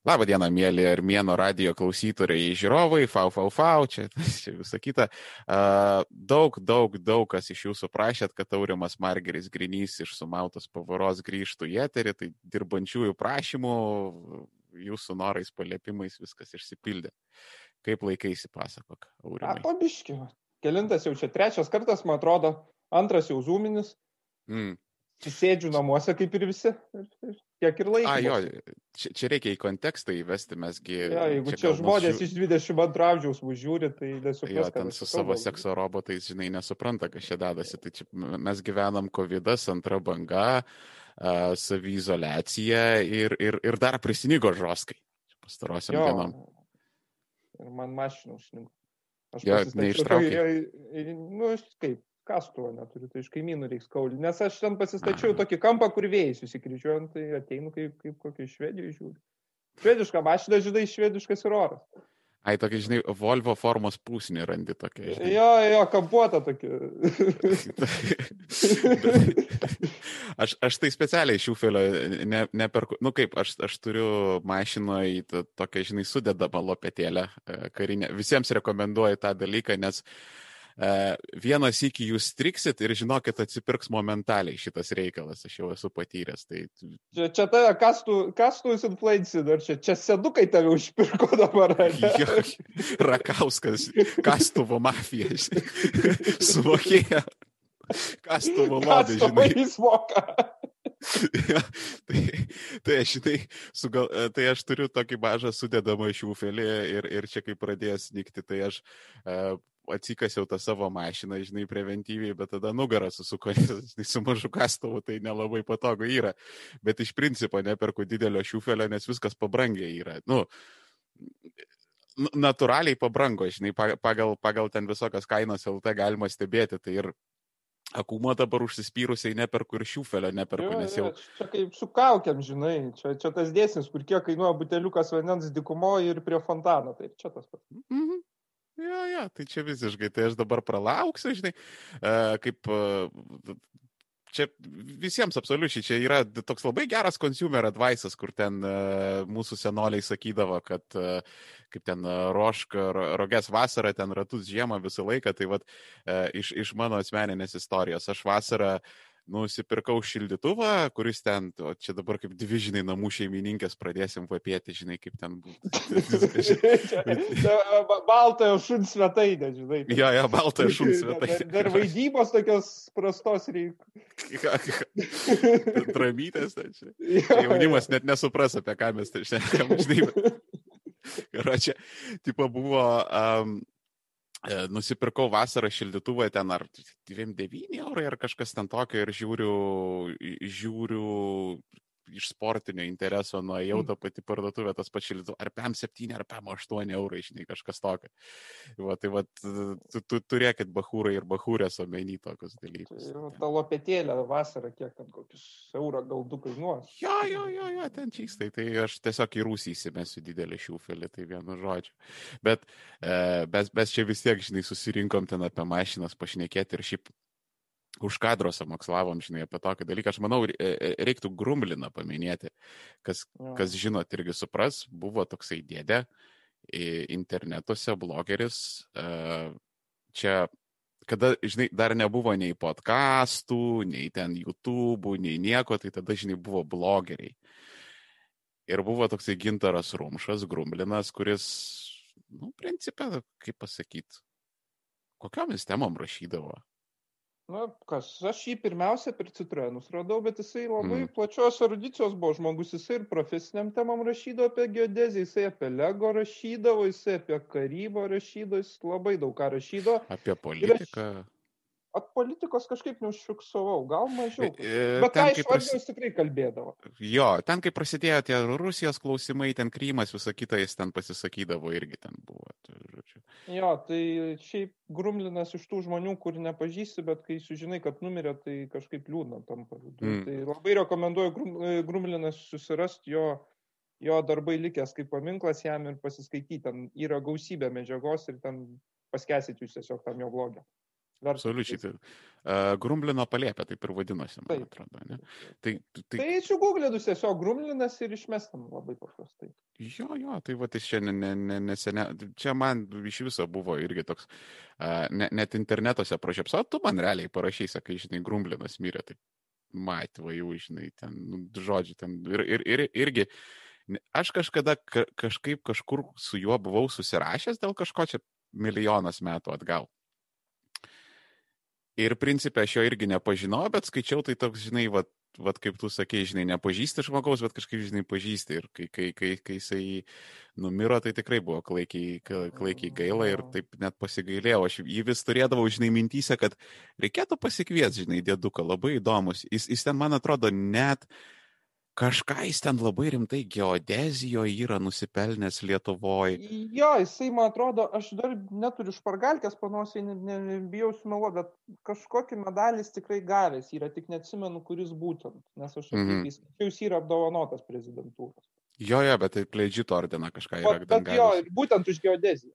Labą dieną, mėly Armėno radio klausytojai, žiūrovai, fau, fau, fau, čia, čia visą kitą. Daug, daug, daug kas iš jūsų prašėt, kad Taurimas Margeris Grinys iš sumautos pavaros grįžtų į eterį, tai dirbančiųjų prašymų, jūsų norais, paliepimais viskas išsipildė. Kaip laikaisi pasakok, Aurimai? Na, pabiškiu. Kelintas jau čia trečias kartas, man atrodo, antras jau zūminis. Mm. Sėdžiu namuose kaip ir visi. Ir, ir tiek ir laiko. A, jo, čia, čia reikia į kontekstą įvesti, mesgi. Ja, jeigu čia, čia žmonės žiū... iš 22 amžiaus mūsų žiūri, tai nesupras. Jo, ten su savo kalbam. sekso robotais, žinai, nesupranta, kas čia dedasi. Tai čia mes gyvenam COVID, antra banga, uh, savizolacija ir, ir, ir dar prisnigo žoskai. Pastarosiam dienom. Ir man mašinų užsnigo. Aš jo, neištraukiau. Tai, nu, kaip, kastuvo neturiu, tai iš kaimynų reiks kaulį. Nes aš ten pasistačiau tokį kampą, kur vėjai susikryžiuojant, tai ateinu kaip, kaip kokį švediją žiūriu. Švedišką mašiną, žinai, švediškas ir oras. Ai, tokia, žinai, Volvo formos pusnį randi tokia. Žinai. Jo, jo, kampuota tokia. aš, aš tai specialiai šiufelio ne, neperku, nu kaip, aš, aš turiu mašinoje tokią, žinai, sudedamą lopetėlę e, karinę. Visiems rekomenduoju tą dalyką, nes uh, vienas iki jūs triksit ir žinokit, atsipirks momentaliai šitas reikalas, aš jau esu patyręs. Tai... Čia, čia tave kastų, kastus influenci, ar čia, čia sedukai tave užpirko dabar. jo, Rakauskas, kastuvo mafija, suvokėja. Kastuvo lobį, žinai. Jis moka. ja, tai, tai, aš, tai, sugal, tai aš turiu tokį mažą sudedamą šiufelį ir, ir čia kai pradėjęs nikti, tai aš uh, atsikasiau tą savo mašiną, žinai, preventyviai, bet tada nugarą susuko, žinai, su mažu kastuvu, tai nelabai patogu yra. Bet iš principo neperku didelio šiufelio, nes viskas pabrangė yra. Nu, natūraliai pabrango, žinai, pagal, pagal ten visokias kainos LT galima stebėti. Tai ir akumo dabar užsispyrusiai neperku ir šiufelio neperku, nes jau... Čia kaip su kaukiam, žinai, čia, čia tas dėsnis, kur kiek kainuoja buteliukas vandens dikumoje ir prie fontano, tai čia tas pats. Mm Jo, jo, tai čia visiškai, tai aš dabar pralauksiu, žinai, kaip čia visiems absoliučiai, čia yra toks labai geras consumer advice, kur ten mūsų senoliai sakydavo, kad kaip ten roška, rogės vasarą, ten ratus žiemą visą laiką, tai vad iš, iš mano asmeninės istorijos, aš vasarą uh, nusipirkau šildytuvą, kuris ten, o čia dabar kaip dvižinai namų šeimininkės pradėsim papėti, žinai, kaip ten būtų. baltojo šuns svetainė, žinai. Jo, jo, baltojo šuns svetainė. Dar, dar vaidybos tokios prastos reikia. Dramytės, tai čia. jaunimas net nesupras, apie ką mes tai šnekam, žinai. Čia, tipo, buvo um, nusipirkau vasarą šildytuvą ten ar 29 eurai ar kažkas ten tokio ir žiūriu, žiūriu iš sportinio intereso nuėjau tą patį parduotuvę, tas pats šildytuvas, ar PM7, ar PM8 eurai, žinai, kažkas tokio. Va, tai va, tu, tu turėkit bahūrai ir bahūrės omeny tokius dalykus. Tai, ta lopetėlė vasarą, kiek ten kokius eurą gal du kainuos. Jo, jo, jo, jo, ten čystai, tai aš tiesiog į Rusiją įsimesiu didelį šiufelį, tai vienu žodžiu. Bet e, mes, mes čia vis tiek, žinai, susirinkom ten apie mašinas pašnekėti ir šiaip už kadro samokslavom, žinai, apie tokį dalyką. Aš manau, reiktų Grumliną paminėti, kas, kas žinot irgi supras, buvo toksai dėdė internetuose, blogeris. Čia, kada, žinai, dar nebuvo nei podcastų, nei ten YouTube, nei nieko, tai tada, žinai, buvo blogeriai. Ir buvo toksai gintaras Rumšas, Grumlinas, kuris, nu, principė, kaip pasakyti, kokiamis temom rašydavo Na, kas, aš jį pirmiausia per Citroenus radau, bet jisai labai mm. plačios erudicijos buvo žmogus, jisai ir profesiniam temam rašydavo apie geodeziją, jisai apie Lego rašydavo, jisai apie karybą rašydavo, jis labai daug ką rašydavo. Apie politiką. Aš, At politikos kažkaip neužfiksavau, gal mažiau. Bet ten, aišku, pras... jis tikrai kalbėdavo. Jo, ten, kai prasidėjo tie Rusijos klausimai, ten Krymas, visą kitą jis ten pasisakydavo irgi ten buvo. Tai. Jo, tai šiaip Grumlinas iš tų žmonių, kur nepažįsti, bet kai sužinai, kad numirė, tai kažkaip liūdna tampa. Mm. Tai labai rekomenduoju Grum, e, Grumlinas susirasti jo jo darbai likęs kaip paminklas jam ir pasiskaityti. Ten yra gausybė medžiagos ir ten paskesit jūs tiesiog tam jo blogė. Absoliučiai. Uh, grumlino palėpė, taip ir vadinosi, man taip. atrodo. Ne? Tai, tai... tai čia googlinus tiesiog grumlinas ir išmestam labai paprastai. Jo, jo, tai va, tai čia, ne, ne, ne, nesene, čia man iš viso buvo irgi toks, uh, ne, net internetuose prašėpso, tu man realiai parašy, sakai, žinai, grumlinas mirė, tai matva jau, žinai, ten, nu, žodžiu, ten ir, ir, ir irgi. Aš kažkada ka, kažkaip kažkur su juo buvau susirašęs dėl kažko čia milijonas metų atgal. Ir principė aš jo irgi nepažinau, bet skaičiau tai toks, žinai, vat, vat kaip tu sakei, žinai, nepažįsti žmogaus, bet kažkaip, žinai, pažįsti. Ir kai, kai, kai, kai jisai numiro, tai tikrai buvo klaikiai, klaikiai gaila ir taip net pasigailėjau. Aš jį vis turėdavau, žinai, mintysę, kad reikėtų pasikviesti, žinai, dėduką, labai įdomus. Jis, jis ten, man atrodo, net uh, kažką jis ten labai rimtai geodezijoje yra nusipelnęs Lietuvoje. Jo, jisai, man atrodo, aš dar neturiu špargalkės panosiai, nebijau ne, sumeluoti, bet kažkokį medalį jis tikrai gavęs yra, tik neatsimenu, kuris būtent, nes aš mm -hmm. skaičiau, jis yra apdovanotas prezidentūros. Jo, jo, bet tai pleidžito ordiną kažką yra. Bet, bet jo, būtent už geodeziją.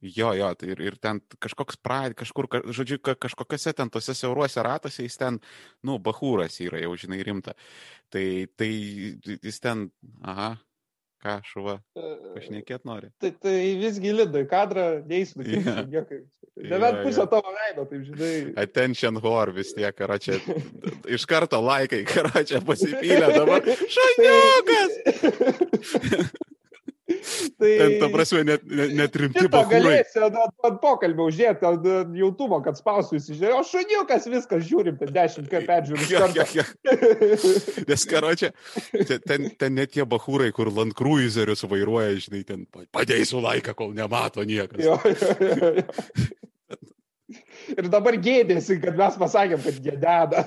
Jo, jo, tai ir, ir ten kažkoks pra, kažkur, ka, žodžiu, ka, kažkokiuose ten tose siauruose ratuose jis ten, nu, bahūras yra jau, žinai, rimta. Tai, tai jis ten, aha, ką, šuva, pašnekėt nori. Tai, tai visgi lido į kadrą, neįsidu, yeah. niekai. Nebent pusę yeah. tavo veido, taip žinai. Attention whore vis tiek, karo čia, iš karto laikai, karo čia pasipylė dabar. Šaniukas! Tai... Ta prasme, net, net, net rimti bakūrai. Galėsi ant, pokalbio uždėti ant YouTube, kad spausų įsižiūrėjau. O šuniukas viskas žiūrim, ten dešimt kaip peržiūrim. Ja, ja, ja. Nes karočią, ten, ten net tie bakūrai, kur Land Cruiserius vairuoja, žinai, ten padėsiu laiką, kol nemato niekas. Jo, jo, jo, jo ir dabar gėdėsi, kad mes pasakėm, kad jie deda.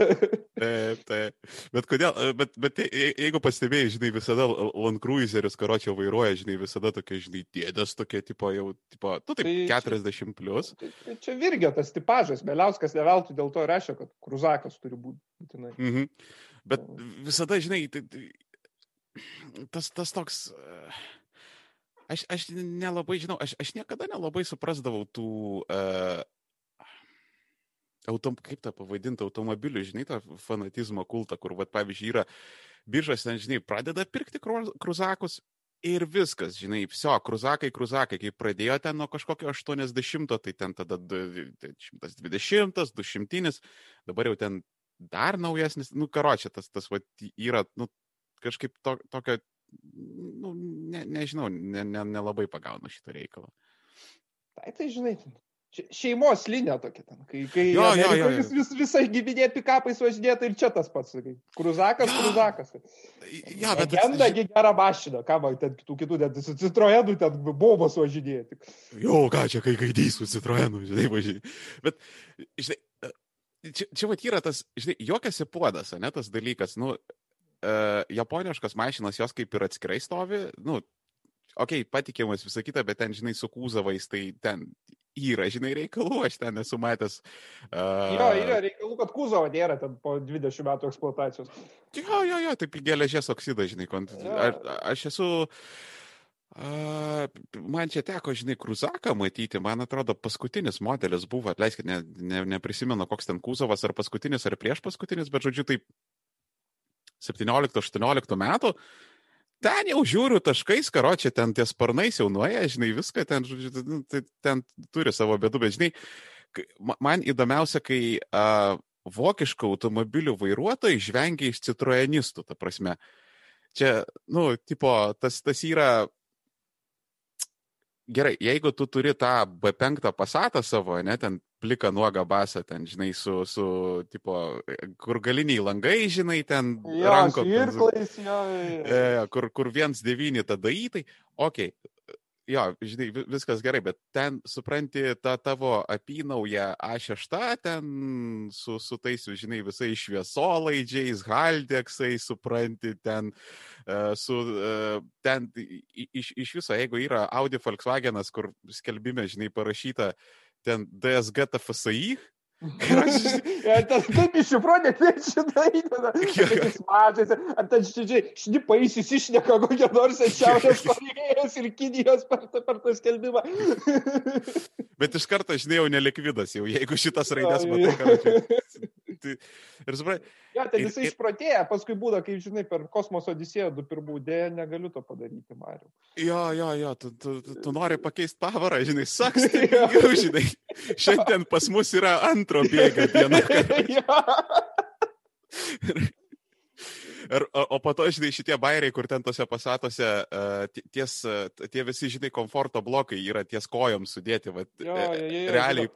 taip, taip. Bet kodėl, bet, bet jeigu pastebėjai, žinai, visada Land Cruiseris karočią vairuoja, žinai, visada tokie, žinai, dėdas tokie, tipo, jau, tipo, tu taip, tai 40 plus. Tai, tai čia virgio tas tipažas, Meliauskas neveltui dėl to rašė, kad Kruzakas turi būti. Būtinai. Mhm. Bet visada, žinai, tai, tai, tas, tas toks... Aš, aš nelabai žinau, aš, aš niekada nelabai suprasdavau tų uh, autom, kaip tą pavadinti, automobilių, žinai, tą fanatizmo kultą, kur, va, pavyzdžiui, yra biržas, ten, žinai, pradeda pirkti kruzakus ir viskas, žinai, viso, kruzakai, kruzakai, kai pradėjo ten nuo kažkokio 80, tai ten tada 120, 200, dabar jau ten dar naujesnis, nu, karočią, tas, tas, va, yra, nu, kažkaip to, tokio, nu, ne, nežinau, nelabai ne, ne pagaunu šitą reikalą. Tai tai žinai, šeimos linija tokia ten, kai, kai jo, jo, jo, jo. Vis, vis, visai giminė pikapais važinėta ir čia tas pats, sakai. Kruzakas, ja. kruzakas. Ja, bet... Legenda, tai... gera mašina, ką man ten kitų, kitų, net su Citroenu ten bobos važinėti. Jo, ką čia, kai gaidys su Citroenu, žinai, važinėti. Bet, žinai, čia, čia va yra tas, žinai, jokiasi puodas, ne tas dalykas, nu, uh, japoniškas mašinas jos kaip ir atskirai stovi, nu, okei, okay, patikimas visą kitą, bet ten, žinai, su kūzavais, tai ten yra, žinai, reikalų, aš ten esu matęs. Uh... Jo, yra reikalų, kad kūzavo nėra ten po 20 metų eksploatacijos. Jo, jo, jo, taip geležies oksidą, žinai, kont... a, aš esu... Uh, man čia teko, žinai, Kruzaką matyti, man atrodo, paskutinis modelis buvo, atleiskit, ne, ne, neprisimenu, koks ten Kūzovas, ar paskutinis, ar prieš paskutinis, bet žodžiu, taip 17-18 metų, uh, ten jau žiūriu taškais, karo čia ten ties sparnais jau nuėję, žinai, viską ten, žodžiu, nu, tai ten turi savo bėdų, bet žinai, man įdomiausia, kai a, vokiškų automobilių vairuotojai žvengia iš citroenistų, ta prasme. Čia, nu, tipo, tas, tas yra gerai, jeigu tu turi tą B5 pasatą savo, ne, ten plika nuoga basą, ten, žinai, su, su, tipo, kur galiniai langai, žinai, ten jo, rankom. Irklais, jo. E, kur, kur viens devyni tada į tai, okei, okay, jo, žinai, viskas gerai, bet ten, supranti, ta tavo apynauja A6, ten su, su tais, žinai, visais šviesolaidžiais, haldeksai, supranti, ten, uh, su, uh, ten iš, iš viso, jeigu yra Audi Volkswagenas, kur skelbime, žinai, parašyta ten DSG TFSI, Kaip iššifruoti, kaip šitą tada. Mažas, ar ten šnipais įsišneka kokią nors Šiaurės Korėjos ir Kinijos per, per tą skelbimą. Bet iš karto, žinai, jau nelikvidas, jau jeigu šitas raidės matai, kad tai, ir suprantate. Ja, tai jisai išprotėja, paskui būda, kaip žinai, per kosmoso odisėją du pirmų dėja, negaliu to padaryti, Mariu. Jo, jo, jo, tu, tu, tu, tu nori pakeisti pavarą, žinai, saks, tai jau, žinai, šiandien pas mus yra antro bėga diena. Ir, o, o po to, žinai, šitie bairiai, kur ten tose pasatuose, uh, ties, tie visi, žinai, komforto blokai yra ties kojom sudėti, va, jo, jo, jo, jo, realiai. Jo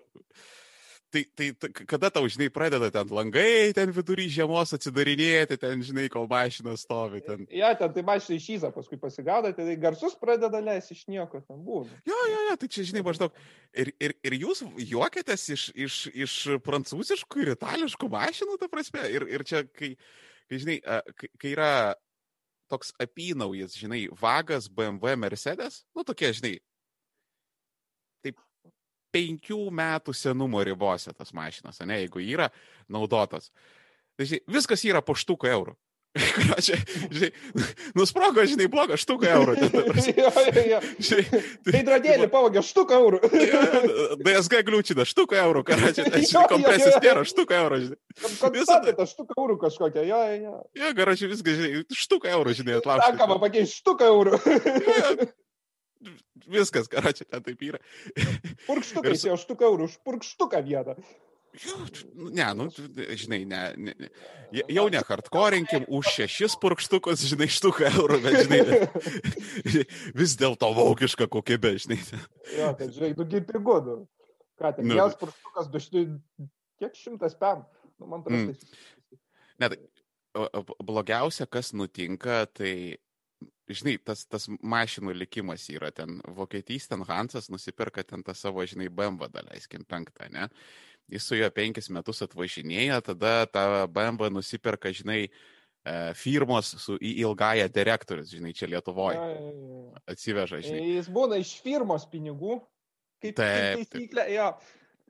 tai, tai kada tau, žinai, pradeda ten langai, ten vidury žiemos atsidarinėti, ten, žinai, kol mašina stovi. Ten. Ja, ten tai mašina išyza, paskui pasigauda, tai garsus pradeda leisti iš nieko, ten būna. Jo, jo, jo, tai čia, žinai, maždaug. Ir, ir, ir jūs juokėtės iš, iš, iš prancūziškų ir itališkų mašinų, ta prasme. Ir, ir čia, kai, kai žinai, kai, kai yra toks apynaujas, žinai, vagas BMW Mercedes, nu tokie, žinai, penkių metų senumo ribose tas mašinas, ne, jeigu yra naudotas. Tai žinai, viskas yra po štuką eurų. Čia, žinai, nusprogo, žinai, blogą štuką eurų. jo. Veidrodėlį pavogė štuką eurų. DSG gliūčina štuką eurų, ką čia, žinai, kompresijos nėra štuką eurų, žinai. Visą tai štuką eurų kažkokią, jo, jo. Jo, garačiai viską, žinai, štuką eurų, žinai, atlaužti. Sakama, pakeisti štuką eurų viskas, ką čia ten taip yra. Purkštukai, jau štuką eurų, už purkštuką vietą. Ne, nu, žinai, ne, ne, jau ne hardcorinkim už šešis purkštukus, žinai, štuką eurų, bet, žinai, vis dėlto vokiška kokybė, žinai. Jo, tai, žinai, tu kaip prigodu. Ką, ten, nu, vienas purkštukas, du štai, kiek šimtas pem? Nu, man atrodo, mm. tai... Ne, tai blogiausia, kas nutinka, tai žinai, tas, tas mašinų likimas yra ten, Vokietys ten Hansas nusipirka ten tą savo, žinai, BMW, daleiskim, penktą, ne? Jis su juo penkis metus atvažinėja, tada tą BMW nusipirka, žinai, e, firmos su į ilgąją direktorius, žinai, čia Lietuvoje. Atsiveža, žinai. Jis būna iš firmos pinigų, kaip, taip, kaip taisyklė, jo.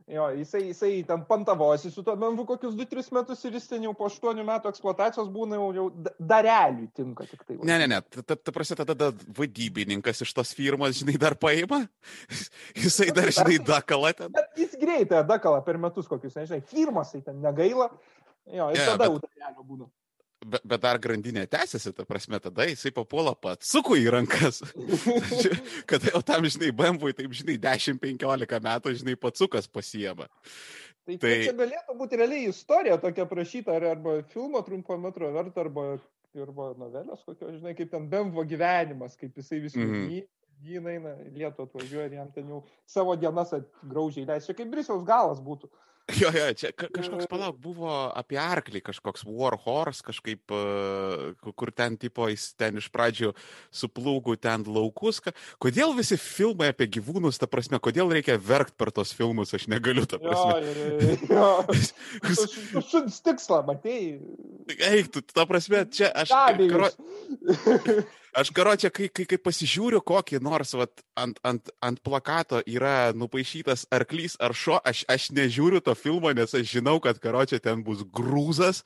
Jo, jisai, jisai ten pantavosi su tuo BMW kokius 2-3 metus ir jis ten jau po 8 metų eksploatacijos būna jau, jau dareliui tinka tik tai. Ne, ne, ne, ta, ta prasme, tada da, vadybininkas iš tos firmos, žinai, dar paima, jisai dar, žinai, dakalą ten. Bet jis greitai dakalą per metus kokius, nežinai, firmas tai ten negaila, jo, ir yeah, tada bet... jau darelio būna bet, bet dar grandinė tęsiasi, ta prasme, tada jisai papuola pats, suku į rankas. kad jau tam, žinai, BMW, taip, žinai, 10-15 metų, žinai, patsukas pasiema. Tai, tai čia galėtų būti realiai istorija tokia prašyta, ar, arba filmo trumpo metro verta, arba, arba novelės kokio, žinai, kaip ten BMW gyvenimas, kaip jisai vis mm -hmm. jį eina, Lietuvą atvažiuoja ir jam ten jau savo dienas graužiai leidžia, kaip Brisiaus galas būtų. Jo, jo, čia kažkoks, palauk, buvo apie arklį, kažkoks War Horse, kažkaip, kur ten, tipo, jis ten iš pradžių suplūgų ten laukus. Kodėl visi filmai apie gyvūnus, ta prasme, kodėl reikia verkti per tos filmus, aš negaliu, ta prasme. Jo, jo, jo. Šuns tikslą, matėjai. Eik, tu, ta prasme, čia aš... Karo... Aš karočią, kai, kai, kai pasižiūriu kokį nors vat, ant, ant, ant plakato yra nupaišytas arklys ar šuo, aš, aš nežiūriu to filmo, nes aš žinau, kad karočią ten bus grūzas,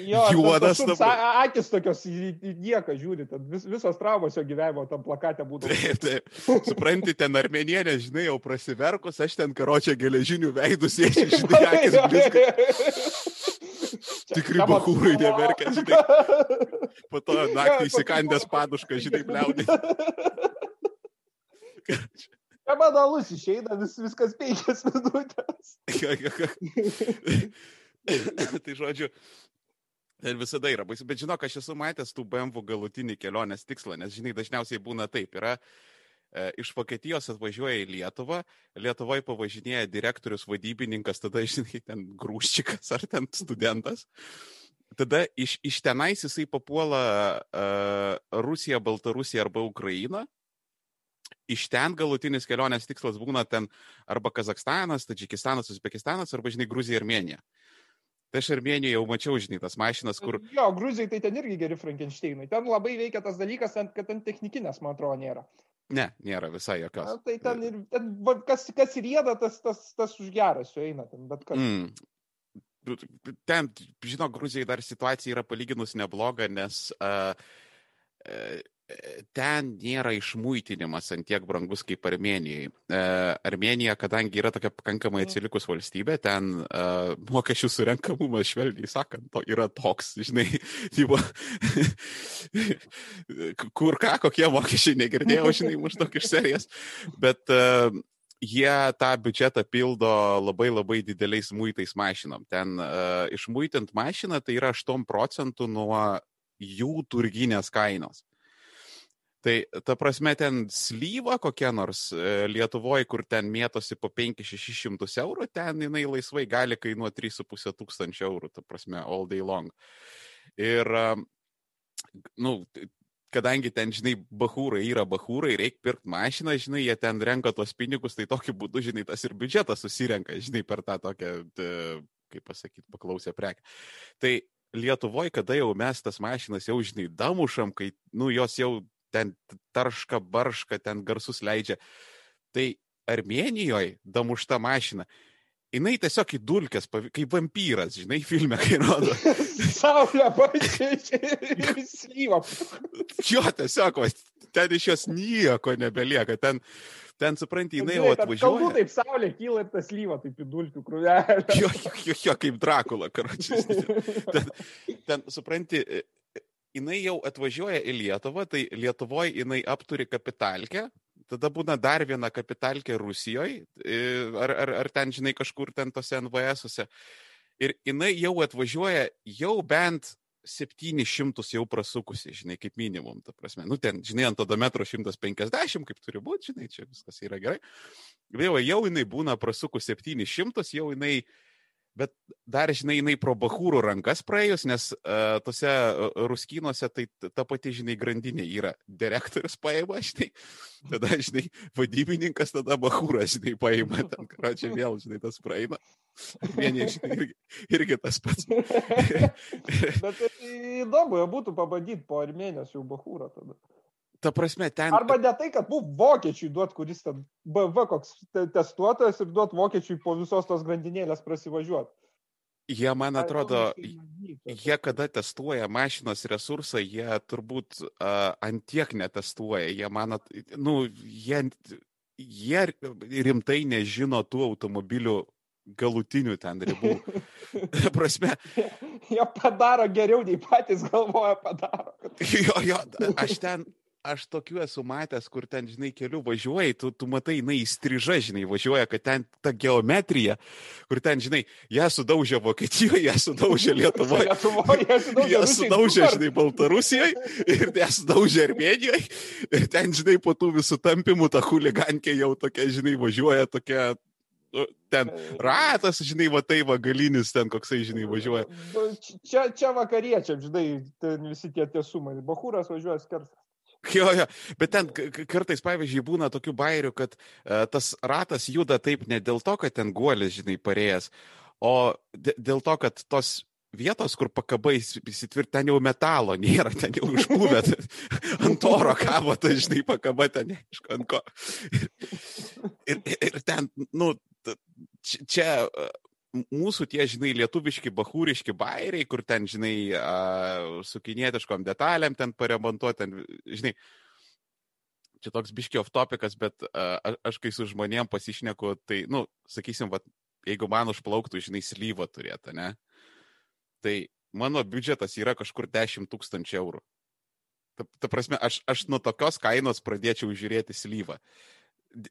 jo, juodas. Tas, tas šuns, akis tokios nieką žiūri, vis, visos traumos jo gyvenimo tam plakate būtų. Taip, taip. Supranti, ten armenienė, žinai, jau prasiverkus, aš ten karočią geležinių veidų sėdžiu, žinai, akis blizga. Tikri bahūrai neverkia, žinai. Po to naktį įsikandęs padušką, žinai, pliaudė. Čia man alus išeina vis, viskas penkias minutės. tai žodžiu, ten visada yra baisu. Bet žinok, aš esu matęs tų BMW galutinį kelionės tikslą, nes, žinai, dažniausiai būna taip. Yra E, iš Vokietijos atvažiuoja į Lietuvą, Lietuvoje pavažinėja direktorius, vadybininkas, tada, žinai, ten grūščikas ar ten studentas. Tada iš, iš tenais jisai papuola uh, Rusija, Baltarusija arba Ukraina. Iš ten galutinis kelionės tikslas būna ten arba Kazakstanas, Tadžikistanas, Uzbekistanas, arba, žinai, Gruzija, Armenija. Tai aš Armenijoje jau mačiau, žinai, tas mašinas, kur... Jo, Gruzijai tai ten irgi geri Frankensteinai. Ten labai veikia tas dalykas, kad ten technikinės, man atrodo, nėra. Ne, nėra visai jokios. Na, tai ten, ir, ten kas, kas rieda, tas, tas, tas už geras sueina ten, bet kas. Mm. Ten, žinau, Gruzijai dar situacija yra palyginus nebloga, nes uh, ten nėra išmuitinimas ant tiek brangus kaip Armenijai. E, Armenija, kadangi yra tokia pakankamai mhm. atsilikus valstybė, ten e, mokesčių surenkamumas, švelniai sakant, to yra toks, žinai, tyvo, kur ką, kokie mokesčiai negirdėjau, žinai, maždaug iš serijos. Bet e, jie tą biudžetą pildo labai labai dideliais muitais mašinom. Ten uh, išmuitint mašiną tai yra 8 procentų nuo jų turginės kainos. Tai ta prasme, ten slyva kokia nors e, Lietuvoje, kur ten mėtosi po 5-600 eurų, ten jinai laisvai gali kainuoti 3,5 tūkstančio eurų, ta prasme, all day long. Ir, nu, kadangi ten, žinai, bahūrai yra bahūrai, reikia pirkti mašiną, žinai, jie ten renka tuos pinigus, tai tokiu būdu, žinai, tas ir biudžetas susirenka, žinai, per tą tokią, kaip pasakyti, paklausę prekę. Tai Lietuvoje, kada jau mes tas mašinas jau, žinai, damušam, kai, nu, jos jau ten tarška, barška, ten garsus leidžia. Tai Armenijoje damušta mašina, jinai tiesiog į dulkes, kaip vampyras, žinai, filme, kai rodo. Saulė pačiai slyva. Jo, tiesiog, ten iš jos nieko nebelieka. Ten, ten supranti, jinai jau atvažiuoja. Galbūt taip saulė kyla ir tas lyva taip į dulkių krūvelę. Jo, jo, jo, jo kaip Drakula, karočiui. Ten, ten, supranti, jinai jau atvažiuoja į Lietuvą, tai Lietuvoje jinai apturi kapitalkę, tada būna dar viena kapitalkė Rusijoje, ar, ar, ar ten, žinai, kažkur ten tose NVS-uose. Ir jinai jau atvažiuoja jau bent 700 jau prasukusi, žinai, kaip minimum, ta prasme. Nu, ten, žinai, ant odometro 150, kaip turi būti, žinai, čia viskas yra gerai. Vėl jau jinai būna prasukus 700, jau jinai uh, bet dar, žinai, jinai pro bahūrų rankas praėjus, nes uh, tose uh, ruskynuose tai ta pati, žinai, grandinė yra. Direktorius paima, žinai, tada, žinai, vadybininkas, tada bahūras, žinai, paima, ten, ką čia vėl, žinai, tas praeina. Vieni, žinai, irgi, irgi tas pats. bet tai įdomu, būtų pabandyti po Armenijos jau bahūrą tada ta prasme, ten. Arba ne tai, kad buvo vokiečiui duot, kuris ten BV koks testuotojas ir duot vokiečiui po visos tos grandinėlės prasivažiuoti. Jie, man atrodo, jie kada testuoja mašinos resursą, jie turbūt uh, antiek netestuoja. Jie, man, at, nu, jie, jie rimtai nežino tų automobilių galutinių ten ribų. Prasme. Jie padaro geriau, nei patys galvoja padaro. jo, jo, aš ten, aš tokių esu matęs, kur ten, žinai, keliu važiuoji, tu, tu matai, jinai įstriža, žinai, važiuoja, kad ten ta geometrija, kur ten, žinai, ją sudaužė Vokietijoje, ją sudaužė Lietuvoje, ją sudaužė, žinai, Baltarusijoje ir ją sudaužė Armenijoje ir ten, žinai, po tų visų tampimų ta huligankė jau tokia, žinai, važiuoja tokia nu, ten ratas, žinai, va tai va galinis ten koksai, žinai, važiuoja. Čia, čia vakariečiam, žinai, ten visi tie tiesumai. Bahūras važiuoja skersas. Jo, jo, bet ten kartais, pavyzdžiui, būna tokių bairių, kad uh, tas ratas juda taip ne dėl to, kad ten guolis, žinai, parėjęs, o dėl to, kad tos vietos, kur pakabai įsitvirt, ten jau metalo nėra, ten jau išpūvę, ant oro kabo, tai žinai, pakaba ten, neaišku, ant ko. Ir, ir, ir ten, nu, čia mūsų tie, žinai, lietuviški, bahūriški bairiai, kur ten, žinai, uh, su kinietiškom detalėm ten paremontuoti, ten, žinai, čia toks biški off topicas, bet uh, aš kai su žmonėm pasišneku, tai, nu, sakysim, va, jeigu man užplauktų, žinai, slyvą turėtų, ne? Tai mano biudžetas yra kažkur 10 tūkstančių eurų. Ta, ta prasme, aš, aš nuo tokios kainos pradėčiau žiūrėti slyvą.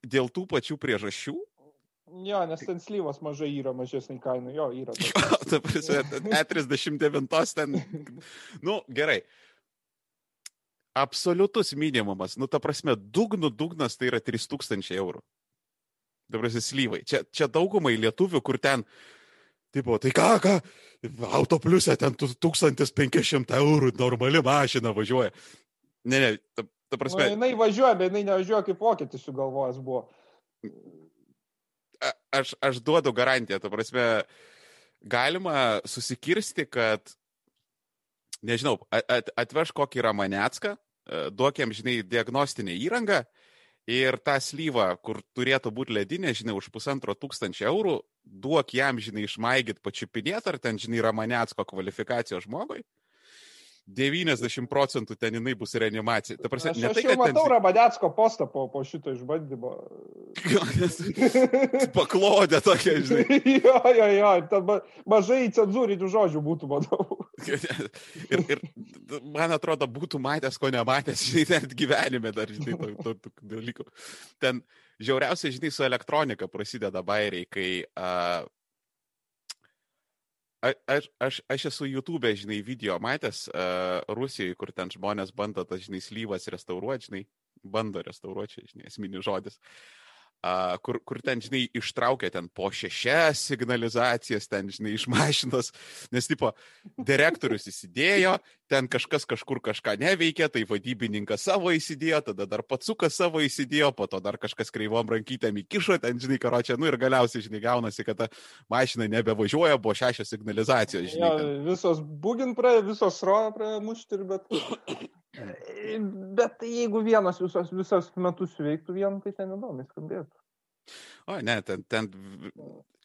Dėl tų pačių priežasčių, Jo, nes ten slyvos mažai yra mažesnė kaina, jo, yra. Jo, ta prasme, E39 ten. Nu, gerai. Absoliutus minimumas. Nu, ta prasme, dugnų dugnas tai yra 3000 eurų. Dabar esi slyvai. Čia, čia daugumai lietuvių, kur ten, tipo, tai ką, ką, auto pliusė ten 1500 eurų, normali mašina važiuoja. Ne, ne, ta, ta prasme. Nu, jinai važiuoja, bet jinai nevažiuoja kaip vokietis sugalvojęs buvo aš, aš duodu garantiją, ta prasme, galima susikirsti, kad, nežinau, at, atveš kokį Ramanecką, e, duokiam, žinai, diagnostinę įrangą Ir tą slyvą, kur turėtų būti ledinė, žinai, už pusantro tūkstančio eurų, duok jam, žinai, išmaigyt pačiupinėt, ar ten, žinai, Ramanecko kvalifikacijos žmogui. 90 procentų ten jinai bus reanimacija. Ta prasme, Aš, ne aš tai, jau kad matau ten... Rabadecko postą po, po šito išbandymo. Paklodė tokia, žinai. jo, jo, jo, ten ma- mažai cenzūrinių žodžių būtų, manau. ir, ir man atrodo, būtų matęs, ko nematęs, žinai, net gyvenime dar, žinai, to, to, to dalykų. Ten žiauriausia, žinai, su elektronika prasideda bairiai, kai uh, aš, aš, aš esu YouTube, žinai, video matęs uh, Rusijoje, kur ten žmonės bando tas, žinai, slyvas restauruoti, žinai, bando restauruoti, žinai, esminis žodis. Uh, kur, kur ten, žinai, ištraukia ten po šešias signalizacijas, ten, žinai, iš mašinos, nes, tipo, direktorius įsidėjo, ten kažkas kažkur kažką neveikė, tai vadybininkas savo įsidėjo, tada dar patsukas savo įsidėjo, po to dar kažkas kreivom rankytėm įkišo, ten, žinai, karočią, nu ir galiausiai, žinai, gaunasi, kad ta mašina nebevažiuoja, buvo šešios signalizacijos, žinai. Jo, ten. visos bugin praėjo, visos roja praėjo mušti ir bet... Bet jeigu vienas visos, visos metus veiktų vien, tai ten įdomu skambėtų. O, ne, ten, ten,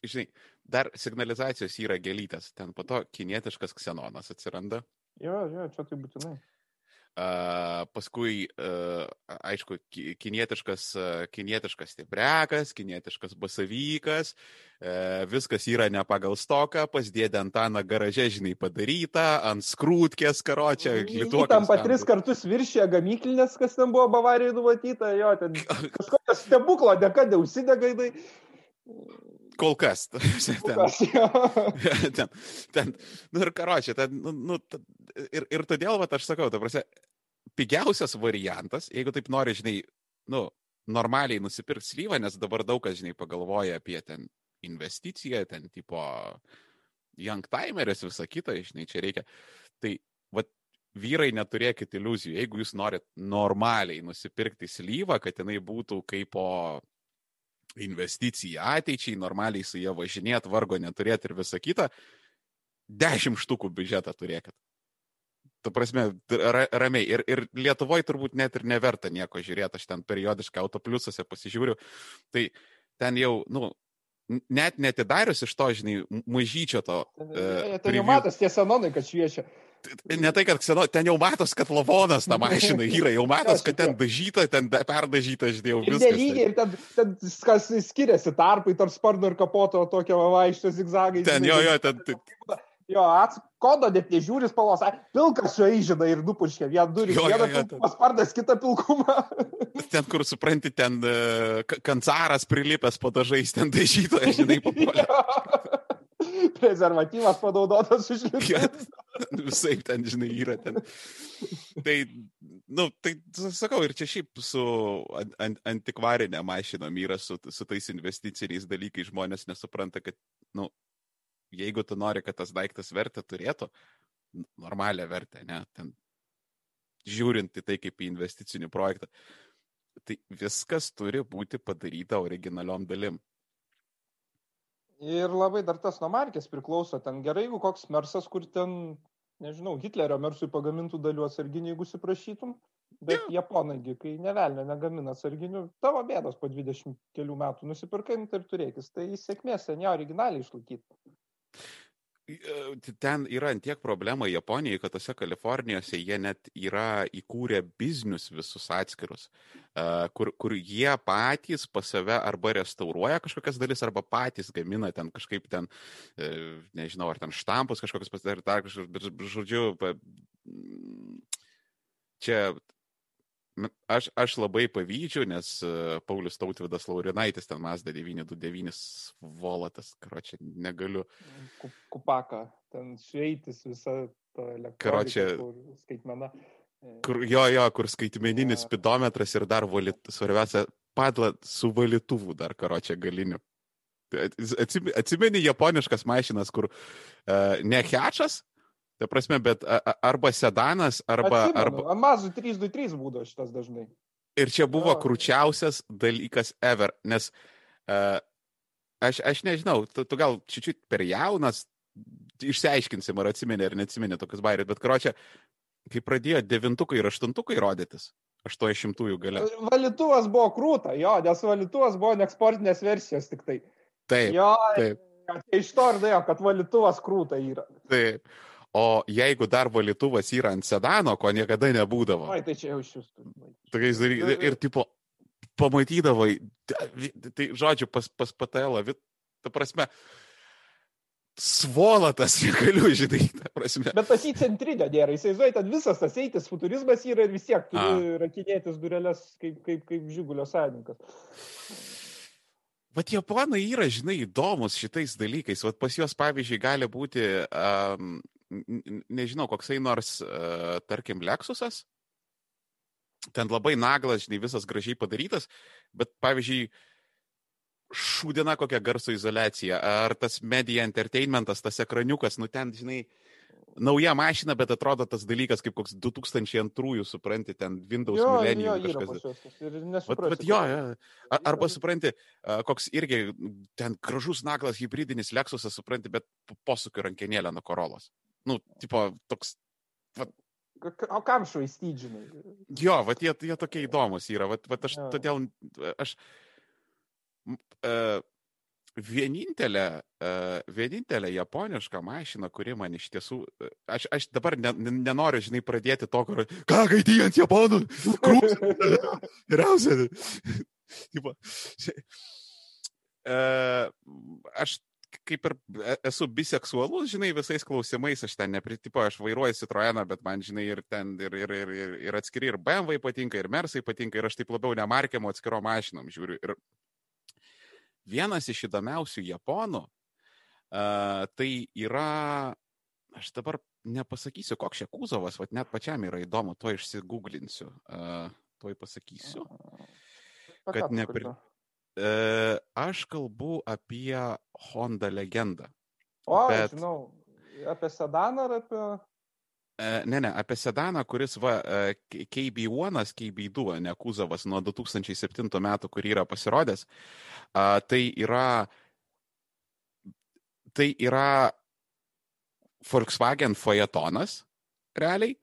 žinai, dar signalizacijos yra gelytės, ten po to kinietiškas ksenonas atsiranda. Jo, jo, čia tai būtinai. Paskui, aišku, ki- kinietiškas, kinietiškas stiprekas, kinietiškas basavykas, viskas yra ne pagal stoką, pas dėdę Antaną garaže, žinai, padaryta, ant skrūtkės karočią, Tam pat tris kartus viršė gamyklinės, kas ten buvo Bavarijoje numatyta, jo, ten kažkokio stebuklo dėka neužsidega jinai. Kol kas. ten- ten, ten, nu ir karočią, nu, nu, ir, ir todėl, va, aš sakau, ta prasme, pigiausias variantas, jeigu taip nori, žinai, nu, normaliai nusipirkti slyvą, nes dabar daug kas, žinai, pagalvoja apie ten investiciją, ten tipo young timeris, visą kitą, žinai, čia reikia. Tai, va, vyrai neturėkit iliuzijų, jeigu jūs norit normaliai nusipirkti slyvą, kad jinai būtų kaip po investicija ateičiai, normaliai su jie važinėt, vargo neturėti ir visa kita, dešimt štukų biudžetą turėkit. Tu prasme, ra, ramiai. Ir, ir Lietuvoje turbūt net ir neverta nieko žiūrėti, aš ten periodiškai autopliusuose pasižiūriu. Tai ten jau, nu, net netidarius iš to, žinai, mažyčio to. Ten jau preview- matas tie senonai, kad šviečia. Ne tai, kad kseno, ten jau matos, kad lavonas tą mašiną yra, jau matos, kad ten dažyta, ten da- perdažyta, žinai, jau Ir viskas. nelygiai, ir ten, ten kas skiriasi tarpai tarp sparno ir kapoto tokio vaikšto zigzagai. Ten jo, jo, ten, ten, Jo, ats, kodo net nežiūri spalvos. Pilkas su eižina ir nupuškia. Jo, jo, vieną jo, ten- pilkumą spardas, kitą pilkumą. ten, kur supranti, ten uh, kancaras prilipęs padažais, ten dažytojas, žinai, papuolė. Prezervatyvas panaudotas Jo, užlipęs. Visai ten, žinai, yra ten. Tai, nu, tai sakau, ir čia šiaip su an, an, antikvarinė mašina yra su, su tais investiciniais dalykais žmonės nesupranta, kad, nu, jeigu tu nori, kad tas daiktas vertę turėtų, normalią vertę, ne, ten žiūrint į tai kaip į investicinį projektą, tai viskas turi būti padaryta originaliom dalim. Ir labai dar tas nuo markės priklauso. Ten gerai, jeigu koks mersas, kur ten, nežinau, Hitlerio mersui pagamintų dalių atsarginių, jeigu siprašytum. Bet Jo. japonaigi, kai nevelnė negamina atsarginių, tavo bėdos po 20 kelių metų nusipirkai nu, tai ir turėkis. Tai sėkmės, ne originaliai išlaikyti. E, Ten yra antiek problema Japonijai, kad tose Kalifornijose jie net yra įkūrę biznius visus atskirus, e, kur, kur jie patys pas save arba restauruoja kažkokias dalis, arba patys gamina ten kažkaip ten, e, nežinau, ar ten štampus kažkokius pasidaryti, dar kažkokius, žodžiu, čia aš, aš labai pavydžiu, nes e, Paulius Tautvidas Laurinaitis ten Mazda 929 volatas, karočią, negaliu. Ku- Kupaka, ten šveitis visą tą elektroniką, kur skaitmena. E, Kur, jo, jo, kur skaitmeninis spidometras ir dar valyt, svarbiausia, padla su valytuvu dar karočią galiniu. Atsim- Atsimeni japoniškas mašinas, kur uh, ne hečas, ta prasme, bet a, a, arba sedanas, arba... arba Atsimenu, Amazų 323 būdavo šitas dažnai. ir čia buvo Jo. krūčiausias dalykas ever, nes uh, aš, aš nežinau, tu, tu gal čiūčiut per jaunas, išsiaiškinsim, ar atsimeni ar neatsimeni tokius bairius, bet karočią, kai pradėjo devintukai ir aštuntukai rodytis, 80-ųjų gale. Valituvas buvo krūta, jo, nes valituvas buvo neeksportinės versijos tik tai. Taip. Jo, taip. iš to ir dėjo, kad valituvas krūta yra. Taip. O jeigu dar valytuvas yra ant sedano, ko niekada nebūdavo. Oi, tai čia jau iš jūsų. Tokiais dalykais. Ir, tipo, pamatydavai, tai žodžiu, pas, pas PTL, ta prasme, svolatas, negaliu, žinai, ta prasme. Bet pas jį centrinio nėra, įsivaizduoji, ten visas tas eitis futurizmas yra ir vis tiek turi rakinėtis durelės kaip, kaip, kaip žygulio savininkas. Vat japonai yra, žinai, įdomus šitais dalykais. Vat pas juos, pavyzdžiui, gali būti um, nežinau, koksai nors, uh, tarkim, Lexusas, ten labai naglas, žinai, visas gražiai padarytas, bet, pavyzdžiui, šūdina kokia garso izolacija, ar tas media entertainmentas, tas ekraniukas, nu ten, žinai, nauja mašina, bet atrodo tas dalykas kaip koks 2002, supranti, ten Windows jo, Millennium jo, kažkas. Vat, vat, jo, jo. Arba supranti, koks irgi ten gražus naglas hybridinis Lexusas, supranti, bet posūkio rankenėlė nuo Korolos nu, tipo, toks. Va, o kam švaistydžinai? Jo, va, jie, jie tokie įdomus yra, va, va aš ja. todėl, aš. Uh, vienintelė, uh, vienintelė japoniška mašina, kuri man iš tiesų, aš, aš dabar ne, nenoriu, žinai, pradėti to, kur, ką gaidijant japonų, krūs, geriausia. uh, aš kaip ir e, esu biseksualus, žinai, visais klausimais, aš ten nepritipo, aš vairuoju Citroeną, bet man, žinai, ir ten, ir, ir, ir, ir, ir atskiri, ir BMW patinka, ir Mersai patinka, ir aš taip labiau nemarkiamo atskiro mašinom žiūriu. Ir vienas iš įdomiausių japonų, uh, tai yra, aš dabar nepasakysiu, koks čia kūzovas, vad net pačiam yra įdomu, to išsigūglinsiu, uh, to pasakysiu. Kad nepri... E, aš kalbu apie Honda legendą. O, bet... žinau, apie sedaną ar apie... E, ne, ne, apie sedaną, kuris va, e, KB1, KB2, ne Kuzovas nuo 2007 metų, kur yra pasirodęs. Tai yra, tai yra Volkswagen Fajetonas, realiai,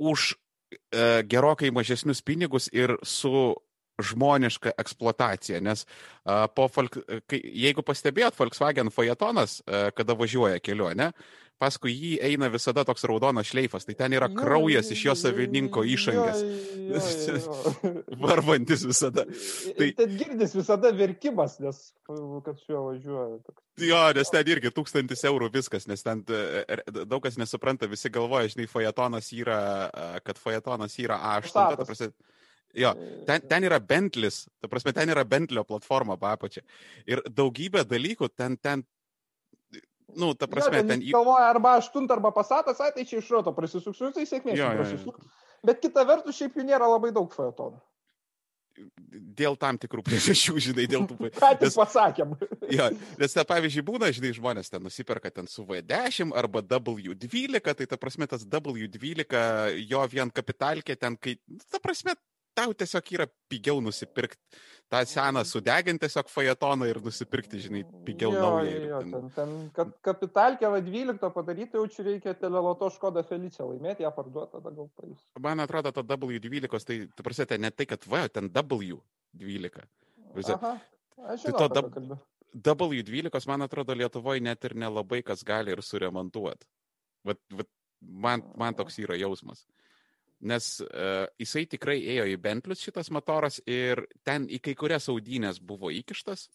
už gerokai mažesnius pinigus ir su žmoniška eksploatacija, nes uh, po, kai, jeigu pastebėjot, Volkswagen Fajetonas, uh, kada važiuoja kelionė, paskui jį eina visada toks raudonas šleifas, tai ten yra kraujas iš jo savininko išangės. Varvantis visada. Tai ten girdis visada verkimas, nes kad juo važiuoja. Jo, nes ten irgi tūkstantis eurų viskas, nes ten daug kas nesupranta, visi galvoja, žinai, Fajetonas yra, kad Fajetonas yra A8. Jo, ten, ten yra Bentlis, ta prasme, ten yra Bentlio platforma papačia. Ir daugybė dalykų ten, ten, nu, ta prasme, jo, ten... ten... Galvoja, arba aštunt, arba pasatas, ai, čia iš roto prisisuksiu, tai sėkmės prisisuksiu. Bet kita vertus, šiaip jų nėra labai daug fajotonų. Dėl tam tikrų priežasčių, žinai, dėl tų... Tik pasakėm. jo, nes ten, pavyzdžiui, būna, žinai, žmonės ten nusiperka ten su V10 arba W12, tai ta prasme, tas W12, jo vien kapitalkė ten, kai, ta prasme, tau tiesiog yra pigiau nusipirkti tą seną sudeginti tiesiog fajetoną ir nusipirkti, žinai, pigiau jo, naują. Jo, ten, ten, ten kad kapitalkę va 12 padaryti, jau čia reikia teleloto Škoda Felicia laimėti, ją parduoti, tada gal paės. Man atrodo, ta W12, tai, tu prasėte, ne tai, kad V, ten W12. Visi. Aha, aš žinau, tai to W12, man atrodo, Lietuvoje net ir nelabai kas gali ir suremontuoti. Vat, vat, man, man toks yra jausmas nes uh, jisai tikrai ėjo į Bentlius šitas motoras ir ten į kai kurias audynės buvo įkištas.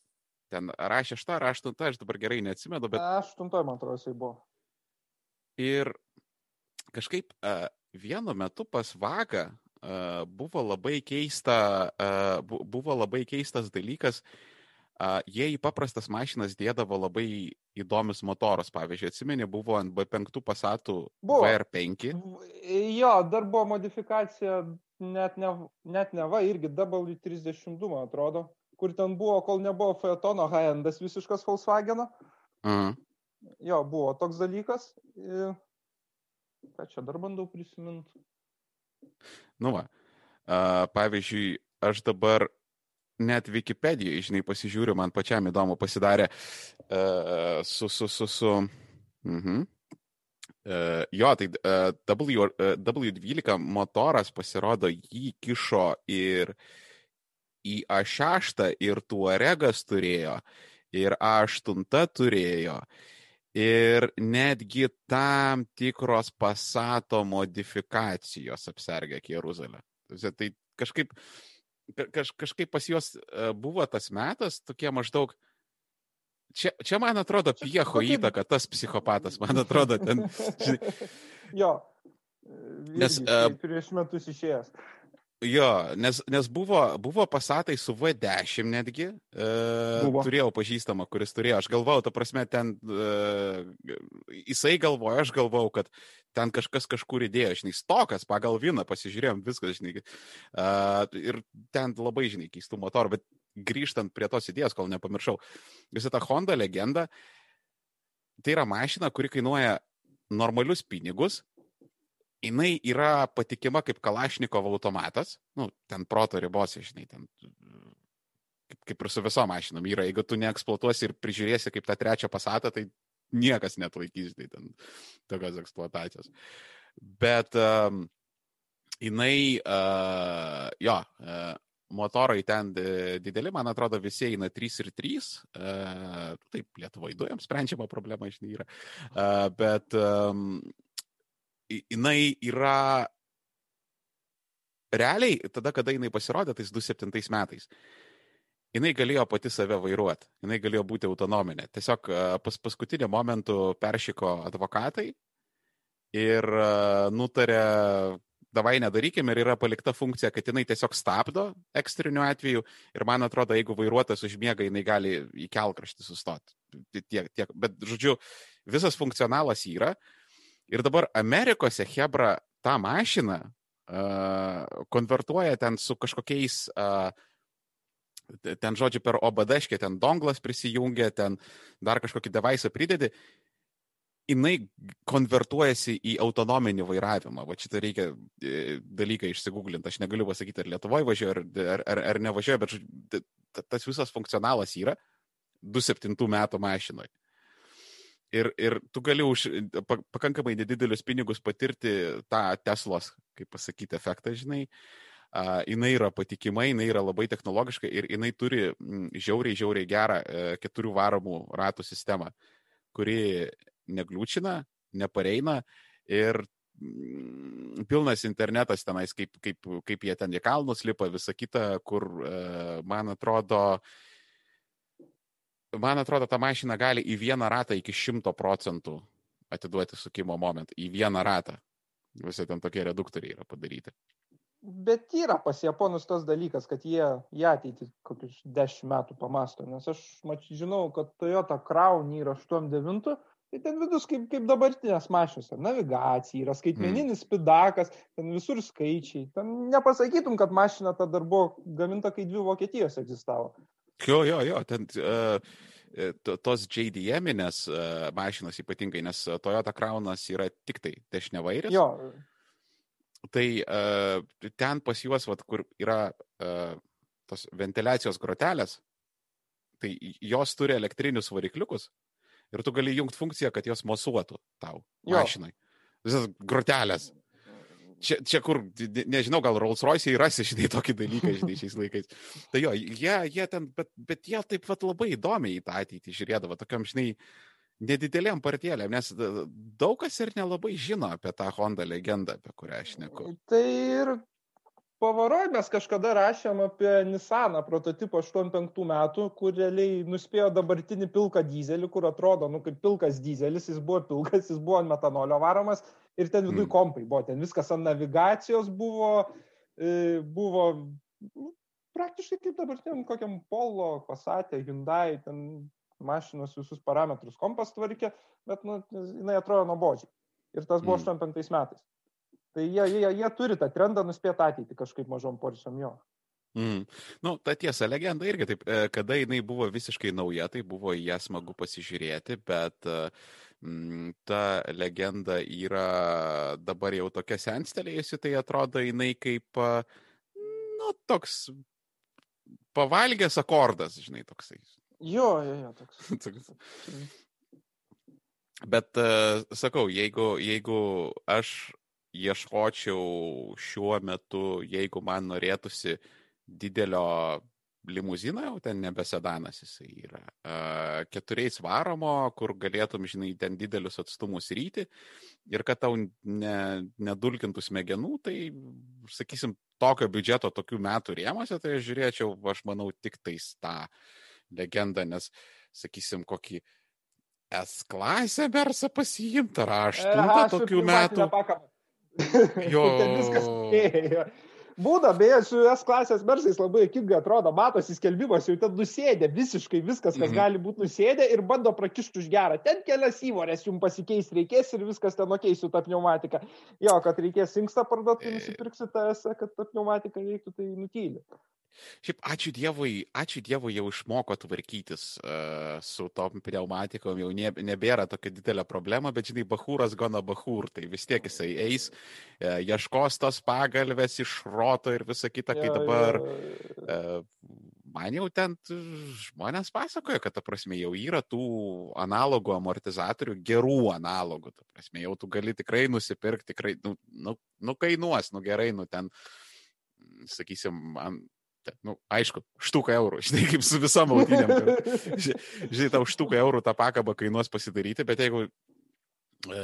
Ten ar A6, ar A8, aš dabar gerai neatsimenu, bet... A8, man atrodo, jisai buvo. Ir kažkaip uh, vienu metu pas Vagą uh, buvo labai keista, uh, buvo labai keistas dalykas, Uh, jie į paprastas mašinas dėdavo labai įdomius motorus. Pavyzdžiui, atsimeni, buvo ant B5 pasatų buvo. VR5. Jo, dar buvo modifikacija, net ne, net ne va, irgi W32, man atrodo, kur ten buvo, kol nebuvo Fetono high-endas visiškas Volkswagen. Mhm. Jo, buvo toks dalykas. Ką čia dar bandau prisiminti? Nu va, uh, pavyzdžiui, aš dabar net Wikipedijoje, žinai, pasižiūriu, man pačiam įdomu pasidarė uh, su, su, su, su, uh -huh. Uh, jo, tai uh, w, uh, W12 motoras pasirodo jį kišo ir į A6 ir Tuaregas turėjo, ir A8 turėjo, ir netgi tam tikros pasato modifikacijos apsergė Jeruzalę. Tai kažkaip, kaž, kažkaip pas juos buvo tas metas, tokie maždaug, Čia, čia man atrodo, piecho kokį... įtaka, tas psichopatas, man atrodo, ten. jo. Nes. Uh, prieš metus išėjęs. Jo, nes, nes buvo, buvo pasatai su V10 netgi. E, buvo. turėjau pažįstamą, kuris turėjo. Aš galvojau, ta prasme, ten e, jisai galvoja, aš galvojau, kad ten kažkas kažkur įdėjo, žinai, stokas pagal vieną, pasižiūrėjom viskas, žinai. E, ir ten labai, žinai, keistų motorų, bet grįžtant prie tos idėjos, kol nepamiršau, visa ta Honda legenda, tai yra mašina, kuri kainuoja normalius pinigus, jinai yra patikima kaip Kalašnikovo automatas, nu, ten proto ribose, žinai, ten kaip, kaip ir su viso mašinom yra, jeigu tu neeksploatuosi ir prižiūrėsi kaip tą trečią pasatą, tai niekas net laikys, žinai, ten tokios eksploatacijos. Bet um, jinai, uh, jo, uh, motorai ten dideli, man atrodo, visi eina 3 ir 3. Uh, taip, Lietuvoje dujams sprendžiama problema, žinai, yra. Uh, bet um, jinai yra realiai, tada, kada jinai pasirodė, tais 27 metais, jinai galėjo pati save vairuoti, jinai galėjo būti autonominė. Tiesiog pas paskutinį momentų peršyko advokatai ir nutarė davai nedarykim ir yra palikta funkcija, kad jinai tiesiog stabdo ekstriniu atveju ir man atrodo, jeigu vairuotojas užmiega, jinai gali į kelkraštį sustoti. Tiek, tiek. Bet, žodžiu, visas funkcionalas yra. Ir dabar Amerikose Hebra tą mašiną uh, konvertuoja ten su kažkokiais uh, ten, žodžiu, per obadaškę, ten donglas prisijungia, ten dar kažkokį devaisą pridedi jinai konvertuojasi į autonominį vairavimą. Va šitą reikia e, dalyką išsigūglinti. Aš negaliu pasakyti, ar Lietuvoje važiuoju, ar, ar, ar nevažiuoju, bet tas visas funkcionalas yra 27 metų mašinoje. Ir, ir tu gali už pakankamai nedidelius pinigus patirti tą Teslos, kaip pasakyti, efektą, žinai. Uh, jinai yra patikima, jinai yra labai technologiška ir jinai turi žiauriai, žiauriai gerą uh, keturių varomų ratų sistemą, kuri negliūčina, nepareina ir pilnas internetas tenais, kaip, kaip, kaip jie ten į kalnus lipa, visa kita, kur, e, man atrodo, man atrodo, ta mašina gali į vieną ratą iki šimto procentų atiduoti sukimo momentą. Į vieną ratą. Visi ten tokie reduktoriai yra padaryti. Bet yra pas japonus tas dalykas, kad jie į ateitį kokius dešimt metų pamasto. Nes aš mač, žinau, kad Toyota Crown yra 89 Tai ten vidus kaip, kaip dabartinės mašinos, navigacija, yra skaitmeninis mm. pidakas, ten visur skaičiai. Ten nepasakytum, kad mašina ta dar buvo gaminta, kai dvi Vokietijos egzistavo. Jo, jo, jo, ten uh, tos JDM-inės uh, mašinos ypatingai, nes Toyota Crownas yra tik tai dešinevairis. Jo. Tai uh, ten pas juos, vat, kur yra uh, tos ventiliacijos grotelės, tai jos turi elektrinius varikliukus ir tu gali jungti funkciją, kad jos mosuotų tau jo. mašinai. Visas grotelės. Čia, čia kur, nežinau, gal Rolls Royce įrasi, žinai, tokį dalyką, žinai, šiais laikais. Tai jo, jie, jie ten, bet, bet jie taip pat labai įdomiai į tą ateitį žiūrėdavo, tokiam, žinai, nedidelėm partėlėm, nes daug kas ir nelabai žino apie tą Honda legendą, apie kurią aš neku. Tai ir pavaroj mes kažkada rašėm apie Nissaną prototipą 85 metų, kur realiai nuspėjo dabartinį pilką dizelį, kur atrodo, nu, kaip pilkas dizelis, jis buvo pilkas, jis buvo metanolio varomas ir ten viduje mm. kompai buvo, ten viskas ant navigacijos buvo, e, buvo nu, praktiškai kaip dabartiniam kokiam Polo, Pasatė, Hyundai, ten mašinos visus parametrus kompas tvarkė, bet nu, jinai atrodo nuobodžiai. Ir tas buvo mm. 85 metais. Tai jie, jie, jie turi tą trendą nuspėti ateitį kažkaip mažom porcijom jo. Mm. Nu, ta tiesa, legenda irgi taip, e, kada jinai buvo visiškai nauja, tai buvo į ją smagu pasižiūrėti, bet mm, ta legenda yra dabar jau tokia senstelėjusi, tai atrodo jinai kaip, nu, toks pavalgęs akordas, žinai, toksai. Jo, jo, jo, toks. Bet sakau, jeigu, jeigu aš ieškočiau šiuo metu, jeigu man norėtųsi didelio limuzino, jau ten nebe sedanas jisai yra. Keturiais varomo, kur galėtum, žinai, ten didelius atstumus ryti ir kad tau ne, nedulkintų smegenų, tai, sakysim, tokio biudžeto tokių metų rėmose, tai aš žiūrėčiau, aš manau, tik tais tą legendą, nes, sakysim, kokį S klasę versą pasiimti, ar aštuntą tokių metų. Jo. viskas. Būna, beje, su S klasės mersais labai akingai atrodo, matosi skelbimas, jau ten nusėdė visiškai viskas, kas mhm. gali būti nusėdė ir bando prakišti už gerą. Ten kelias įvorės jums pasikeis reikės ir viskas ten okei su ta pneumatika. Jo, kad reikės inkstą parduoti, tai nusipirksi tą S, kad ta pneumatika veiktų, tai nutyli. Šiaip ačiū Dievui, ačiū Dievui jau išmoko tvarkytis uh, su tom pneumatikom, jau ne, nebėra tokia didelė problema, bet žinai, bahūras gana bahūr, tai vis tiek jisai eis, uh, ieškos tos pagalbės iš roto ir visa kita, kai dabar uh, man jau ten žmonės pasakoja, kad, ta prasme, jau yra tų analogų amortizatorių, gerų analogų, ta prasme, jau tu gali tikrai nusipirkti, tikrai, nu, nu, nu kainuos, nu gerai, nu ten sakysim, nu, aišku, štuką eurų, žinai, kaip su visom audinėm. žinai, tau štuką eurų tą pakabą kainuos pasidaryti, bet jeigu e,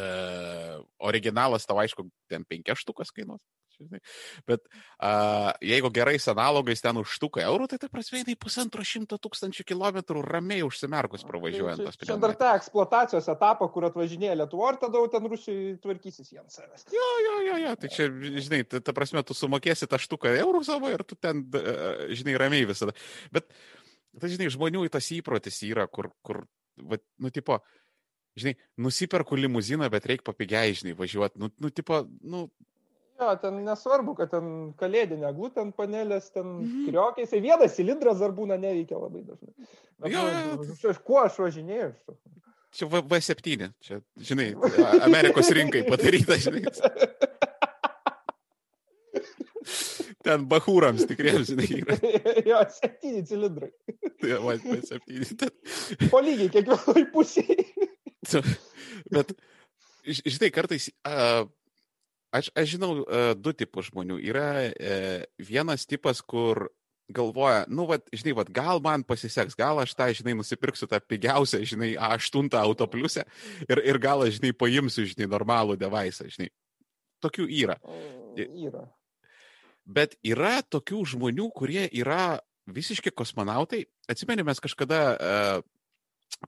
originalas tau, aišku, ten penkias štukas kainuos žinai. Bet uh, jeigu gerais analogais ten už štuką eurų, tai tai prasme, jinai pusantro šimto tūkstančių kilometrų ramiai užsimerkus pravažiuojant. Tai, čia dar ta eksploatacijos etapą, kur atvažinėja Lietuvo, ar tada ten Rusijai tvarkysis jiems savęs. Jo, jo, jo, jo, tai čia, žinai, ta, ta prasme, tu sumokėsi tą štuką eurų savo ir tu ten, žinai, ramiai visada. Bet, tai žinai, žmonių tas įprotis yra, kur, kur, va, nu, tipo, žinai, nusiperku limuziną, bet reikia papigiai, žinai, važiuoti. Nu, nu, tipo, nu, Jo, ten nesvarbu, kad ten kalėdinė glūtent panelės, ten mhm. kriokiai, tai vienas cilindras dar būna neveikia labai dažnai. Jo, nu, jo. Kuo aš važinėjau? Čia v V7, čia, žinai, Amerikos rinkai padaryta, žinai. Ten bahūrams tikriems, žinai, yra. jo, septyni cilindrai. Tai, va, septyni. Ten... Po lygiai, kiekvienoj pusėje. Bet, žinai, kartais uh, Aš, aš žinau uh, du tipus žmonių. Yra uh, vienas tipas, kur galvoja, nu, vat, žinai, vat, gal man pasiseks, gal aš tą, žinai, nusipirksiu tą pigiausią, žinai, A8 autopliusę ir, ir gal aš, žinai, paimsiu, žinai, normalų devaisą, žinai. Tokių yra. Yra. Bet yra tokių žmonių, kurie yra visiški kosmonautai. Atsimeni, mes kažkada uh,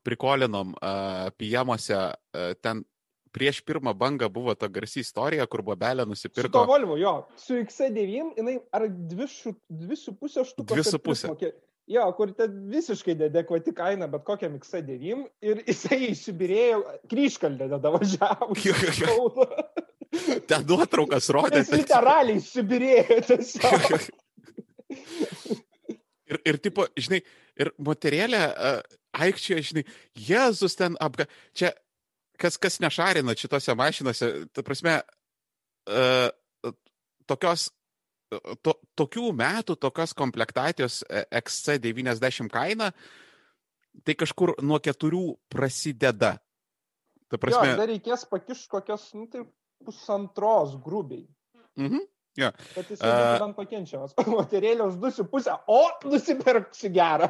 prikolinom uh, pijamuose uh, ten prieš pirmą bangą buvo ta garsi istorija, kur bobelė nusipirko. Su to Volvo, jo, su XC9, jinai ar dvi, šu, dvi su pusė štukos. Dvi su pusė. Mokė, jo, kur ten visiškai nedekvati kaina, bet kokiam XC9 ir jisai išsibirėjo, kryškaldę tada važiavo. Ten nuotraukas rodė. Jis literaliai išsibirėjo tiesiog. ir, ir, tipo, žinai, ir moterėlė uh, aikčioje, žinai, Jėzus ten apga. Čia kas, kas nešarina šitose mašinose, ta prasme, uh, tokios, to, tokių metų, tokios komplektacijos e, XC90 kaina, tai kažkur nuo keturių prasideda. Ta prasme, jo, dar reikės pakišti kokios, nu, tai pusantros grubiai. Mhm. Ja. Bet jis uh, bent pakenčiamas. Moterėlė už 2,5, o nusipirksiu gerą.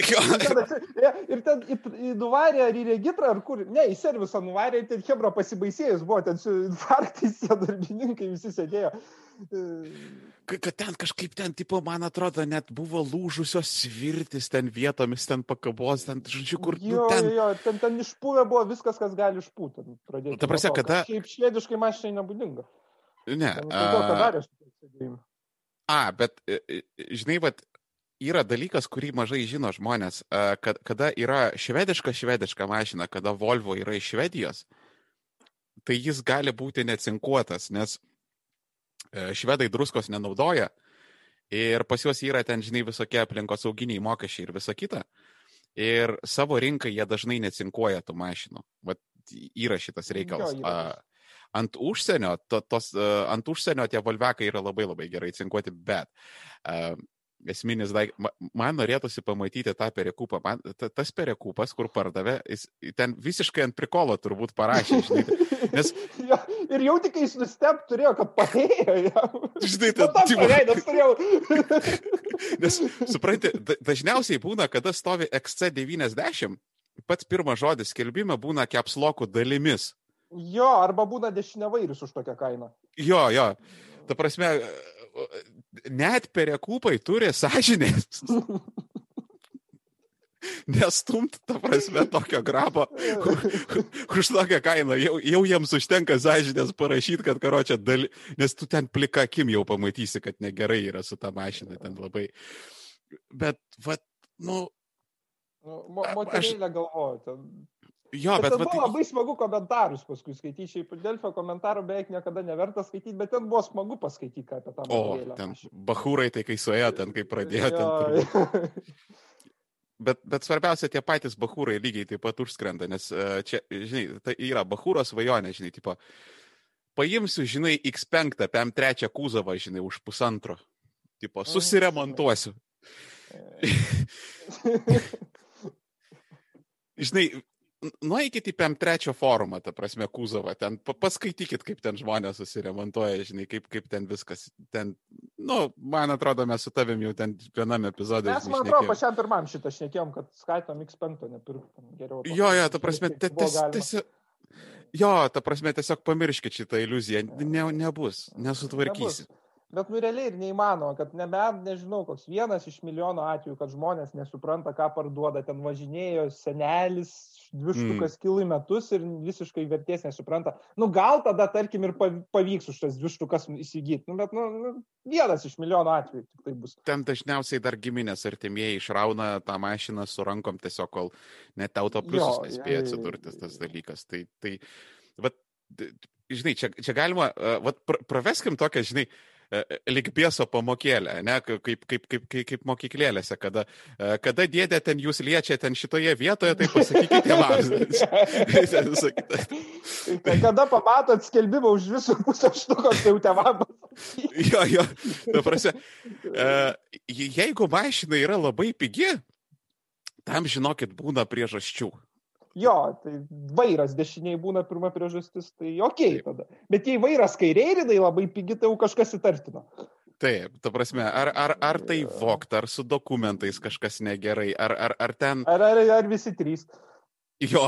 ir ten į, į nuvarę ar į regitrą, ar kur, ne, į servisą nuvarė, ten Hebra pasibaisėjus buvo, ten su infarktais tie darbininkai visi sėdėjo. Kad ten kažkaip ten, tipo, man atrodo, net buvo lūžusios svirtis ten vietomis, ten pakabos, ten, žodžiu, kur... Nu, jo, nu, ten... jo, ten, ten išpūvė buvo viskas, kas gali išpūti. Ta prasme, kada... Šiaip švediškai mašinai nebūdinga. Ne. A, a, bet, e, e, žinai, bet yra dalykas, kurį mažai žino žmonės, kad kada yra švediška švediška mašina, kada Volvo yra iš Švedijos, tai jis gali būti necinkuotas, nes e, švedai druskos nenaudoja ir pas juos yra ten, žinai, visokie aplinkos sauginiai mokesčiai ir visa kita. Ir savo rinkai jie dažnai necinkuoja tų mašinų. Vat yra šitas reikalas. Jo, yra ant užsienio, to, tos, uh, ant užsienio tie volvekai yra labai labai gerai cinkuoti, bet uh, esminis daiktas. Man norėtųsi pamatyti tą perikūpą. Man, ta, tas perikūpas, kur pardavė, jis ten visiškai ant prikolo turbūt parašė, žinai. Nes... ja, ir jau tik jis nusteb turėjo, kad paėjo jam. Žinai, tai tam pareidas turėjau. Nes, supranti, dažniausiai būna, kada stovi XC90, pats pirmas žodis skelbime būna kepslokų dalimis. Jo, arba būna dešinėvairis už tokią kainą. Jo, jo. Ta prasme, net perekūpai turi sąžinės. Nestumt, ta prasme, tokio grabo už tokią kainą. Jau, jau jiems užtenka sąžinės parašyti, kad karočią dalį, nes tu ten plika akim jau pamatysi, kad negerai yra su ta mašina ten labai. Bet, va, nu. nu Moterėlė aš... galvoju, ten Jo, bet, bet buvo tai... labai smagu komentarus paskui skaityti. Šiaip Delfio komentarų beveik niekada neverta skaityti, bet ten buvo smagu paskaityti apie tą moterėlę. O, ten bahūrai tai kai suėjo, ten kai pradėjo. Ten, bet, bet svarbiausia, tie patys bahūrai lygiai taip pat užskrenda, nes e, čia, žinai, tai yra bahūros svajonė, žinai, tipo, paimsiu, žinai, X5, PM3 kūzavą, žinai, už pusantro. Tipo, susiremontuosiu. žinai, nueikit į PM3 forumą, ta prasme, Kuzovą, ten paskaitykit, kaip ten žmonės susiremontuoja, žinai, kaip, kaip ten viskas, ten, nu, man atrodo, mes su tavim jau ten viename epizode. Mes, man atrodo, pačiam pirmam šitą šnekėjom, kad skaitom X5 nepirktum geriau. Jo, jo, ta prasme, tiesiog. Jo, ta prasme, tiesiog pamirškit šitą iliuziją, ne, nebus, nesutvarkysi. Nebus. Bet nu realiai ir neįmanoma, kad nebent, nežinau, koks vienas iš milijono atvejų, kad žmonės nesupranta, ką parduoda, ten važinėjo senelis, dvištukas mm. kilų į metus ir visiškai vertės nesupranta. Nu gal tada, tarkim, ir pavyks už tas dvištukas įsigyti, nu, bet nu, nu, vienas iš milijono atvejų tik tai bus. Ten dažniausiai dar giminės artimieji išrauna tą mašiną su rankom tiesiog, kol net autopliusus nespėja atsidurti tas dalykas. Tai, tai, vat, žinai, čia, čia galima, vat, praveskim tokią, žinai, E, e, likbieso pamokėlę, ne, kaip, kaip, kaip, kaip, kaip mokyklėlėse, kada, e, kada dėdė ten jūs liečia ten šitoje vietoje, tai pasakykite tėvams. kada pamatot skelbimą už visų pusę štukos, tai jau tėvams. jo, jo, ta prasme, jeigu mašina yra labai pigi, tam žinokit būna priežasčių. Jo, tai vairas dešiniai būna pirma priežastis, tai ok tada. Bet jei vairas kairiai ir jinai labai pigi, tai jau kažkas įtartino. Taip, ta prasme, ar, ar, ar tai vokta, ar su dokumentais kažkas negerai, ar, ar, ar ten. Ar, ar, ar visi trys. Jo,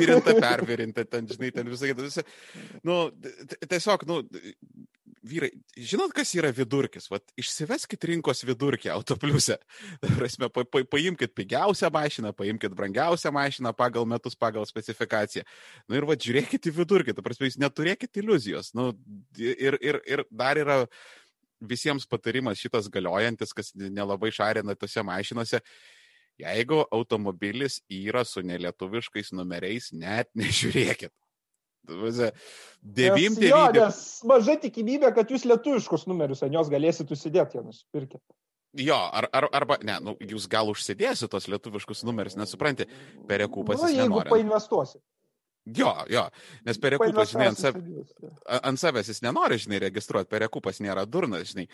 virinta, pervirinta, ten, žinai, ten visai, visai. Nu, tiesiog, nu, vyrai, žinot, kas yra vidurkis? Vat, išsiveskit rinkos vidurkį autopliuse. Prasme, pa, pa, paimkit pigiausią mašiną, paimkit brangiausią mašiną pagal metus, pagal specifikaciją. Na nu, ir va, žiūrėkit į vidurkį, ta prasme, jūs neturėkit iliuzijos. Nu, ir, ir, ir dar yra visiems patarimas šitas galiojantis, kas nelabai šarina tose mašinose. Jeigu automobilis yra su nelietuviškais numeriais, net nežiūrėkit. Devim, nes maža tikimybė, kad jūs lietuviškus numerius ant jos galėsit užsidėti, jie nusipirkit. Jo, ar, ar, arba, ne, nu, jūs gal užsidėsite tos lietuviškus numerius, nesupranti, perekūpas. Nu, jeigu nenori. painvestuosit. Jo, jo, nes perekupas, žinai, ant, sav... ant savęs jis nenori, žinai, registruoti, perekupas nėra durnas, žinai.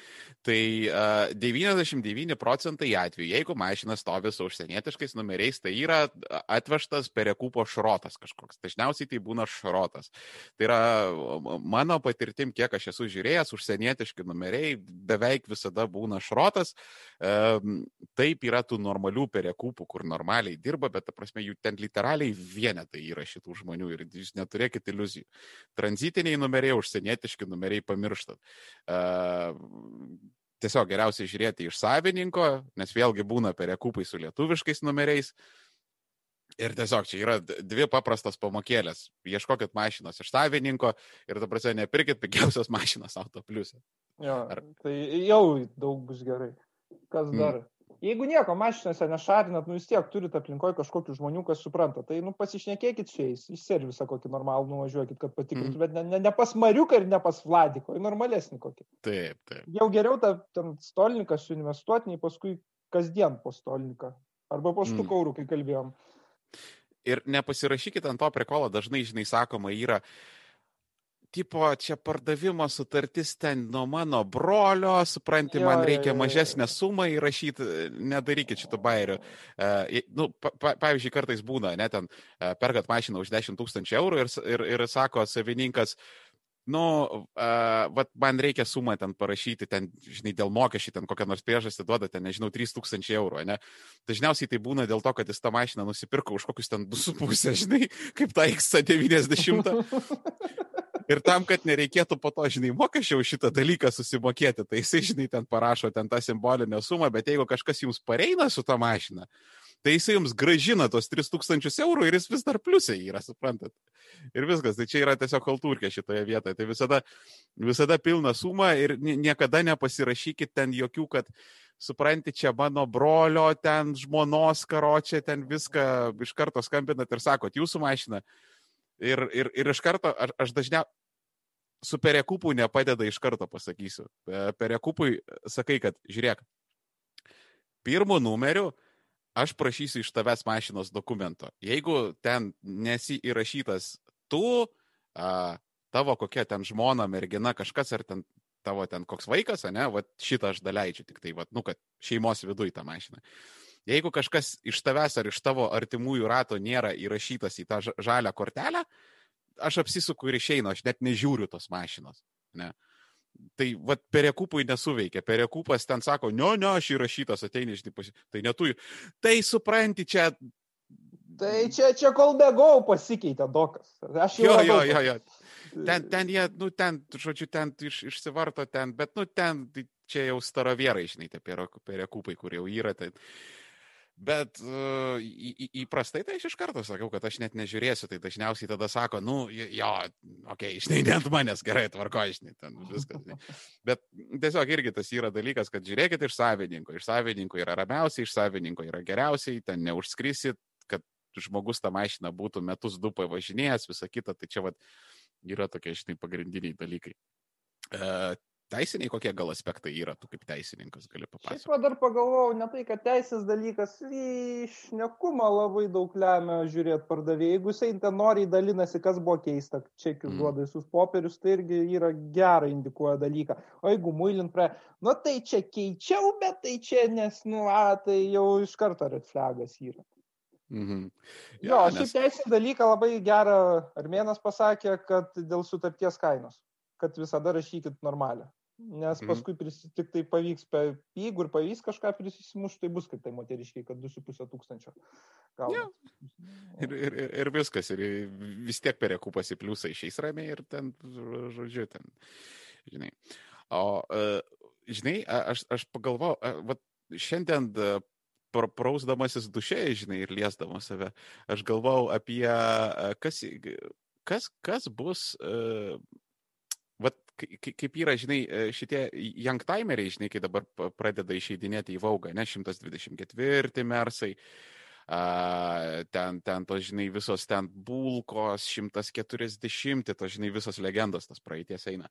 Tai uh, 99 procentai atvejų, jeigu mašina stovi su užsienietiškais numeriais, tai yra atvežtas perekupo šrotas kažkoks. Dažniausiai tai būna šrotas. Tai yra mano patirtim, kiek aš esu žiūrėjęs, užsienietiški numeriai beveik visada būna šrotas. Um, taip yra tų normalių perekupų, kur normaliai dirba, bet, ta prasme, jų ten literaliai vienetai yra šitų žmonių žmonių ir jūs neturėkit iliuzijų. Tranzitiniai numeriai, užsienietiški numeriai pamirštat. Uh, tiesiog geriausiai žiūrėti iš savininko, nes vėlgi būna perekupai su lietuviškais numeriais. Ir tiesiog čia yra dvi paprastos pamokėlės. Ieškokit mašinos iš savininko ir, ta prasme, nepirkit pigiausios mašinos autopliusė. Jo, Ar... Tai jau daug bus gerai. Kas mm. dar? Mm. Jeigu nieko mašinose nešarinat, nu vis tiek turit aplinkoje kažkokių žmonių, kas supranta, tai nu pasišnekėkit su jais, į servisą kokį normalų nuvažiuokit, kad patikrintų, mm. bet ne, ne, ne pas Mariuką ir ne pas Vladiko, į normalesnį kokį. Taip, taip. Jau geriau tą stolininką suinvestuoti, nei paskui kasdien po stolininką. Arba po štų mm. kaurų, kai kalbėjom. Ir nepasirašykit ant to prekolo, dažnai, žinai, sakoma, yra, tipo, čia pardavimo sutartis ten nuo mano brolio, supranti, Jo, man reikia jo, jo. mažesnę sumą įrašyti, nedarykit šito bairių. Uh, nu, pa, pa, pavyzdžiui, kartais būna, net ten uh, perkat mašiną už 10 tūkstančių eurų ir, ir, ir sako savininkas, nu, uh, vat man reikia sumą ten parašyti, ten, žinai, dėl mokesčių, ten kokią nors priežastį duoda, ten, nežinau, 3000 eurų, ne? Dažniausiai tai būna dėl to, kad jis tą mašiną nusipirko už kokius ten 2,5, žinai, kaip tą X90. Ir tam, kad nereikėtų po to, žinai, mokesčio už šitą dalyką susimokėti, tai jisai, žinai, ten parašo ten tą simbolinę sumą, bet jeigu kažkas jums pareina su tą mašiną, tai jisai jums gražina tos 3000 eurų ir jis vis dar pliusai yra, suprantat. Ir viskas, tai čia yra tiesiog kultūrkė šitoje vietoje. Tai visada, visada pilna suma ir nie- niekada nepasirašykit ten jokių, kad supranti, čia mano brolio, ten žmonos karočią, ten viską iš karto skambinat ir sakot, jūsų mašina. Ir, ir, ir iš karto, aš, aš dažniausiai su perekupu nepadeda iš karto, pasakysiu. Perekupui sakai, kad žiūrėk, pirmų numerių aš prašysiu iš tavęs mašinos dokumento. Jeigu ten nesi įrašytas tu, a, tavo kokia ten žmona, mergina, kažkas ar ten tavo ten koks vaikas, ne, va šitą aš daleidžiu, tik tai, va, nu, kad šeimos viduje tą mašiną. Jeigu kažkas iš tavęs ar iš tavo artimųjų rato nėra įrašytas į tą ža- žalią kortelę, aš apsisuku ir išeinu, aš net nežiūriu tos mašinos. Ne. Tai vad perekupui nesuveikia. Perekupas ten sako, ne, ne, aš įrašytas, ateini iš tipus. Tai netu. Tai supranti, čia. Tai čia, čia kol bėgau pasikeitė dokas. Aš jau Jo, jo, jo, jo. Ten, ten jie, nu, ten, žodžiu, ten iš, išsivarto ten, bet, nu, ten tai čia jau starovierai, žinai, tie pereku- perekupai, kur jau yra. Tai... Bet uh, į, įprastai tai aš iš karto sakau, kad aš net nežiūrėsiu, tai dažniausiai tada sako, nu, jo, okei, okay, net manęs gerai tvarko, ten viskas. Žinai. Bet tiesiog irgi tas yra dalykas, kad žiūrėkit iš savininko. Iš savininko yra ramiausiai, iš savininko yra geriausiai, ten neužskrisit, kad žmogus tą mašiną būtų metus du pavažinėjęs, visą kitą, tai čia vat, yra tokie, žinai, pagrindiniai dalykai. E, teisiniai kokie gal aspektai yra, tu kaip teisininkas gali Šiaip papasakoti. va dar pagalvojau, ne tai, kad teisės dalykas, išnekumą labai daug lemia žiūrėti pardavėjai. Jeigu jisai ten noriai dalinasi, kas buvo keista, čekius Mm. duoda visus popierius, tai irgi yra gerą indikuoja dalyką. O jeigu muilint prie, nu tai čia keičiau, bet tai čia nes, nu, a, tai jau iš karto red flagas yra. Mhm. Jo, Jo, šiaip nes- teisinį dalyką labai gerą Armėnas pasakė, kad dėl sutarties kainos, kad visada rašykit normalią. Nes Mhm. paskui prisi, tik tai pavyks, jeigu ir pavyks kažką prisimušti, tai bus kaip tai moteriškiai, kad 2,5 tūkstančio. Jo. Ir, ir, ir, viskas, ir vis tiek perekupas į pliusą išeis ramiai ir ten, žodžiu, ten, žinai. O, e, žinai, aš, aš pagalvojau, šiandien e, pra- prausdamasis dušė, žinai, ir liesdamas save, aš galvojau apie, e, kas, kas, kas bus, e, vat, kai- kai- kaip yra, žinai, e, šitie youngtimeriai, žinai, kai dabar pradeda išeidinėti į Vaugą, ne, 124 mersai, a, ten, ten tos, žinai, visos ten bulkos, 140, tos, žinai, visos legendos, tas praeities eina.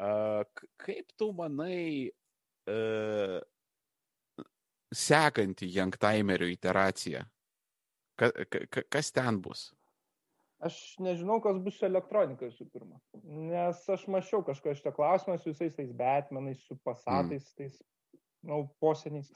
K- kaip tu manai, e, sekanti youngtimerio iteracija? Ka, ka- kas ten bus? Aš nežinau, kas bus su elektronika visų pirma. Nes aš mačiau kažką šitą klausimą su visais tais Batmanais, su pasatais, mm. tais, nu, poseniais.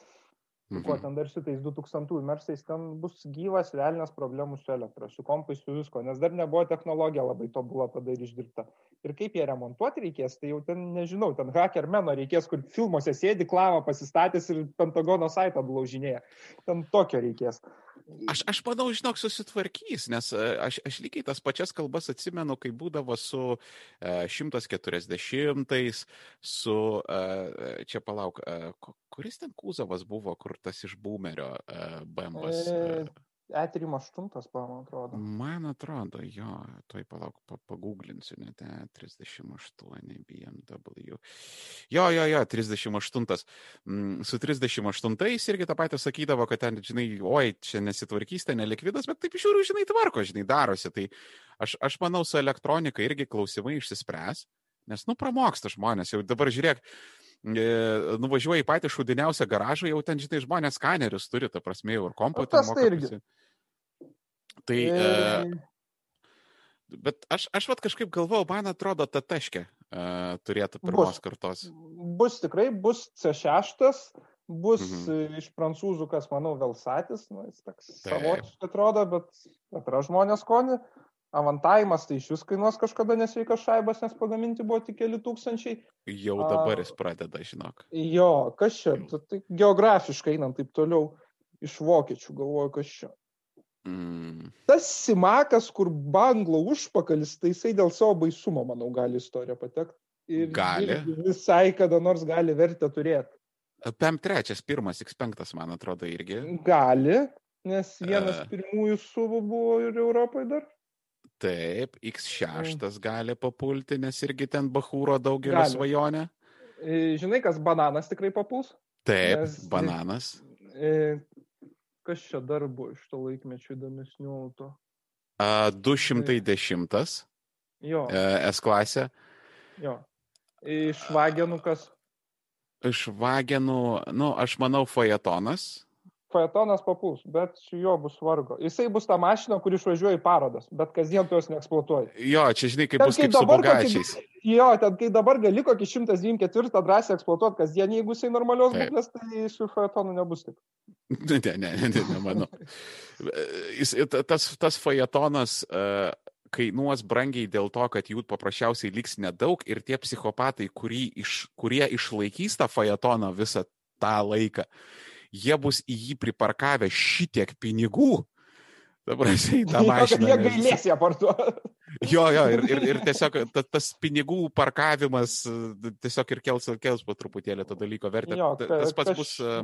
Su kuo Mhm. ten dar su tais 2000 mersais, ten bus gyvas velnės problemų su elektra, su kompais, su visko, nes dar nebuvo technologija labai tobula tada ir išdirbta. Ir kaip ją remontuoti reikės, tai jau ten nežinau, ten hackermeno reikės, kur filmuose sėdi klavą pasistatęs ir Pentagono saitą blaužinėja. Ten tokio reikės. Aš, aš manau, žinok, susitvarkys, nes e, aš, aš lygiai tas pačias kalbas atsimenu, kai būdavo su e, 140-ais, su, e, čia palauk, kuris ten Kūzavas buvo, kur tas iš Boomerio BMW's. E3 aštuntas, man atrodo. Man atrodo, jo, toj palauk, paguglinsiu, net E38 BMW. Jo, jo, jo, 38. Mm, su 38 irgi tą patį sakydavo, kad ten, žinai, oi, čia nesitvarkys, ten nelikvidas, bet taip žiūriu, žinai, tvarko, žinai, darosi. Tai aš, aš manau, su elektronika irgi klausimai išsispręs, nes, nu, pramoksta žmonės, jau dabar žiūrėk e, nuvažiuoji patį šudiniausią garažą, jau ten, žinai, žmonės skanerius turi, ta prasme, jau ir kompo. Nu, tas tai irgi. Tai e, bet aš, aš vat kažkaip galvojau, man atrodo, ta taškė uh, turėtų pirmos Bus. kartos. Bus tikrai, bus C6, bus Mhm. iš prancūzų, kas manau, Velsatis, nu, jis toks savotiškai atrodo, bet atra žmonės skonį. Avantavimas tai iš vis kainuos kažkada nesveikas šaibas, nes pagaminti buvo tik keli tūkstančiai. Jau dabar jis pradeda, žinok. Jo, kas čia, tai geografiškai einant taip toliau iš vokiečių, galvoju, kas čia. Mm. Tas simakas, kur banglo užpakalis, tai jisai dėl savo baisumo, manau, gali istoriją patekti. Ir Gali. visai kada nors gali vertę turėti. PM3, pirmas X5, man atrodo, irgi. Gali, nes vienas E. pirmųjų suvų buvo ir Europoje dar. Taip, X6 gali papulti, nes irgi ten Bahūro daugelio Gali. svajonė. E, Žinai, kas bananas tikrai papuls? Taip, Nes- bananas. Kas čia dar buvo iš to laikmečio įdomesnių auto? A, 210 Jo, e, S klasė. jo. Iš vagenų kas? Iš vagenų, nu, aš manau, Fajetonas. Fajetonas papuls, bet su juo bus vargo. Jisai bus ta mašina, kuri išvažiuoja į parodas, bet kasdien tu jos neeksploatuoji. Jo, čia žinai, kaip Ten bus kai kaip su dabar kokį-. Jo, ten kai dabar gali kokį 124 drąsiai eksploatuoti kasdien, jeigu jisai normalios Taip. būklės, tai su Fajetonu nebus taip. Ne, ne, ne, ne, nemanau. Jis, ta- tas, tas Fajetonas uh, kainuos brangiai dėl to, kad jų paprasčiausiai liks nedaug ir tie psichopatai, kurį iš, kurie išlaikys tą Fajetoną visą tą laiką, jie bus į jį priparkavę šitiek pinigų. Dabar jisai tą mašiną. Jie gailės ją parduoti. Jo, jo, ir, ir, ir tiesiog ta, tas pinigų parkavimas e, tiesiog ir kels, kels po truputėlį to dalyko vertę. Jo, Ta- tas pats kaž- bus e,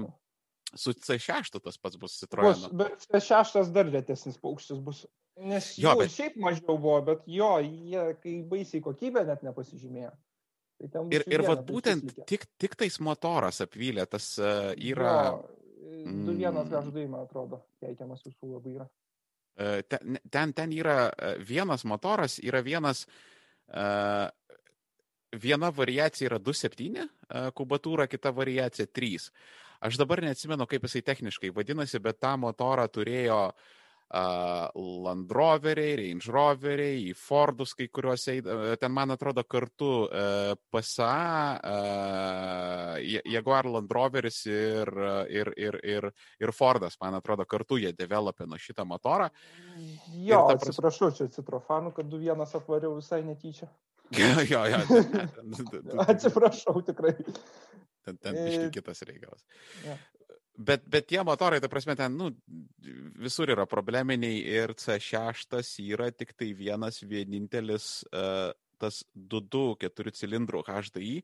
su C6, tas pats bus Bus, Citroen. bet šeštas dar retesnis paukštis bus. Nes Jo, bet- šiaip mažiau buvo, bet jo, jie kai baisiai kokybę net nepasižymėjo. Tai Ir, ir vat būtent tik, tik tais motoras apvylė, tas uh, yra, Jo, Du vienas Mm. gaždai, man atrodo, keikiamas visų labai yra. uh, ten, ten, ten yra uh, vienas motoras, yra vienas, uh, viena variacija yra 2.7 uh, kubatūra, kita variacija 3. Aš dabar neatsimenu, kaip jisai techniškai vadinasi, bet tą motorą turėjo uh, Land Roveriai, Range Roveriai, į Fordus kai kuriuos, e, ten man atrodo kartu uh, PSA, uh, Jaguar Land Roveris ir, e, ir, ir, ir, ir Fordas, man atrodo, kartu jie developino šitą motorą. Jo, pras- atsiprašau, čia citrofanų, kad du vienas apvariau visai netyčia. jo, jo, Atsiprašau, tikrai. ten, ten biškai E, kitas reikalas. jo. Bet, bet tie motorai, ta prasme, ten, nu, visur yra probleminiai ir C6 yra tik tai vienas vienintelis uh, tas 2-2 4 cilindrų HDI,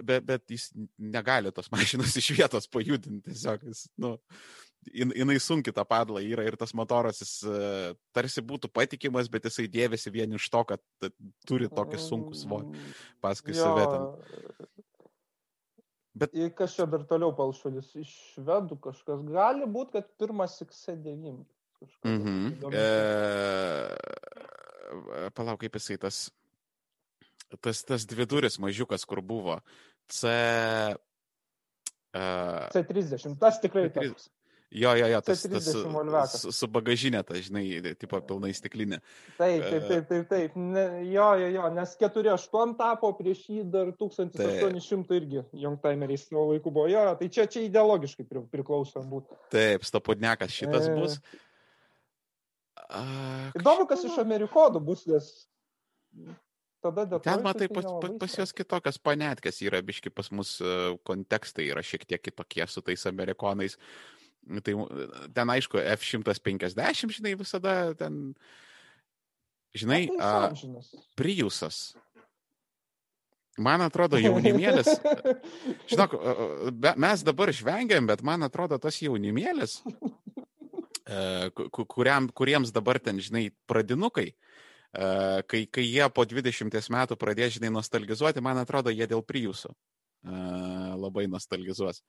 bet, bet jis negali tos mašinos iš vietos pajudinti, tiesiog jis, nu, jin- jinai sunki tą padlą yra ir tas motoras jis uh, tarsi būtų patikimas, bet jisai dėvėsi vien iš to, kad turi tokį sunkų svorį paskui save ten. Bet- Ir kas čia dar toliau palšulis? Iš švedų kažkas. Gali būti, kad pirmas XC9. kažkas Mhm. įdomu. E, palauk, kaip jisai tas, tas, tas dviduris mažiukas, kur buvo. C. E, C30. Tas tikrai C30. toks. Jo, jo, jo, tas, tas su, C30 Volvekas. su, bagažinė, ta, žinai, tipo pilnai stiklinė. Taip, taip, taip, taip, taip. Ne, jo, jo, jo, nes 4.8 tapo, prieš jį dar 1800 irgi jungtaimeriais savo laiku buvo. Jo, tai čia, čia ideologiškai pri, priklauso būti. Taip, stapudnekas šitas E. bus. A, Įdomu, kas iš Amerikonų bus, nes tada Ten, Detroitas matai, tai pas, pas, pas juos kitokios panetkės yra, biški pas mus e, kontekstai yra šiek tiek kitokie su tais amerikonais. Tai e, ten, aišku, F-150, žinai, visada ten, žinai, Na, a. Priusas. Man atrodo, jaunimėlis, žinok, a, a, be- mes dabar žvengiam, bet man atrodo, tas jaunimėlis, e, ku- ku- kuriam, kuriems dabar ten, žinai, pradinukai, e, kai, kai jie po 20 metų pradės, žinai, nostalgizuoti, man atrodo, jie dėl Priusų e, labai nostalgizuos.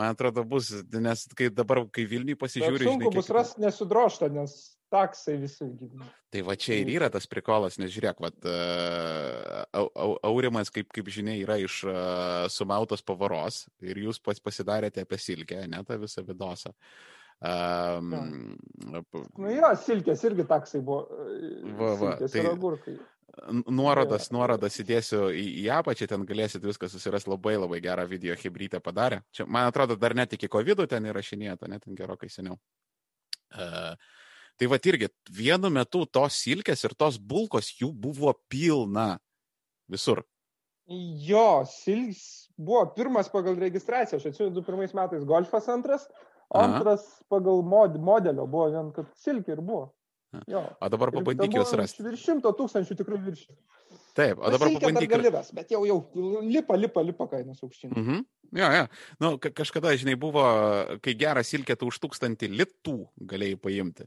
Man atrodo, bus, nes kai dabar, kai Vilniui Bet pasižiūri, sunku žinai, bus kiek- rasti nesudroštą, nes taksai visi. Tai va čia ir yra tas prikolas, nes žiūrėk, vat, uh, au, au, Aurimas, kaip, kaip žinia, yra iš uh, sumautos pavaros ir jūs pas, pasidarėte apie silkę, ne tą visą vidosą. Um, nu jo, silkės irgi taksai buvo. Va, va, silkės tai-. Nuorodas, nuorodas įdėsiu į, į apačią, ten galėsit viską susirasti labai labai gerą video hybrytę padarė. Čia, man atrodo, dar net iki COVID ten įrašinėta, net ten gerokai seniau. Uh, tai va irgi, vienu metu tos silkės ir tos bulkos jų buvo pilna visur. Jo, Silks buvo pirmas pagal registraciją, aš atsimenu, 21 metais Golfas antras, o Aha. antras pagal mod, modelio buvo vien, kad Silkė ir buvo. Jo. O dabar pabandyk juos rasti. Virš šimto tūkstančių tikrai virš. Taip, o dabar pabandyk. ir- gali ras, bet jau, jau lipa, lipa, lipa kainos aukštyn. Mhm. Jo, jo. Nu, ka- kažkada, žinai, buvo, kai gerą silkę tu už tūkstantį litų galėjai paimti.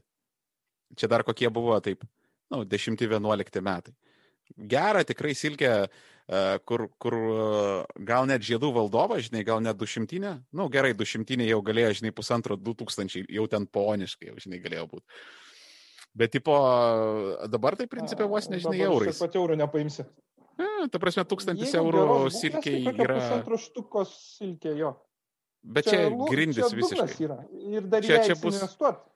Čia dar kokie buvo, taip, nu, 10-11 metai. Gerą tikrai silkę, e, kur, kur e, gal net žiedų valdovas, žinai, gal net 200, nu, gerai, 200 jau galėjo, žinai, pusantro 2000, jau ten poniškai, jau, žinai, galėjo būti. Bet, tipo, dabar tai principė vos nežinai eurais. Pat eurų nepaimsi. E, ta prasme, tūkstantis eurų silkiai tai yra. Pusantro štukos silkė, jo. Bet čia lu- grindis čia visiškai. Yra. Ir dar Čia- čia, čia čia bus- investuoti.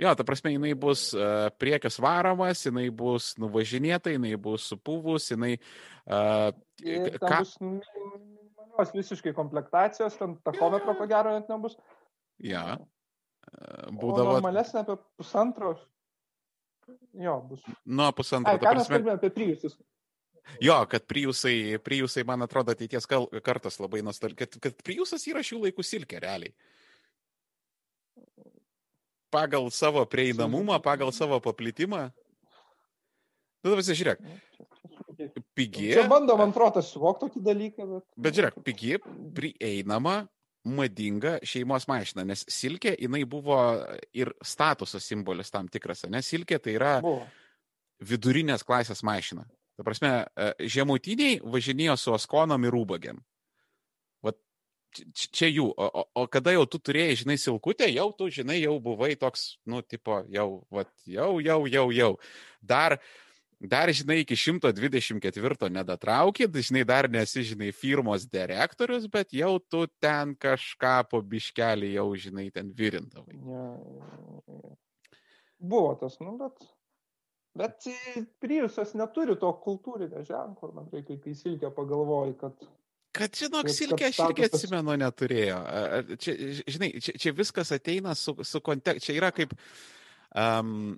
Jo, ta prasme, jinai bus uh, priekis varomas, jinai bus nuvažinėta, jinai bus supuvus, jinai... Uh, ką? bus visiškai komplektacijos, ten tachometro ko gero net nebus. ja, O būdavo Normalesnė apie pusantro. Jo, bus. nuo pusantro. Ai, ką mes kalbėjome apie priusus? jo, kad priusai, priusai, man atrodo, ateities kartas labai nostal... Kad, kad priusas yra šių laikų silkė, realiai. Pagal savo prieinamumą, pagal savo paplitimą. Nu, visi žiūrėk, pigi. Čia bandom ant protas suvokti tokį dalyką, bet... Bet žiūrėk, pigi, prieinama, madinga šeimos mašina, nes silkė, jinai buvo ir statuso simbolis tam tikras, nes silkė tai yra Buvo. vidurinės klasės mašina. Ta prasme, e, žemutiniai važinėjo su oskonom ir rūbagiam. Vat čia- jų, o, o, kada jau tu turėjai, žinai, silkutę, jau tu, žinai, jau buvai toks, nu, tipo, jau, vat, jau, jau, jau, jau. Dar, dar, žinai, iki 124 nedatraukit, žinai, dar nesi, žinai, firmos direktorius, bet jau tu ten kažką po biškelį jau, žinai, ten virindavai. Ja, buvo tas, nu, bet... Bet Priusas neturi to kultūrinio ženklo, man reikia, kai Silkė pagalvoji, kad... Kad, žinok, silkė aš irgi atsimenu neturėjo. Čia, žinai, čia, čia viskas ateina su, su kontekstu. Čia yra kaip... Um,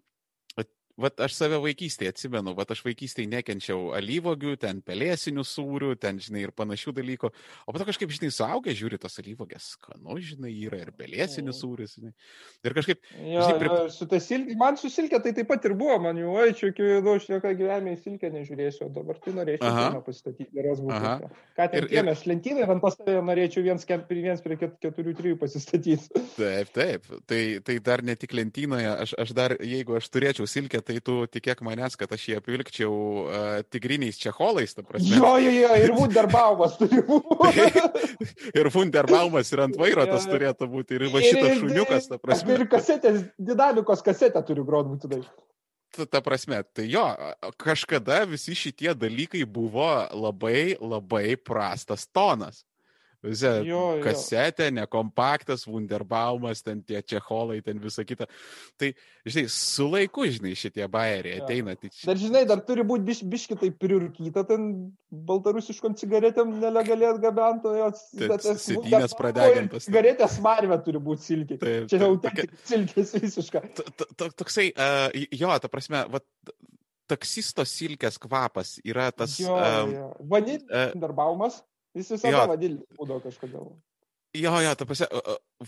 Vat aš save vaikystėje atsimenu, vat aš vaikystėje nekenčiau alyvogių, ten pelėsinių sūrių, ten, žinai, ir panašių dalykų. O po to kažkaip, žinai, suaugę žiūri tos alyvogės, skanu, žinai, yra ir pelėsinių Mm. sūris, žinai. Ir kažkaip, Jo, Žinai, pri- jo, su silkė, man su silkė tai taip pat ir buvo, man jau, oi, čia iki nu, aš joką gyvenime į silkę nežiūrėsiu, o dabar tai norėčiau vieną pasistatyti, geros būklės. Ką ten Ir- ir- kiemė, aš lentynai ant pas tave norėčiau viens, prie viens prie ket- keturių, trijų pasistatyti. taip, taip, tai, tai dar ne tik lentynoje, aš, aš dar, jeigu aš turėčiau silkę, tai tu tikėk manęs, kad aš jį apvilkčiau uh, tigriniais čeholais, ta prasme. Jo, jo, jo, ir Wunderbaumas turi būti. Ir Funderbaumas ir ant vairo tas turėtų būti. Ir va šitas šuniukas, ta prasme. Ir kasetės, dinamikos kasetę turi grot būtinai. Ta prasme, tai jo, kažkada visi šitie dalykai buvo labai, labai prastas tonas. Visi kasetė, nekompaktas, Wunderbaumas, ten tie čeholai, ten visa kita. Tai, žinai, su laiku, žinai, šitie bairiai Jo. ateina. Tai, Dar žinai, dar turi būti biš, biški tai priurkyta, ten baltarusiškom cigaretėm nelegaliai atgabentojos. Ten sėdynės pradegintos. Cigaretės marvė turi būti silkiai. Taip, Čia jau tokia- silkės visiška. toksai, uh, jo, ta prasme, va, taksisto silkės kvapas yra tas... Jo, em, jo. Vanil, e, darbaumas, jis visada vanilis būdavo kažkodėl. Jo, jo, ta prasme,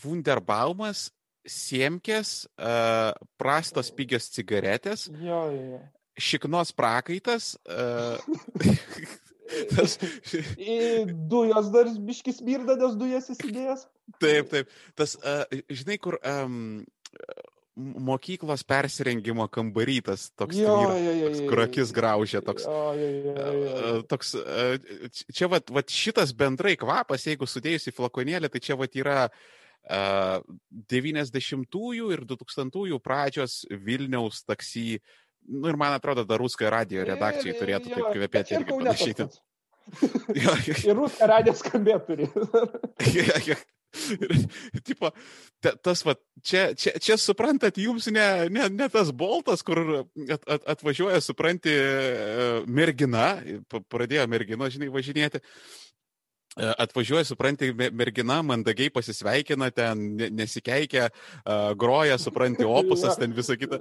Wunderbaumas, Siemkės, uh, prastos pigios cigaretės, Jo, jo, jo. šiknos prakaitas. Uh, tas, dujos dar biškis mirda, nes dujas įsidėjęs. taip, taip. Tas, uh, žinai, kur um, mokyklos persirengimo kambarytas toks Jo, yra, jo, jo, toks, jo, kur jo. akis graužia, toks. Jo, jo, jo, jo, jo. Uh, toks, uh, čia vat, vat šitas bendrai kvapas, jeigu sudėjus į flakonėlį, tai čia vat yra uh, 90-ųjų ir 2000-ųjų pradžios Vilniaus taksi. Nu ir man atrodo, dar Ruskoje radio redakcijai turėtų taip kvepėti ir panašiai. Ir Rusija radijas skambėt turi. jo, jo. Ir, tipo, tas, va, čia, čia, čia suprantat, jums ne, ne, ne tas boltas, kur at, at, atvažiuoja, supranti, e, mergina, pradėjo mergino, žinai, važinėti. E, atvažiuoja, supranti, mergina mandagiai pasisveikina, ten nesikeikia, groja, supranti, opusas, ten visą kitą.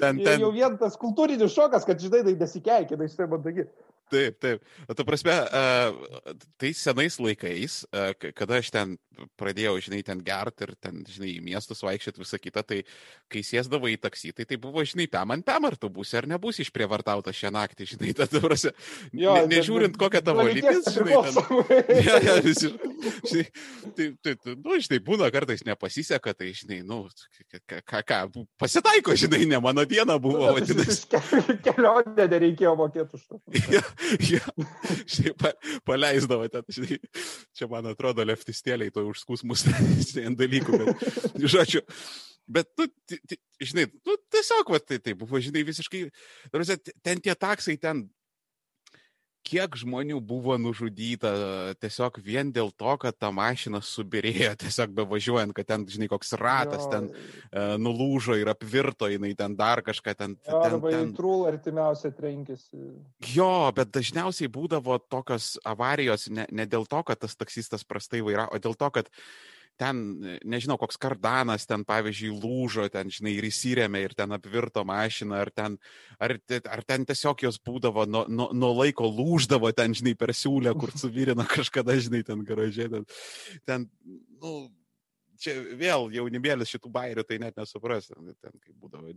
Ten, ten... Jau vien tas kultūrinis šokas, kad, žinai, tai nesikeikia, tai štai mandagiai. Taip, taip. Tu prasme, tai senais laikais, kada aš ten pradėjau, žinai, ten gert ir ten, žinai, į miestus vaikščioti visą kitą, tai kai sėsdavo į taksį, tai tai buvo, žinai, pem ant pem, ar tu būsi ar nebūsi išprievartautas šią naktį, žinai, tada, prasme, jo, ne, nežiūrint kokią tavo lytis, žinai, ten, ja, ja, visi, žinai, tai, tai, tai, nu, žinai, būna kartais nepasiseka, tai, žinai, nu, ką, ką, pasitaiko, žinai, ne mano diena buvo, vadinasi. Kelionė nereikėjo mokėti už to. Ja, žinai, pa, paleisdavo ten, žinai, čia man atrodo leftistėliai to užskus mus ant dalykų, bet, žodžiu, bet, tu, žinai, tu tiesiog, va, tai, tai buvo, žinai, visiškai, ten tie taksai, ten kiek žmonių buvo nužudyta tiesiog vien dėl to, kad ta mašina subirėjo, tiesiog bevažiuojant, kad ten, žinai, koks ratas jo. ten uh, nulūžo ir apvirto, jinai ten dar kažką ten. Jo, ten arba ten... trūl artimiausia trenkėsi. Jo, bet dažniausiai būdavo tokios avarijos ne, ne dėl to, kad tas taksistas prastai vairavo, o dėl to, kad uh, ten, nežinau, koks kardanas ten, pavyzdžiui, lūžo, ten, žinai, ir įsirėmė ir ten apvirto mašiną, ar ten, ar, ar ten tiesiog jos būdavo, nuo, nuo, nuo laiko lūždavo ten, žinai, per siūlę, kur suvirino kažkada, žinai, ten garažė. Ten, ten nu, čia vėl jaunimėlis šitų bairių, tai net nesupras, ten, ten kaip būdavo.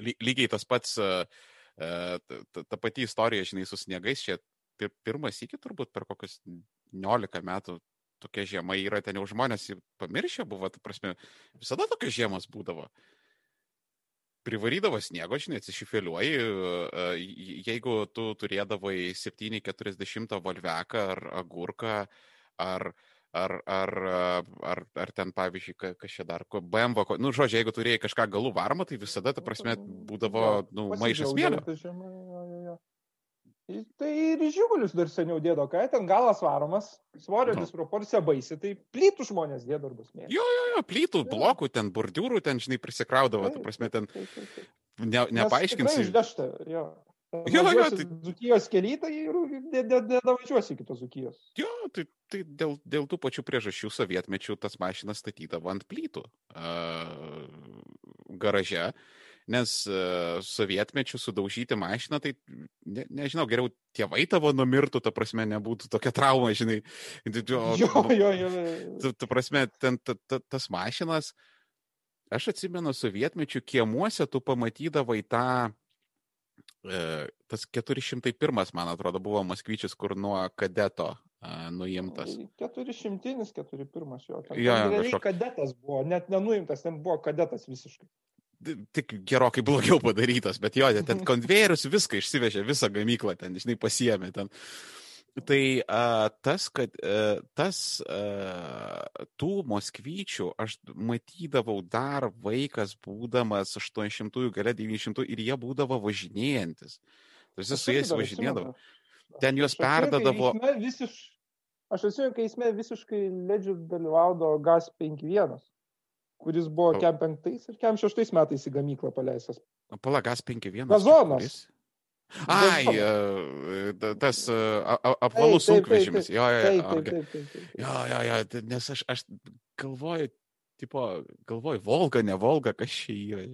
Lygiai tas pats, ta, ta, ta pati istorija, žinai, su sniegais, čia pirmas iki turbūt per kokius 19 metų tokia žiema yra, ten jau žmonės pamiršę buvo, ta prasme, visada tokios žiemos būdavo. Privarydavo sniego, žinai, atsišifeliuoji, e, jeigu tu turėdavai 740 volveką ar agurką, ar, ar, ar, ar, ar ten, pavyzdžiui, čia dar, BMW, nu, žodžiu, jeigu turėjai kažką galų varmą, tai visada, ta prasme, būdavo, nu, maišas mėlio. Tai ir žigulius dar seniau dėdo, ką ten galas varomas, svorio no. disproporcija baisi, tai plytų žmonės dėdo arba smėlį. Jo, jo, jo, plytų, blokų, ten bordiūrų, ten, žinai, prisikraudavo, tu prasme, ten ne, nepaaiškinsi. Išdašta, jo. Jo, jo, tai... Zukijos kelytą ir nedavažiuosi iki tos Zukijos. Jo, tai, tai dėl, dėl tų pačių priežasčių sovietmečių tas mašinas statydavo ant plytų uh, garaže. Uh, nes uh, sovietmečių sudaužyti mašiną, tai ne, nežinau, geriau tėvai tavo numirtų, ta prasme, nebūtų tokia trauma, žinai. O, jo, jo, jo. Tu, tu prasme, ten ta, ta, tas mašinas, aš atsimenu sovietmečių kiemuose, tu pamatydavai tą, e, tas 401, man atrodo, buvo Maskvyčius, kur nuo kadeto a, nuimtas. 400, 401 jo. Ten, ja, ten kažkok... kadetas buvo, net nenuimtas, ten buvo kadetas visiškai tik gerokai blogiau padarytas, bet jo, ten konvejerius viską išsivežė, visą gamyklą ten, žinai, pasiemė ten. Tai a, tas, kad a, tas a, tų moskvyčių aš matydavau dar vaikas, būdamas 800-ųjų gale 900 ir jie būdavo važinėjantis. Jis su jais važinėdavo. Ten juos perdadavo. Aš atsimenu, kai jis visiškai ledžiu dalyvaudavo GAS 51 kuris buvo kem penktais ir kem šeštais metais į gamyklą paleistas. Palagas 5-1. Gazonas. Ai, tas apvalus sunkvežimis. Jo, jo, jo. Jo, jo, jo, nes aš, aš galvoju, tipo, galvoju, Volga, ne Volga, kas čia yra.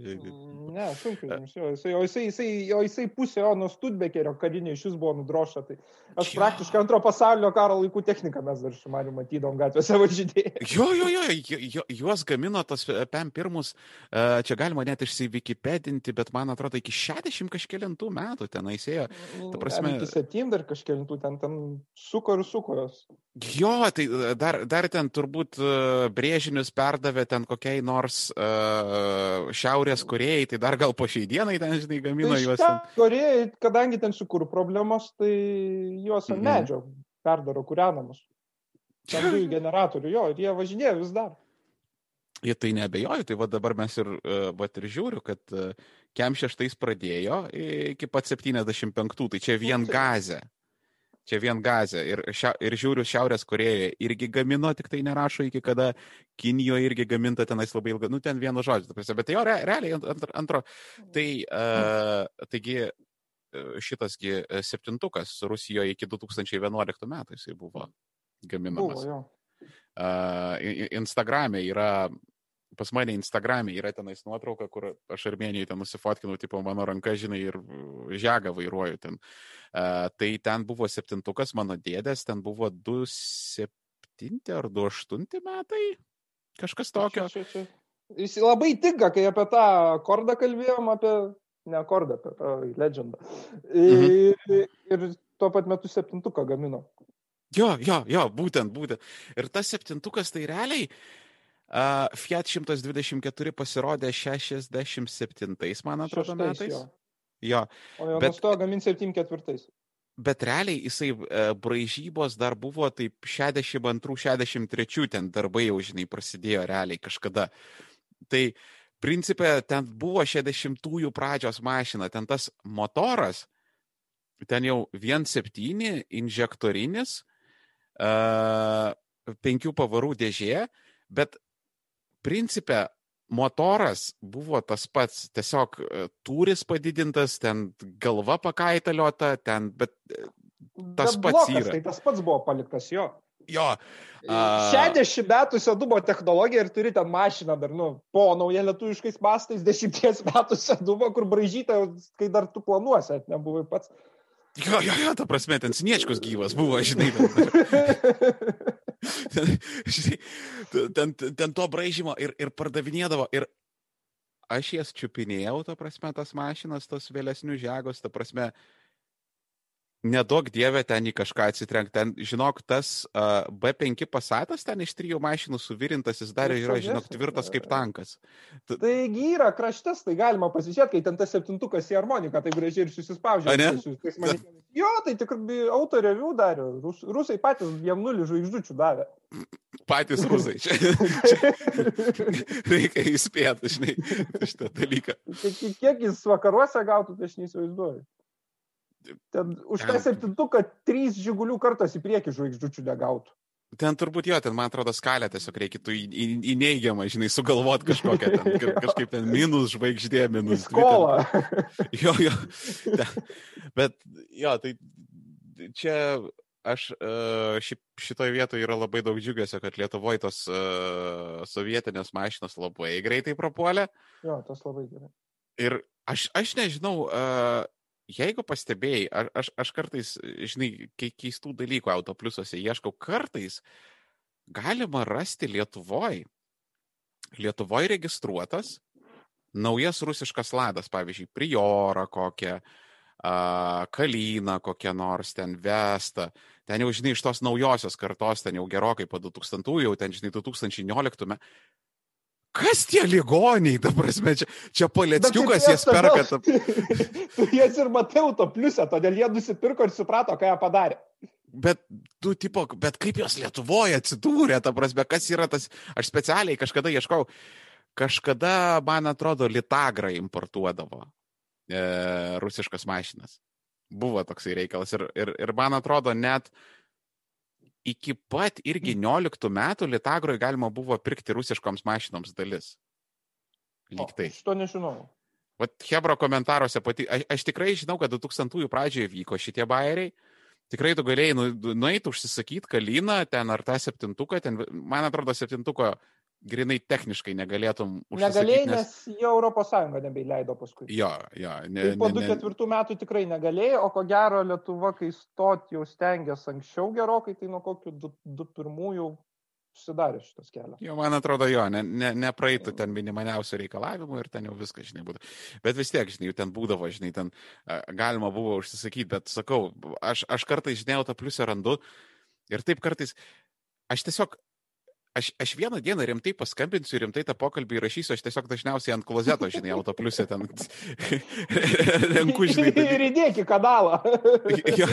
Ne, sunkvežimis, jo, jisai, jisai, jisai, jisai pusė jo nuo Studbekerio karinė iš vis buvo nudrošta. Tai aš jo. praktiškai antro pasaulinio karo laikų techniką mes dar šimariu matydom gatvėse važinėje. Jo, jo, jo, jo, juos gamino tos PM pirmus, e, čia galima net išsivykipedinti, bet man atrodo iki 60 kažkėlintų metų ten eisėjo. Ta prasme... Iki 7 dar kažkėlintų ten, ten suko ir suko jos. Jo, tai e, dar, dar ten turbūt e, brėžinius perdavė ten kokiai nors uh, Šiaurės Korejai, tai dar gal po šiai dienai ten, žinai, gamino tai juos. Ten... Korejai, kadangi ten su kur problemos, tai juos ant mm -hmm. medžio perdaro kūrenamus. Ten dujų generatorių, jo, ir jie važinėja vis dar. Jie tai nebejoju, tai va dabar mes ir, va ir žiūriu, kad Kem šeštais pradėjo iki pat 75, tai čia vien gazė. Čia vien gazė. Ir, šia, ir žiūriu Šiaurės Korejoje irgi gamino, tik tai nerašo iki kada Kinijoje irgi gaminta tenais labai ilgai, nu ten vienu žodžiu, bet jo re, realiai antro. antro tai, uh, taigi šitasgi septintukas Rusijoje iki 2011 metų jisai buvo gaminamas. Buvo, uh, Instagram'e yra pas mane Instagram'e yra tenais nuotrauka, kur aš Armenijoje ten nusifotkinau, tipo mano ranka, žinai, ir žegą vairuoju ten. Uh, tai ten buvo septintukas mano dėdės, ten buvo 27 ar 28 metai, kažkas tokio. Čia, čia, čia. Jis labai tinka, kai apie tą kordą kalbėjom, apie, ne kordą, apie tą legendą. Ir, mhm. ir tuo pat metu septintuką gamino. Jo, jo, jo, būtent, būtent. Ir tas septintukas tai realiai, uh, Uh, Fiat 124 pasirodė 67, man atrodo, Šeštais, metais. Jo. jo. O jau bet, nustojo gaminti 74. Bet realiai jisai e, braižybos dar buvo taip 62-63 ten darbai jau, žinai, prasidėjo realiai kažkada. Tai principė ten buvo 60-ųjų pradžios mašina, ten tas motoras, ten jau 1.7 injektorinis, uh, penkių pavarų dėžė, bet principe motoras buvo tas pats, tiesiog e, turis padidintas, ten galva pakaitaliota, ten, bet e, tas bet pats blokas, yra. Tai tas pats buvo paliktas jo. Jo. Uh, 60 metų senumo technologija ir turi ten mašiną dar, nu, po nauja lietuviškais mastais, 10 metų senumo, kur bražyta, kai dar tu planuosi, nebuvai pats. Jo, jo, jo, ta prasme, ten sniečkus gyvas buvo, žinai. ten, žinai, ten, ten to braižymo ir, ir pardavinėdavo. Ir aš jas čiupinėjau, ta prasme, tas mašinas, tos vėlesnius žegos, ta prasme, nedaug dievė ten į kažką atsitrenkti. Ten, žinok, tas uh, B5 pasatas ten iš trijų mašinų suvirintas, jis dar yra, žinok, tvirtas kaip tankas. Ta... Taigi yra kraštas, tai galima pasižiūrėti, kai ten tas septintukas į harmoniką, tai gražiai ir susispaudžia. Jo, tai tik autorių darė. Rus, rusai patys jam nulį žvaigždučių davė. Patys rusai. Čia, čia, reikia įspėti, žinai, šitą dalyką. Kiek jis vakaruose gautų, tai aš neįsivaizduoju. Ten už tą septintuką trys žigulių kartas į priekį žvaigždžių negautų. Ten turbūt jo, ten man atrodo skalę tiesiog reikėtų į, į, į neigiamą, žinai, sugalvot kažkokią, ten, kažkaip ten minus žvaigždė, minus skolą. Jo, jo. Ten, bet jo, tai čia aš ši, šitoje vietoje yra labai daug džiugesio, kad Lietuvoje tos uh, sovietinės mašinos labai greitai prapuolė. Jo, tas labai gerai. Ir aš, aš nežinau, uh, jeigu pastebėjai, aš, aš, aš kartais, žinai, keistų dalykų autopliusuose ieškau, kartais galima rasti Lietuvoje, Lietuvoje registruotas naujas rusiškas ladas, pavyzdžiui, Priora kokią, Kalyną kokią nors ten Vestą, ten jau, žinai, iš tos naujosios kartos, ten jau gerokai po 2000, jau ten, žinai, 2019 metų kas tie ligoniai, ta prasme, čia, čia paleckiukas jas perka. Ta... tu jas ir matau to pliusą, todėl jie nusipirko ir suprato, ką jie padarė. Bet tu, tipo, bet kaip jos Lietuvoje atsidūrė, ta prasme, kas yra tas, aš specialiai kažkada ieškau, kažkada, man atrodo, Litagrą importuodavo e, rusiškas mašinas. Buvo toksai reikalas ir, ir, ir man atrodo, net iki pat irgi 19 metų Litagroje galima buvo pirkti rusiškoms mašinoms dalis. Lygtai. Aš to nežinau. Vat Hebro komentaruose pati, aš, aš tikrai žinau, kad 2000-ųjų pradžioje vyko šitie bairiai. Tikrai tu galėjai nu, nueiti užsisakyti kalyną ten ar tą septintuką, ten, man atrodo, septintuko grinai techniškai negalėtum užsisakyti. Negalėjai, nes, nes Europos Sąjunga nebeįleido paskui. Jo, jo. Ne, tai po 2004 metų tikrai negalėjai, o ko gero Lietuva, kai stot jau stengiasi anksčiau gerokai, tai nuo kokių 2001 jau susidarė šitas kelias. Jo, man atrodo, jo, ne, ne, nepraeitų ten minimaliausių reikalavimų ir ten jau viskas, žinai, būtų. Bet vis tiek, žinai, ten būdavo, žinai, ten galima buvo užsisakyti, bet sakau, aš, aš kartais, žinai, tą pliusą randu ir taip kartais, aš tiesiog Aš, aš vieną dieną rimtai paskambinsiu, rimtai tą pokalbį įrašysiu, aš tiesiog dažniausiai ant klozeto, žinai, autopliusė ten renku, žinai. Tai... Ir įdėki kanalą. jo,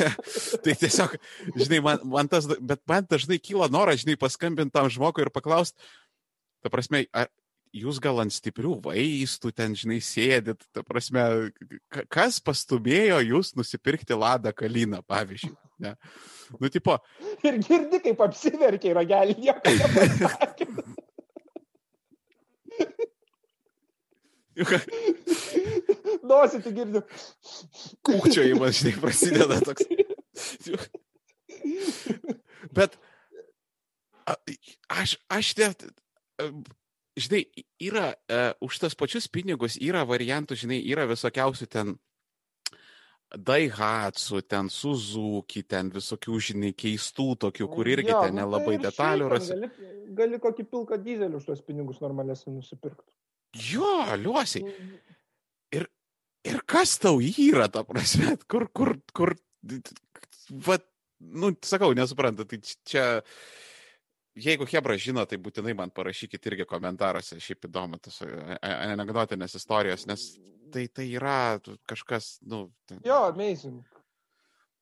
tai tiesiog, žinai, man, man tas, bet man dažnai kyla noras, žinai, paskambinti tam žmogui ir paklausti, ta prasme, ar, jūs gal ant stiprių vaistų ten, žinai, sėdit, ta prasme, kas pastumėjo jūs nusipirkti ladą kalyną, pavyzdžiui. Ne? Nu, tipo. Ir girdi, kaip apsiverkia ragelį, nieko nepasakė. Nosį tu girdi. Kūkčiojimas, žinai, prasideda toks. Bet aš, aš net, žinai, yra uh, už tas pačius pinigus, yra variantų, žinai, yra visokiausių ten Daihatsu, ten Suzuki, ten visokių, žinai, keistų tokių, kur irgi ten nu, nelabai tai detalių rasi. Gali, gali kokį pilką dizelį už tos pinigus normalesnį nusipirkti. Jo, liuosiai. Mm. Ir, ir kas tau yra, ta prasme, kur, kur, kur, va, nu, sakau, nesuprantu, tai čia jeigu Hebra žino, tai būtinai man parašykit irgi komentaruose, šiaip įdomu tas e, e, anegdotinės istorijos, nes tai, tai yra kažkas, nu. Ten... Jo, amazing.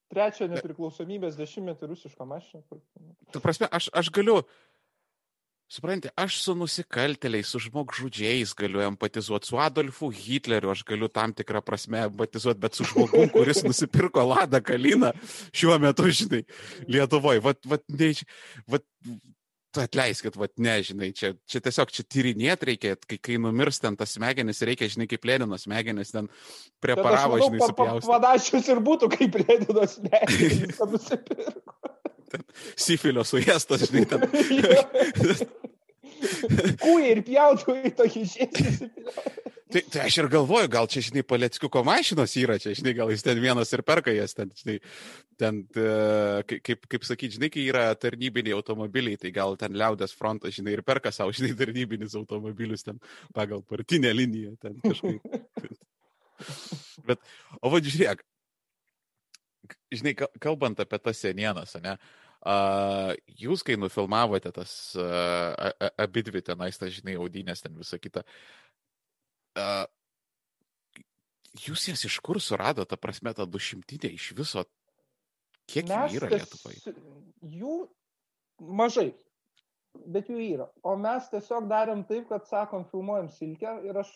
Trečią nepriklausomybės dešimtmetį rusišką mašiną. Tu prasme, aš, aš galiu, supranti, aš su nusikalteliais, su žmogžudžiais galiu empatizuoti, su Adolfu Hitleriu aš galiu tam tikrą prasme empatizuoti, bet su žmogum, kuris nusipirko Ladą Kaliną šiuo metu, žinai, Lietuvoje. Vat, vat, ne, vat, atleiskit, vat nežinai, čia, čia tiesiog čia tyrinėti reikia, kai, kai numirs ten tas smegenis, reikia, žinai, kaip Lenino smegenis ten preparavo, žinai, supjausti. Panašius ir būtų kaip Lenino smegenis, nusipirko. Sifilio suėstas, žinai, ten. Kūjai ir pjautų į tokį žingsnį. Tai, tai aš ir galvoju, gal čia, žinai, paleckiuko mašinos yra, čia, žinai, gal jis ten vienas ir perka jas, ten, žinai, ten, kaip, kaip, kaip sakyti, žinai, kai yra tarnybiniai automobiliai, tai gal ten liaudės frontas, žinai, ir perka savo, žinai, tarnybinis automobilius ten pagal partinę liniją, ten kažkaip. Bet, o vad, žiūrėk, žinai, kalbant apie tas senienas, ne, Uh, jūs, kai nufilmavote tas uh, abidvi tenais, tas, žinai, audinės ten visą kitą, uh, jūs jas iš kur surado, ta prasme, tą dušimtinę iš viso? Kiek Mes jų yra Lietuvoje? Jų mažai, bet jų yra. O mes tiesiog darėm taip, kad sakom, filmuojam silkę ir aš,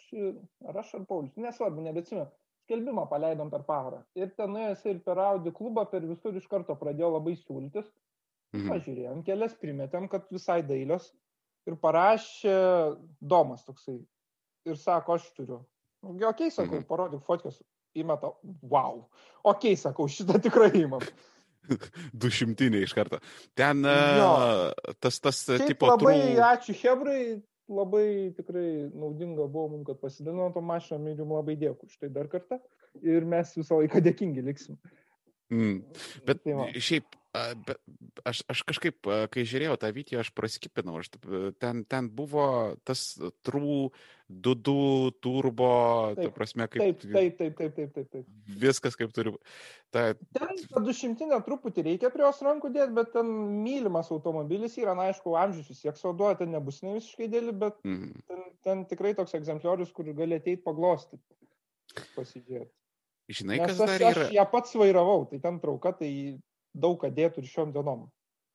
ar aš ar Paulius, nesvarbu, nebetsimenu, skelbimą paleidom per parą. Ir ten nuėjęs ir per Audi klubą, per visur iš karto pradėjo labai siūlytis. Mhm. Pažiūrėjom, kelias primetėm, kad visai dailios. Ir parašė Domas toksai, ir sako, aš turiu. Okei, okay, sakau, mhm. parodyk fotkės, įmeta, wow. Okei, okay, sakau, šitą tikrai įmam. Du šimtiniai iš karto. Ten jo. tas, tas Šiaip tipo. Labai trų... ačiū Hebrai, labai tikrai naudinga buvo mums, kad pasidalino to mašiną ir jums labai dėkui už tai dar kartą. Ir mes visą laiką dėkingi liksim. Mm. Bet tai va. šiaip Aš, aš kažkaip, kai žiūrėjau tą video, aš praskipinau. Aš, ten, ten buvo tas trų, dudu, turbo, taip, ta prasme, kaip. Taip, taip, taip, taip, taip, taip. taip. Viskas kaip turi. Ta... Ten du šimtinę truputį reikia prie jos rankų dėti, bet ten mylimas automobilis yra, na, aišku, amžius vis tiek sauduoja, ten nebus ne visiškai dėlį, bet mm. ten, ten tikrai toks egzempliorius, kur gali ateiti paglostyti, pasidžiūrėti. Žinai, Nes kas aš, dar yra? Aš ją pats vairavau, tai ten trauka, tai daug ką dėtų ir šiom dienom.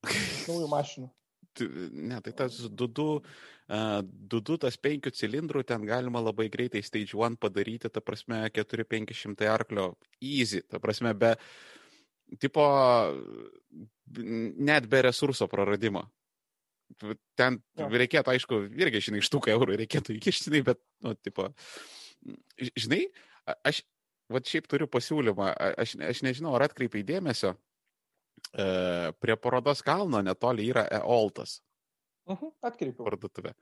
Naujų mašinų. Ne, tai tas dudu, uh, dudu tas penkių cilindrų, ten galima labai greitai stage 1 padaryti, ta prasme, 4-500 arklio, easy, ta prasme, be, tipo, net be resurso praradimo. Ten ja. reikėtų, aišku, irgi, žinai, štuką eurų reikėtų įkišti, bet, nu, tipo, žinai, aš, va šiaip turiu pasiūlymą, aš, aš nežinau, ar atkreipai dėmesio, prie parodos kalno netoli yra Eoltas. Mhm, atkreipiau. Parduotuvė.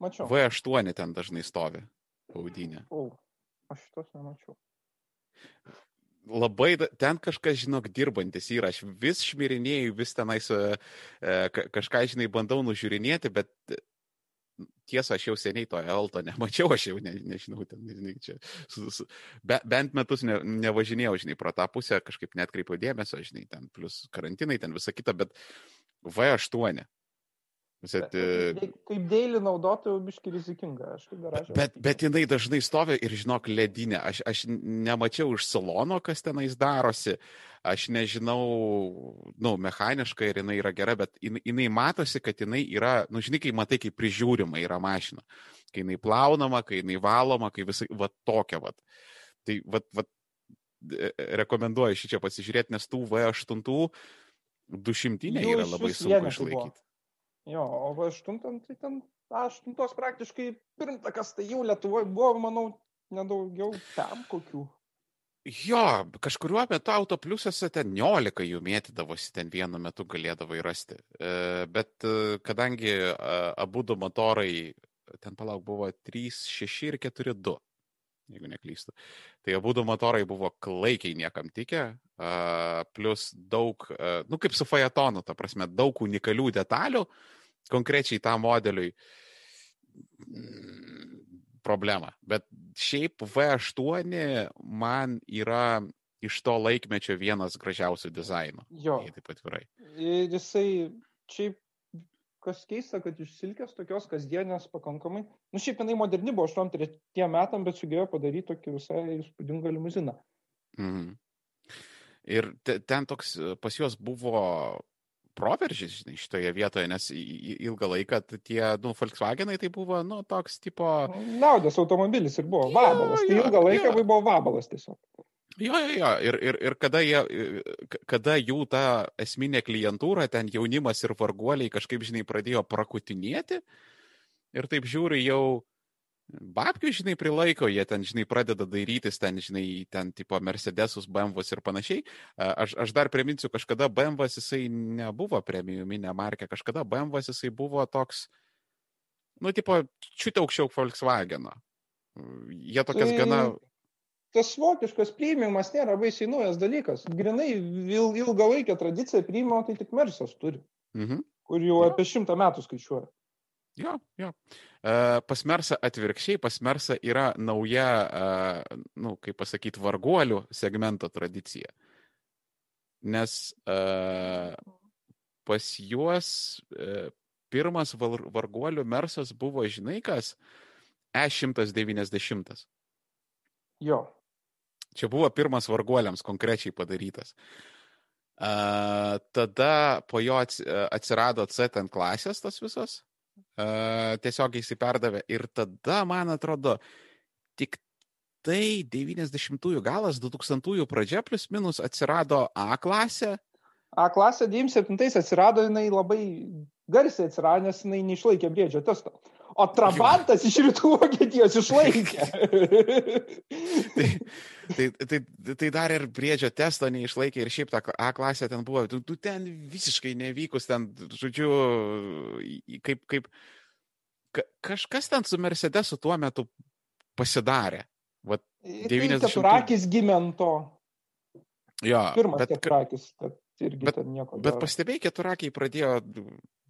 Mačiau. V8 ten dažnai stovi paudinė. O, aš šitos nemačiau. Labai, ten kažkas, žinok, dirbantis yra, aš vis šmirinėjau, vis tenais e, kažką, žinai, bandau nužiūrinėti, bet tiesa, aš jau seniai to Elto nemačiau, aš jau ne, nežinau, ten, žinai, čia, su, su, be, bent metus ne, nevažinėjau, žinai, pro tą pusę, kažkaip net kreipiau dėmesio, žinai, ten plus karantinai, ten visa kita, bet V8 Bet, e, kaip dėlį naudotojų biški rizikinga, garažą. Bet, bet jinai dažnai stovi ir žinok ledinė. Aš, aš nemačiau iš salono, kas tenais darosi. Aš nežinau, nu, mechaniškai ir jinai yra gera, bet jinai, jinai matosi, kad jinai yra, nu, žinai, kai matai, kaip prižiūrima yra mašina. kai jinai plaunama, kai jinai valoma, kai visai, va tokia, va. Tai, va, va, rekomenduoju šį čia pasižiūrėti, nes tų V8 200 yra labai sunku išlaikyti. Jo, o V8 tai ten aštuntos praktiškai pirmtakas, tai jau Lietuvoje buvo, manau, nedaugiau tam kokių. Jo, kažkuriuo metu autopliusuose ten 19 jų mėtydavosi, ten vienu metu galėdavai rasti. E, bet e, kadangi e, abu du motorai, ten palauk, buvo 3, 6 ir 4, 2, jeigu neklystu. Tai abu du motorai buvo klaikiai niekam tikę, plus daug, nu kaip su Fajatonu, ta prasme, daug unikalių detalių, konkrečiai tam modeliui problema. Bet šiaip V8 man yra iš to laikmečio vienas gražiausių dizainų. Jo. Taip atvirai. Ir jisai šiaip kas keista, kad iš silkės tokios kasdienės pakankamai, nu šiaip jinai moderni buvo 83 metam, bet sugebėjo padaryti tokį visai įspūdingą limuziną. Mhm. Ir te, ten toks pas juos buvo proveržis, žinai, šitoje vietoje, nes ilgą laiką tie, nu, Volkswagenai tai buvo, nu, toks tipo... Liaudės automobilis ir buvo vabalas, jo, tai ilgą laiką jo. buvo vabalas tiesiog. Jo, jo, jo, ir, ir, ir kada, jie, kada jų ta esminė klientūra, ten jaunimas ir varguoliai kažkaip, žinai, pradėjo prakutinėti ir taip žiūri jau, babkių, žinai, prilaiko, jie ten, žinai, pradeda dairytis, ten, žinai, ten, tipo, Mercedesus, BMW ir panašiai. Aš, aš dar priminsiu, kažkada BMW jisai nebuvo premiuminė markė, kažkada BMW jisai buvo toks, nu, tipo, čiut aukščiau Volkswageno. Jie tokias tai... gana tas vokiškas priimimas nėra baisiai naujas dalykas. Grinai il, ilgalaikę tradiciją priimimo tai tik Mersas turi, mhm. kur jau apie šimtą metų skaičiuoja. Jo, jo. Uh, pasmersa atvirkščiai, pasmersa yra nauja, uh, nu, kaip pasakyti, varguolių segmento tradicija. Nes uh, pas juos pirmas varguolių mersas buvo, žinai kas, E190. Jo. Čia buvo pirmas varguoliams konkrečiai padarytas. Uh, tada po jo atsirado C ten klasės tas visas tiesiog įsiperdavė. Ir tada, man atrodo, tik tai 90-ųjų galas, 2000-ųjų pradžia plus minus atsirado A klasė. A klasė 97 atsirado, jinai labai garsiai atsirado, nes jinai neišlaikė briedžio testo. O Trabantas iš rytų Vokietijos išlaikė. tai, tai, tai, tai dar ir briedžio testo neišlaikė ir šiaip ta A klasė ten buvo, tu, tu ten visiškai nevykus, ten, žodžiu, kaip, kaip ka, kažkas ten su Mercedesu tuo metu pasidarė. Vat 90. Tai keturakis gimė ant to. Jo, Pirmas bet, keturakis, tad irgi bet, nieko. Bet pastebėjai, keturakiai pradėjo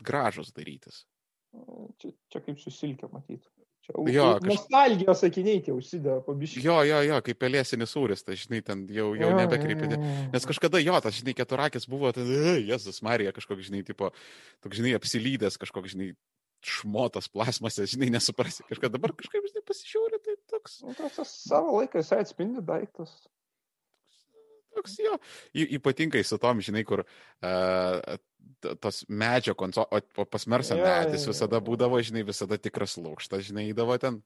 gražus darytis. Čia, čia kaip susilkė matyti. Čia, jo, kaž... Nostalgijos sakiniai tie užsidėjo pabiškai. Jo, jo, jo, kaip pelėsinis sūris, tai žinai, ten jau, jau nebekreipėte. Nes kažkada jo, tas, žinai, keturakis buvo, ten, Jėzus Marija, kažkoks, žinai, tipo, toks, žinai, apsilydęs, kažkoks, žinai, šmotas plasmasė, žinai, nesuprasi. Kažką dabar kažkaip, žinai, pasižiūri, tai toks. Nu, tas savo laiką jisai atspindi daiktas toks jo. Ypatingai su tom, žinai, kur uh, tos medžio konsolės, o pas Mersą medis visada būdavo, žinai, visada tikras lūkštas, žinai, įdavo ten,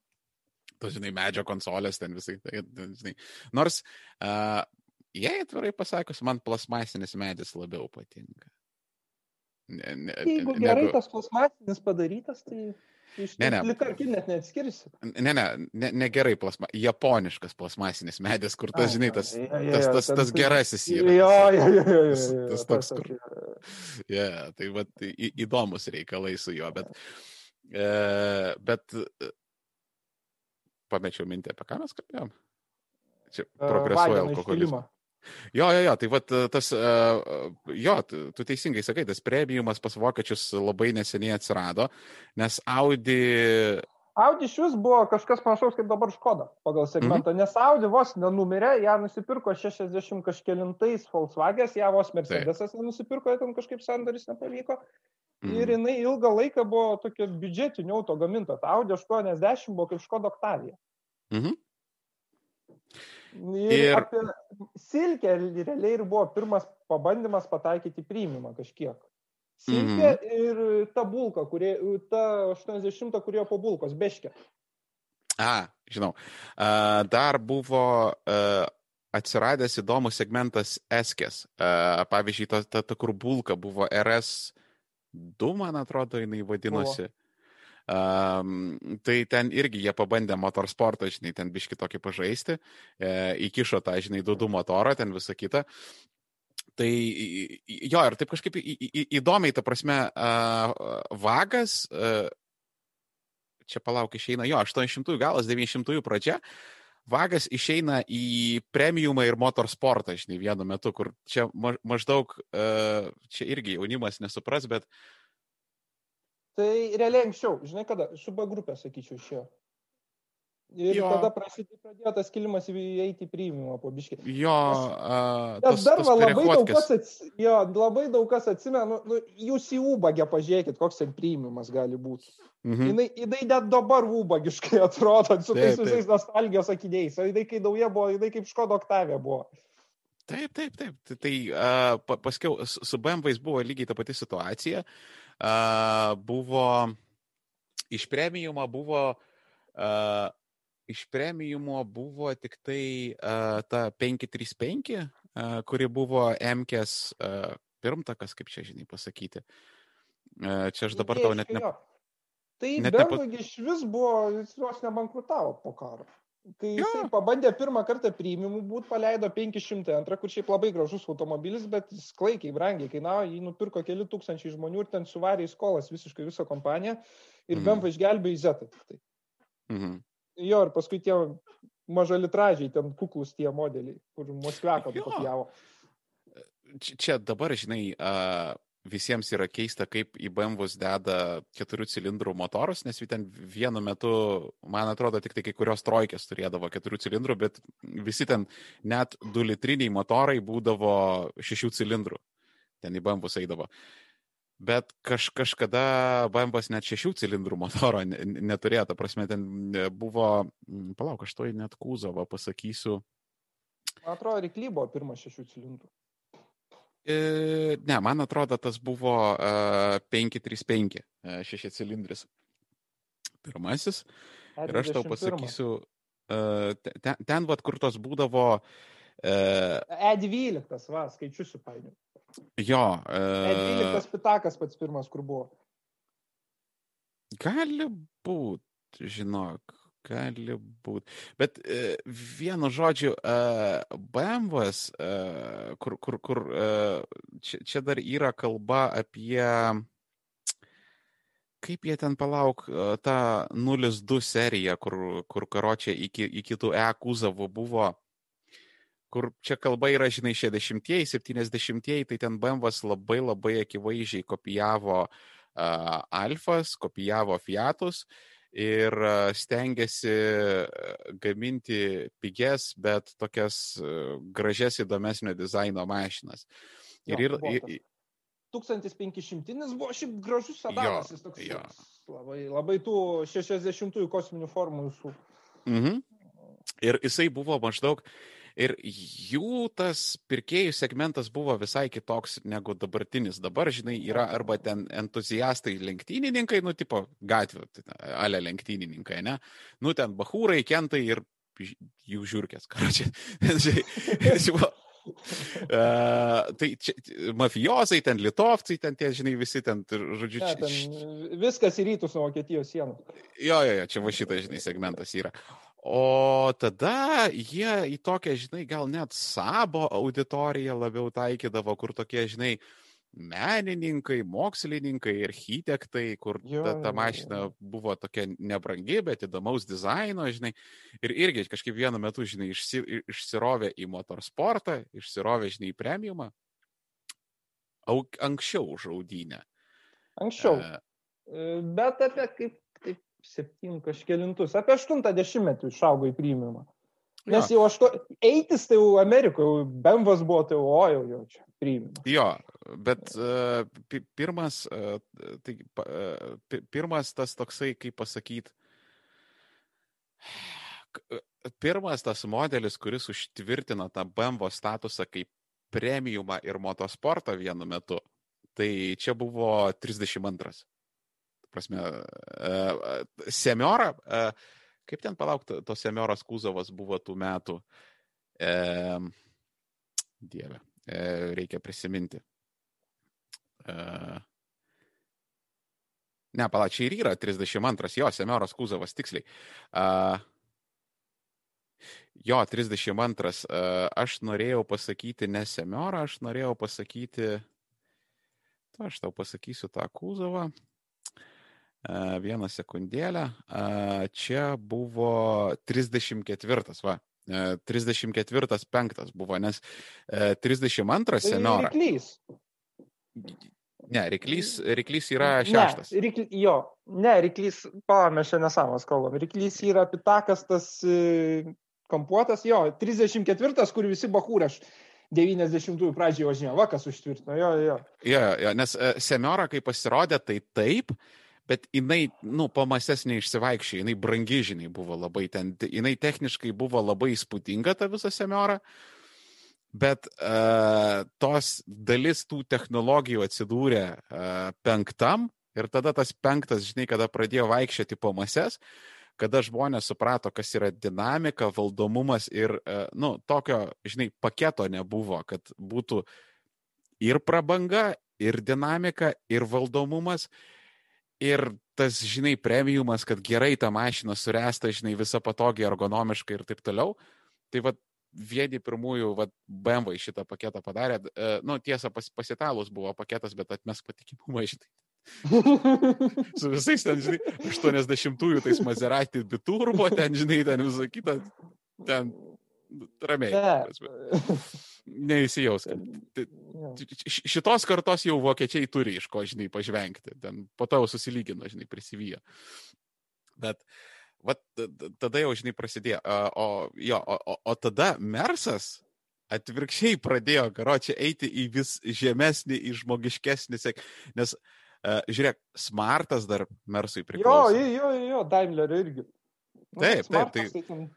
tos, žinai, medžio konsolės ten visai, tai, žinai. Nors, uh, jei atvirai pasakius, man plasmasinis medis labiau patinka. Ne, ne, Jeigu gerai negu... tas plasmasinis padarytas, tai ne, ne. Likarki net neatskirsi. Ne, ne, ne, ne gerai plasma, japoniškas plasmasinis medis, kur tas, žinai, tas, ja, ja, tas, tas, tas gerasis yra. Jo, jo, jo, jo. Tas, tas toks, kur. Ja, tai va, į, įdomus reikalai su juo, bet, e, bet pamečiau mintį, apie ką mes kalbėjom. Čia progresuoja alkoholizmas. Jo, jo, jo, tai vat, tas, jo, tu teisingai sakai, tas premiumas pas vokiečius labai neseniai atsirado, nes Audi... Audi iš vis buvo kažkas panašaus kaip dabar Škoda pagal segmentą, mm -hmm. nes Audi vos nenumirė, ją nusipirko 60 kažkėlintais Volkswagen, ją vos Mercedesas nenusipirko, ten kažkaip sandaris nepavyko. Mm -hmm. Ir jinai ilgą laiką buvo tokia biudžetinio auto gaminta. Audi 80 buvo kaip Škoda Octavia. Mhm. Mm Ir, ir... silkę realiai ir buvo pirmas pabandymas pataikyti priimimą kažkiek. Silkė mhm. ir ta bulka, kurie, ta 80, kurie po bulkos, beškė. A, žinau. Dar buvo atsiradęs įdomus segmentas eskės. Pavyzdžiui, ta, ta, ta, kur bulka buvo RS2, man atrodo, jinai vadinosi. Buvo. Um, tai ten irgi jie pabandė motorsportą, žinai, ten biški tokį pažaisti, e, įkišo tą, žinai, dudų motorą, ten visą kitą. Tai jo, ir taip kažkaip į, į, įdomiai, ta prasme, uh, vagas, uh, čia palauk išeina, jo, 800 galas, 900 pradžia, vagas išeina į premiumą ir motorsportą, žinai, vienu metu, kur čia maždaug, uh, čia irgi jaunimas nesupras, bet uh, Tai realiai anksčiau, žinai kada, su B grupė, sakyčiau, išėjo. Ir jo. tada prasidėjo, pradėjo tas kilimas įeiti į priimimą po biškį. Jo, uh, tas, dar tas labai daug, kas ats, jo, labai daug kas atsimena, nu, jūs į ubagę pažiūrėkit, koks ten priimimas gali būti. Mhm. Jinai, jinai net dabar ubagiškai atrodo, su tais visais nostalgijos akiniais. O jinai, kai nauja buvo, jinai kaip Škoda Oktavė buvo. Taip, taip, taip. Tai, tai uh, paskiau su BMW buvo lygiai ta pati situacija. Uh, buvo iš premiumo buvo iš premiumo buvo tik tai ta 535, uh, kuri buvo MKS pirmtakas, kaip čia žinai pasakyti. Čia aš dabar tau net ne... Tai Berlagi iš vis buvo, jis vos nebankrutavo po karo. Kai jis ja. pabandė pirmą kartą priimimų būt, paleido 502, kur šiaip labai gražus automobilis, bet jis klaikiai brangiai kainavo, jį nupirko keli tūkstančiai žmonių ir ten suvarė į skolas visiškai visą kompaniją ir mm. BMW išgelbėjo į Zetą. Tai. Mm -hmm. Jo, ir paskui tie mažalitražiai, ten kuklus tie modeliai, kur Moskveko kopijavo. Čia dabar, žinai, uh, visiems yra keista, kaip į BMW deda keturių cilindrų motorus, nes ten vienu metu, man atrodo, tik tai kai kurios trojkės turėdavo keturių cilindrų, bet visi ten net du litriniai motorai būdavo šešių cilindrų. Ten į BMW eidavo. Bet kaž, kažkada BMW net šešių cilindrų motoro neturėjo, ta prasme, ten buvo, palauk, aš to net kūzovą pasakysiu. Man atrodo, rykly buvo pirmas šešių cilindrų. E, ne, man atrodo, tas buvo uh, 535 uh, šeši cilindris. Pirmasis. Ir aš tau pasakysiu, ten, ten vat, kur tos būdavo. Uh, E12, va, skaičius supainiu. Jo. Uh, E12 pitakas pats pirmas, kur buvo. Gali būti, žinok. Gali būti. Bet e, vienu žodžiu, e, BMWs, e, kur, kur, kur e, čia, čia dar yra kalba apie, kaip jie ten palauk, e, tą 02 seriją, kur, kur karočią iki, iki tų E kūzavų buvo kur čia kalba yra, žinai, 60-ieji, 70-ieji, tai ten BMWs labai labai akivaizdžiai kopijavo uh, Alfas, kopijavo Fiatus ir stengiasi gaminti pigias, bet tokias gražias įdomesnio dizaino mašinas. Ir, jo, ir, ir, 1500 buvo šiaip gražus sedanas, jis toks jo. labai, labai tų 60-ųjų kosminių formų visų. Mhm. Ir jisai buvo maždaug Ir jų tas pirkėjų segmentas buvo visai kitoks negu dabartinis. Dabar, žinai, yra arba ten entuziastai lenktynininkai, nu, tipo gatvių, tai ale lenktynininkai, ne? Nu, ten bahūrai, kentai ir jų žiūrkės, karočią. Uh, tai čia, mafijozai, ten litovcai, ten tie, žinai, visi ten, žodžiu, čia. Ja, viskas į rytus nuo Vokietijos sienų. Jo, jo, jo, čia va šitas, žinai, segmentas yra. O tada jie į tokią, žinai, gal net sabo auditoriją labiau taikydavo, kur tokie, žinai, menininkai, mokslininkai, architektai, kur jo, ta, ta mašina jo. buvo tokia nebrangi, bet įdomaus dizaino, žinai. Ir irgi kažkaip vienu metu, žinai, išsi, išsirovė į motorsportą, išsirovė, žinai, į premiumą. Anksčiau už audinę. Anksčiau. E... Bet apie kaip septyn kažkėlintus, apie 80-metį išaugo į priimimą. Nes jau ašto, eitis tai jau Amerikoje, Bemvas buvo, tai jau, o jau, jau čia priimimas. Jo, bet uh, pirmas, uh, tai, uh, pirmas tas toksai, kaip pasakyti, pirmas tas modelis, kuris užtvirtina tą Bemvo statusą kaip premiumą ir motosportą vienu metu, tai čia buvo 32. Prasme, uh, Semiora, uh, kaip ten palaukti, tos Semioros Kuzovas buvo tų metų. Uh, dieve, uh, reikia prisiminti. Uh, ne, palauk, čia ir yra 32, jo, Semioros Kuzovas, tiksliai. Uh, Jo, 32. Aš norėjau pasakyti ne Semiorą, aš norėjau pasakyti, to aš tau pasakysiu tą Kuzovą. Vieną sekundėlę. Čia buvo 34, va. 34 penktas buvo, nes 32 Semiorą. Ne, Riklys, Riklys yra šeštas. Ne, rykly, jo, ne, Riklys, pala, mes šiandien nesamos kalbam. Riklys yra pitakas tas kampuotas, jo, 34, kur visi bahūrė, aš 90-ųjų pradžioje važinėjau, vakas užtvirtino, jo, jo. Jo, jo, nes uh, Semiora, kai pasirodė, tai taip, bet jinai, nu, pamasės neišsivaikščiai, jinai brangi, žinai, buvo labai ten, jinai techniškai buvo labai įspūdinga ta visa Semiora, bet uh, tos dalis tų technologijų atsidūrė uh, penktam ir tada tas penktas, žinai, kada pradėjo vaikščioti uh, kada žmonės suprato, kas yra dinamika, valdomumas ir, e, nu, tokio, žinai, paketo nebuvo, kad būtų ir prabanga, ir dinamika, ir valdomumas, ir tas, žinai, premiumas, kad gerai ta mašina suresta, žinai, visa patogiai, ergonomiškai ir taip toliau. Tai vad vieni pirmųjų vat, BMW šitą paketą padarė. E, nu, tiesa, pas, pasitalus buvo paketas, bet atmes patikimumą, žinai. Su visais ten, žinai, 80-ųjų tais Maserati biturbo, ten, žinai, ten visą kitą, ten ramiai. Ne. Neįsijaus. Šitos kartos jau vokiečiai turi iš ko, žinai, pažvengti. Ten po to jau susilygino, žinai, prisivyjo. Bet, vat, tada jau, žinai, prasidėjo. O, jo, o, o, o tada Mersas atvirkščiai pradėjo, karočią, eiti į vis žemesnį, į žmogiškesnį, nes uh, žiūrėk, Smartas dar Mersui priklauso. Jo, jo, jo, jo Daimler irgi. Nu, taip, taip, tai. tai ten...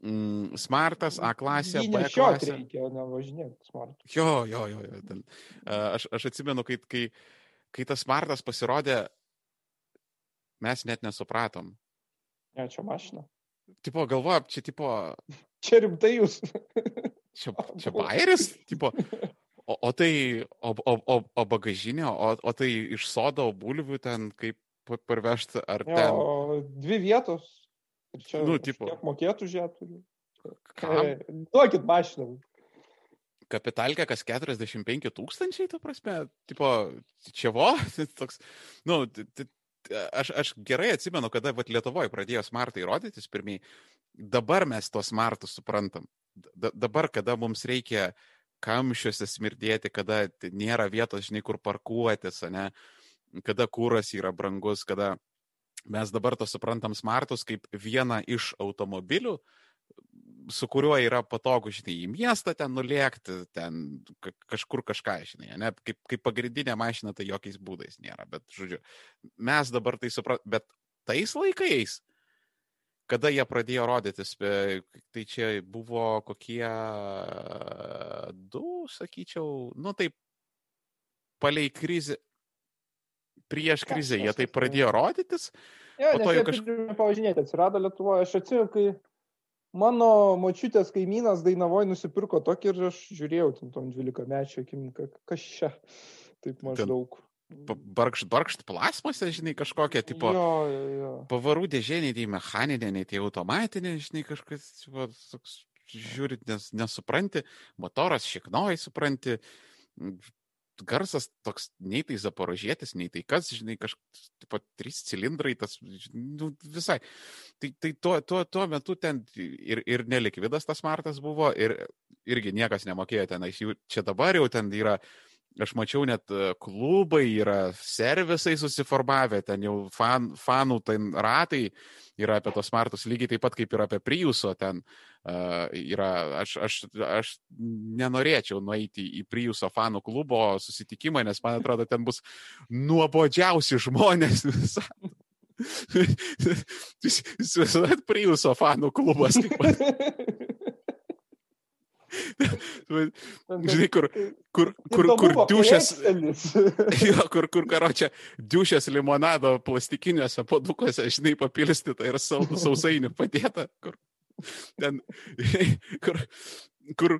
Mm, smartas, A klasė, B klasė. Reikia, nevažinėti smart. Jo, jo, jo. jo ten. Aš, aš atsimenu, kai, kai, kai tas smartas pasirodė, mes net nesupratom. Ne, čia mašina. Tipo, galvoju, čia tipo. Čia rimtai jūs. čia, čia bairis, tipo, O, o tai, o, o, o, o bagažinė, o, o tai iš sodo bulvių ten kaip parvežti, ar jo, ten... Dvi vietos. Ir čia nu, tipo. Kiek mokėtų žiūrėtų. E, duokit mašiną. Kapitalkė kas 45 tūkstančiai, ta prasme, tipo, čia vo, toks, nu, aš, aš gerai atsimenu, kada vat, Lietuvoje pradėjo smartai rodytis pirmiai, dabar mes tos smartus suprantam. D dabar, kada mums reikia kamščiuose smirdėti, kada nėra vietos, žinai, kur parkuotis, ne, kada kūras yra brangus, kada mes dabar to suprantam smartus kaip vieną iš automobilių, su kuriuo yra patogu, žinai, į miestą ten nulėkti, ten kažkur kažką, žinai, ne, kaip, kaip pagrindinė mašina tai jokiais būdais nėra, bet, žodžiu, mes dabar tai suprantam, bet tais laikais kada jie pradėjo rodytis, tai čia buvo kokie du, sakyčiau, nu taip, palei krizę, prieš krizę jie tai pradėjo rodytis. Ja, po to jau kažkaip... Pavažinėti atsirado Lietuvoje, aš atsimenu, kai mano močiutės kaimynas Dainavoje nusipirko tokį ir aš žiūrėjau tom 12 mečio akim, kas čia, taip maždaug. Ten barkšt, barkšt plasmasė, žinai, kažkokia, tipo, jo, jo, jo. pavarų dėžė, nei tai mechaninė, nei tai automatinė, žinai, kažkas, tipo, toks, žiūrit, nes, nesupranti, motoras šiknoji, supranti, garsas toks, nei tai zaporožėtis, nei tai kas, žinai, kažkoks, tipo, trys cilindrai, tas, nu, visai. Tai, tai tuo, tuo, tuo metu ten ir, ir nelikvidas tas martas buvo, ir irgi niekas nemokėjo tenais, jų čia dabar jau ten yra Aš mačiau net e, klubai yra, servisai susiformavę, ten jau fan, fanų ten ratai yra apie tos smartus, lygiai taip pat kaip ir apie Priuso ten uh, yra. Aš, aš, aš nenorėčiau nueiti į Priuso fanų klubo susitikimą, nes man atrodo, ten bus nuobodžiausi žmonės visą. Įsivaizduojat, Priuso fanų klubas. Žinai, kur, kur, kur, kur dušės. Jo, kur, kur, karo čia, dušės limonado plastikiniuose padukuose, žinai, papilstyta ir sausainių padėta. Kur, ten, kur, kur,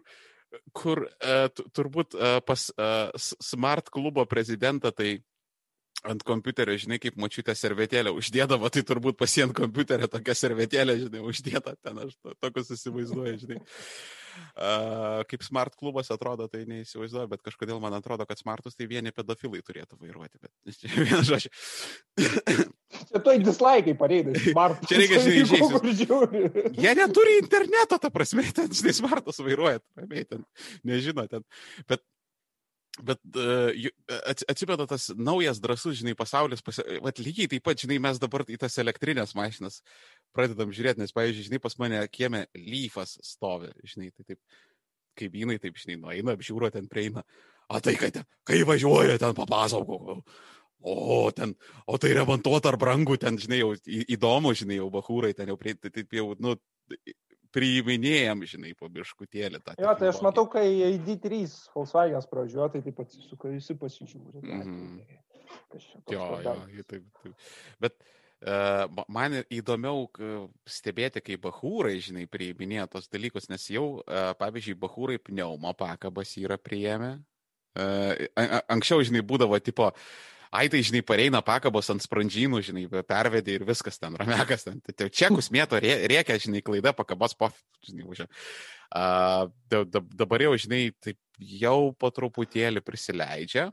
kur uh, turbūt uh, pas uh, Smart klubo prezidentą tai ant kompiuterio, žinai, kaip mačiutė servetėlę uždėdavo, tai turbūt pasient kompiuterio tokia servetėlė, žinai, uždėta ten, aš to, tokius įsivaizduoju, žinai. Kaip smart klubas atrodo, tai neįsivaizduoju, bet kažkodėl man atrodo, kad smartus tai vieni pedofilai turėtų vairuoti. Bet vienas žodžiu. Čia toj dislaikai pareidai, smart. Čia reikia, žiūrėti. Jie neturi interneto, ta prasme, ten, žinai, smartus vairuoja, ramiai ten, nežino ten. Bet Bet uh, atsimenu tas naujas drasus, žinai, pasaulis, pasi... Vat lygiai taip pat, žinai, mes dabar į tas elektrinės mašinas pradedam žiūrėti, nes, pavyzdžiui, žinai, pas mane kieme lyfas stovi, žinai, tai taip, kaip jinai, taip, žinai, nueina, apžiūro ten prieina. O tai, ten, kai važiuoja, ten papasakok. O, ten, o tai remontuota ar brangu, ten, žinai, jau įdomu, žinai, jau bahūrai, ten jau, prie, tai, taip jau, nu, priiminėjom, žinai, po biškutėlį tą. Jo, tai aš matau, kai ID3 Volkswagen pražiūrėjo, tai taip atsisuka, visi pasižiūri. Mm -hmm. Jo, jo, taip, taip. Bet uh, man įdomiau stebėti, kaip bahūrai, žinai, priiminėja tos dalykus, nes jau, uh, pavyzdžiui, bahūrai pneumo pakabas yra priėmę. Uh, anksčiau, žinai, būdavo tipo, uh, ai tai, žinai, pareina pakabos ant sprandžynų, žinai, pervedė ir viskas ten, ramekas ten. Tai čekus mėto rėkia, žinai, klaida pakabos, pof, žinai, už. Uh, dabar jau, žinai, taip jau po truputėlį prisileidžia.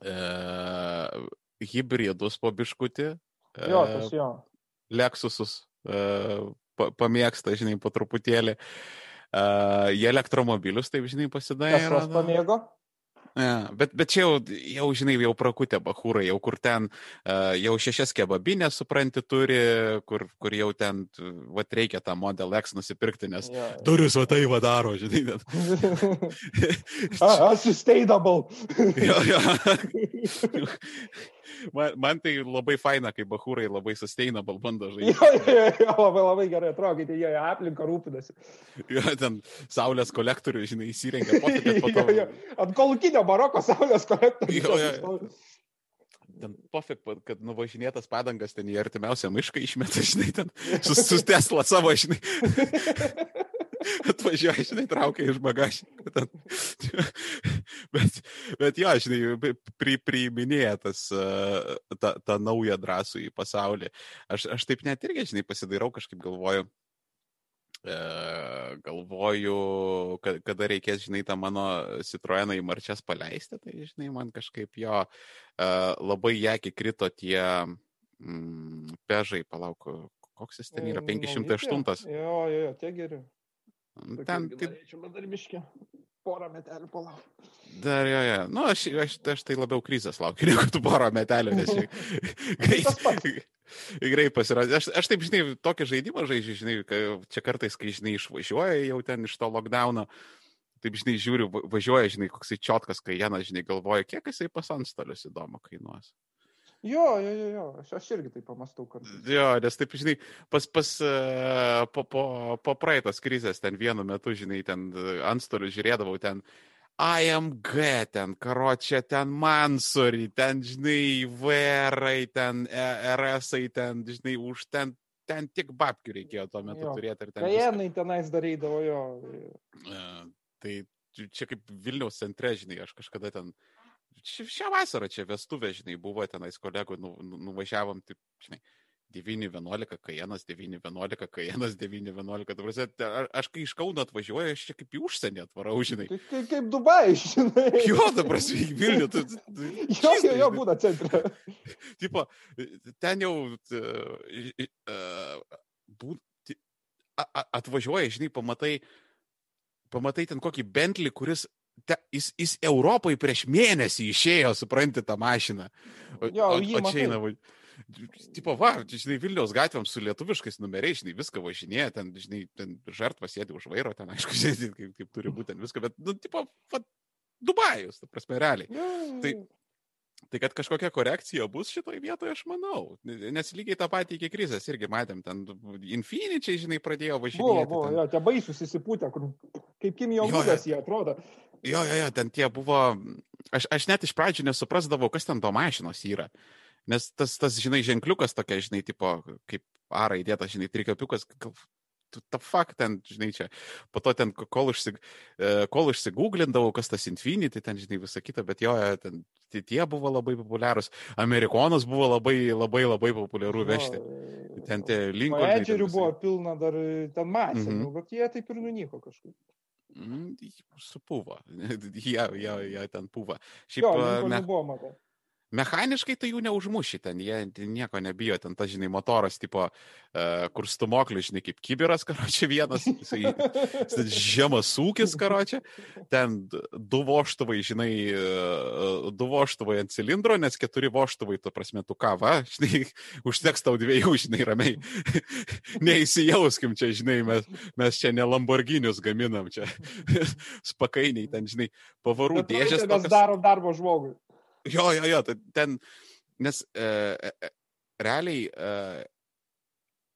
Uh, hybridus po biškutį. Uh, jo, tas jo. Lexusus uh, pamėgsta, žinai, po truputėlį. Uh, į elektromobilius, taip, žinai, pasidarė. Kas pamėgo? Ja, bet, bet čia jau, jau, žinai, jau prakutė bahūrai, jau kur ten, jau šešias kebabinės, supranti, turi, kur, kur jau ten, va, reikia tą Model X nusipirkti, nes ja, ja. duris va tai vadaro, žinai. Sustainable. jo, jo. man, man tai labai faina, kai bahūrai labai sustainable bando žaisti. Jo, jo, jo, labai, labai gerai atrodo, kai jie aplinką rūpinasi. Jo, ten saulės kolektorių, žinai, įsirengia po to. Po to... jo, jo. Ant kolūkinio baroko saulės kolektorių. Jo, jo. Ten pofik, kad nuvažinėtas padangas ten į artimiausią mišką išmeta, žinai, ten sus, sus Tesla savo, žinai. atvažiuoja, žinai, traukia iš bagažinio. bet, bet jo, žinai, pri, priiminėja tas, tą, tą naują drąsų į pasaulį. Aš, aš taip net irgi, žinai, pasidarau, kažkaip galvoju, e, galvoju, kad, kada reikės, žinai, tą mano Citroeną į marčias paleisti, tai, žinai, man kažkaip jo e, labai jėki krito tie mm, pežai, palauk, koks jis ten yra, 508. Jo, jo, jo, tie geri. Ten tai... Norėčiau, bet dar miškė porą metelių palauk. Dar jo, jo. Nu, aš, aš, aš tai labiau krizės laukiu, negu tu porą metelių, nes greit, greit pasirodė. Aš, aš taip, žinai, tokį žaidimą žaidžiu, žinai, čia kartais, kai, žinai, išvažiuoja jau ten iš to lockdowno, taip, žinai, žiūriu, važiuoja, žinai, koksai čiotkas, kai Janas, žinai, galvoja, kiek jisai pas antstolius įdomu kainuos. Jo, jo, jo, jo. Aš, aš irgi taip pamastau kartu. Jo, nes taip, žinai, pas, pas, po, po, po praeitos krizės ten vienu metu, žinai, ten antstolių žiūrėdavau ten AMG, ten karočią, ten Mansori, ten, žinai, VRai, ten e, RSai, ten, žinai, už ten, ten tik babkių reikėjo tuo metu jo. turėti. Kajenai tenais darydavo jo. Uh, tai čia kaip Vilniaus centre, žinai, aš kažkada ten uh, šią vasarą čia vestuvė, žinai, buvo tenais kolegų, nu, nu, nuvažiavom, taip, žinai, 9-11, Kajenas 9-11, Kajenas 9-11. Aš kai iš Kauno atvažiuoju, aš čia kaip į užsienį atvarau, žinai. Kaip, kaip, kaip Dubai, žinai. Jo, dabar į Vilnių. Tu, tu, jo, jo, jo, būna centre. tipo, ten jau uh, uh, būt, atvažiuoji, žinai, pamatai, pamatai ten kokį Bentley, kuris te, jis, jis Europoje prieš mėnesį išėjo, supranti, tą mašiną. O, jo, o, o čia eina, tipo, va, žinai, Vilniaus gatvėms su lietuviškais numeriais, žinai, viską važinėja, ten, žinai, ten žartvas sėdi už vairo, ten, aišku, žinai, kaip, kaip turi būti ten viską, bet, nu, tipo, va, Dubajus, ta prasme, realiai. Jo. Tai, Tai kad kažkokia korekcija bus šitoje vietoje, aš manau. Nes lygiai tą patį iki krizės irgi matėm, ten Infiničiai, žinai, pradėjo važiuoti. Buvo, buvo, ten... jo, tie baisus įsipūtę, kur kaip Kim Jong-unas jie atrodo. Jo, jo, jo, ten tie buvo, aš, aš net iš pradžių nesuprasdavau, kas ten to mašinos yra. Nes tas, tas žinai, ženkliukas tokia, žinai, tipo, kaip arai dėtas, žinai, trikapiukas, ta fuck ten, žinai, čia. Po to ten, kol, užsig, e, kol užsigūglindavau, kas tas Infinity, ten, žinai, visą kitą, bet jo, ten, tai tie buvo labai populiarūs. Amerikonas buvo labai, labai, labai populiaru vežti. Ten tie linkai. Edžerių buvo pilna dar ten masė, mm -hmm. bet jie taip ir nunyko kažkaip. Mm, supuvo. jie, jie, jie ten puvo. Šiaip, jo, me... buvo, matau. Mechaniškai tai jų neužmuši ten, jie nieko nebijo, ten tas, žinai, motoras, tipo, uh, kur stumoklis, žinai, kaip kibiras, karočią vienas, jisai, žemas ūkis, karočią, ten du voštuvai, žinai, uh, du voštuvai ant cilindro, nes keturi voštuvai, tu prasme, tu kava, žinai, užteks tau dviejų, žinai, ramiai. Neįsijauskim čia, žinai, mes, mes čia ne Lamborghinius gaminam, čia spakainiai, ten, žinai, pavarų dėžės. Mes tokios... darom darbo žmogui. Jo, jo, jo, ten, nes e, e, realiai, e,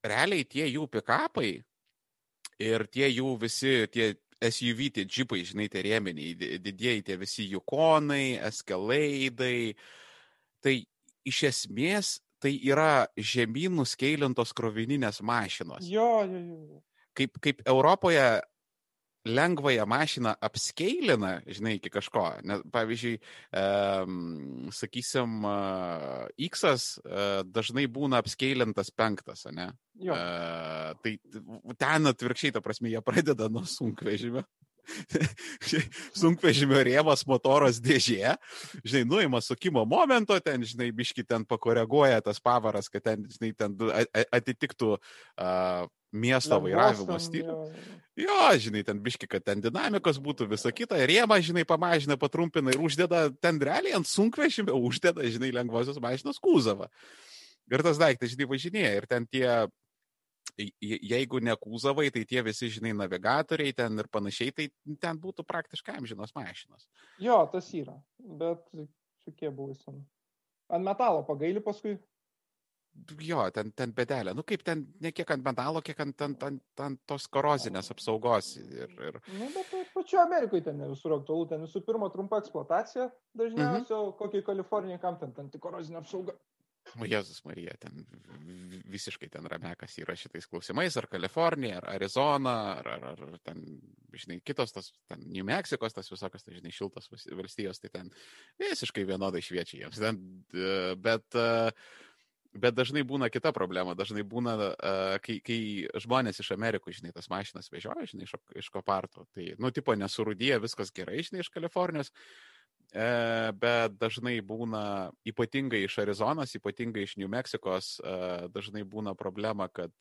realiai tie jų pikapai ir tie jų visi, tie SUV, tie džipai, žinai, tie rėmeniai, didieji tie visi jukonai, eskalaidai, tai iš esmės tai yra žemynų skeilintos krovininės mašinos. Jo, jo, jo. Kaip, kaip Europoje lengvąją mašiną apskeilina, žinai, iki kažko. Nes, pavyzdžiui, um, sakysim, uh, X uh, dažnai būna apskeilintas penktas, ne? Jo. Uh, tai ten atvirkščiai, ta prasme, jie pradeda nuo sunkvežimio. sunkvežimio rėmas, motoras dėžė, žinai, nuima sukimo momento, ten, žinai, biški ten pakoreguoja tas pavaras, kad ten, žinai, ten atitiktų uh, miesto vairavimo stilių. Jo, žinai, ten biški, kad ten dinamikos būtų visa kita, rėmą, žinai, pamažina, patrumpina ir uždeda, ten realiai ant sunkvežimio uždeda, žinai, lengvosios mašinos kūzavą. Ir tas daiktas, žinai, važinėja ir ten tie, jeigu ne kūzavai, tai tie visi, žinai, navigatoriai ten ir panašiai, tai ten būtų praktiškai amžinos mašinos. Jo, tas yra, bet kokie buvo sen. Ant metalo pagaili paskui jo, ten, ten bedelė. Nu kaip ten, ne kiek ant metalo, kiek ant, ant, ant, ant tos korozinės apsaugos. Ir, ir... Nu, bet pačio Amerikoje ten visur aktualu, ten visų pirma trumpa eksploatacija dažniausiai, mhm. kokiai Kalifornijai, kam ten antikorozinė apsauga. O Jėzus Marija, ten visiškai ten ramekas yra šitais klausimais, ar Kalifornija, ar Arizona, ar, ar, ar ten, žinai, kitos, tas, ten New Meksikos, tas visokas, tai, žinai, šiltos valstijos, tai ten visiškai vienodai šviečia jiems. Ten, bet uh, Bet dažnai būna kita problema, dažnai būna, uh, kai, kai žmonės iš Amerikos, žinai, tas mašinas vežioja, žinai, iš, iš koparto. Tai, nu, tipo, nesurudėja, viskas gerai, žinai, iš Kalifornijos, bet dažnai būna, ypatingai iš Arizonos, ypatingai iš New Meksikos, uh, dažnai būna problema, kad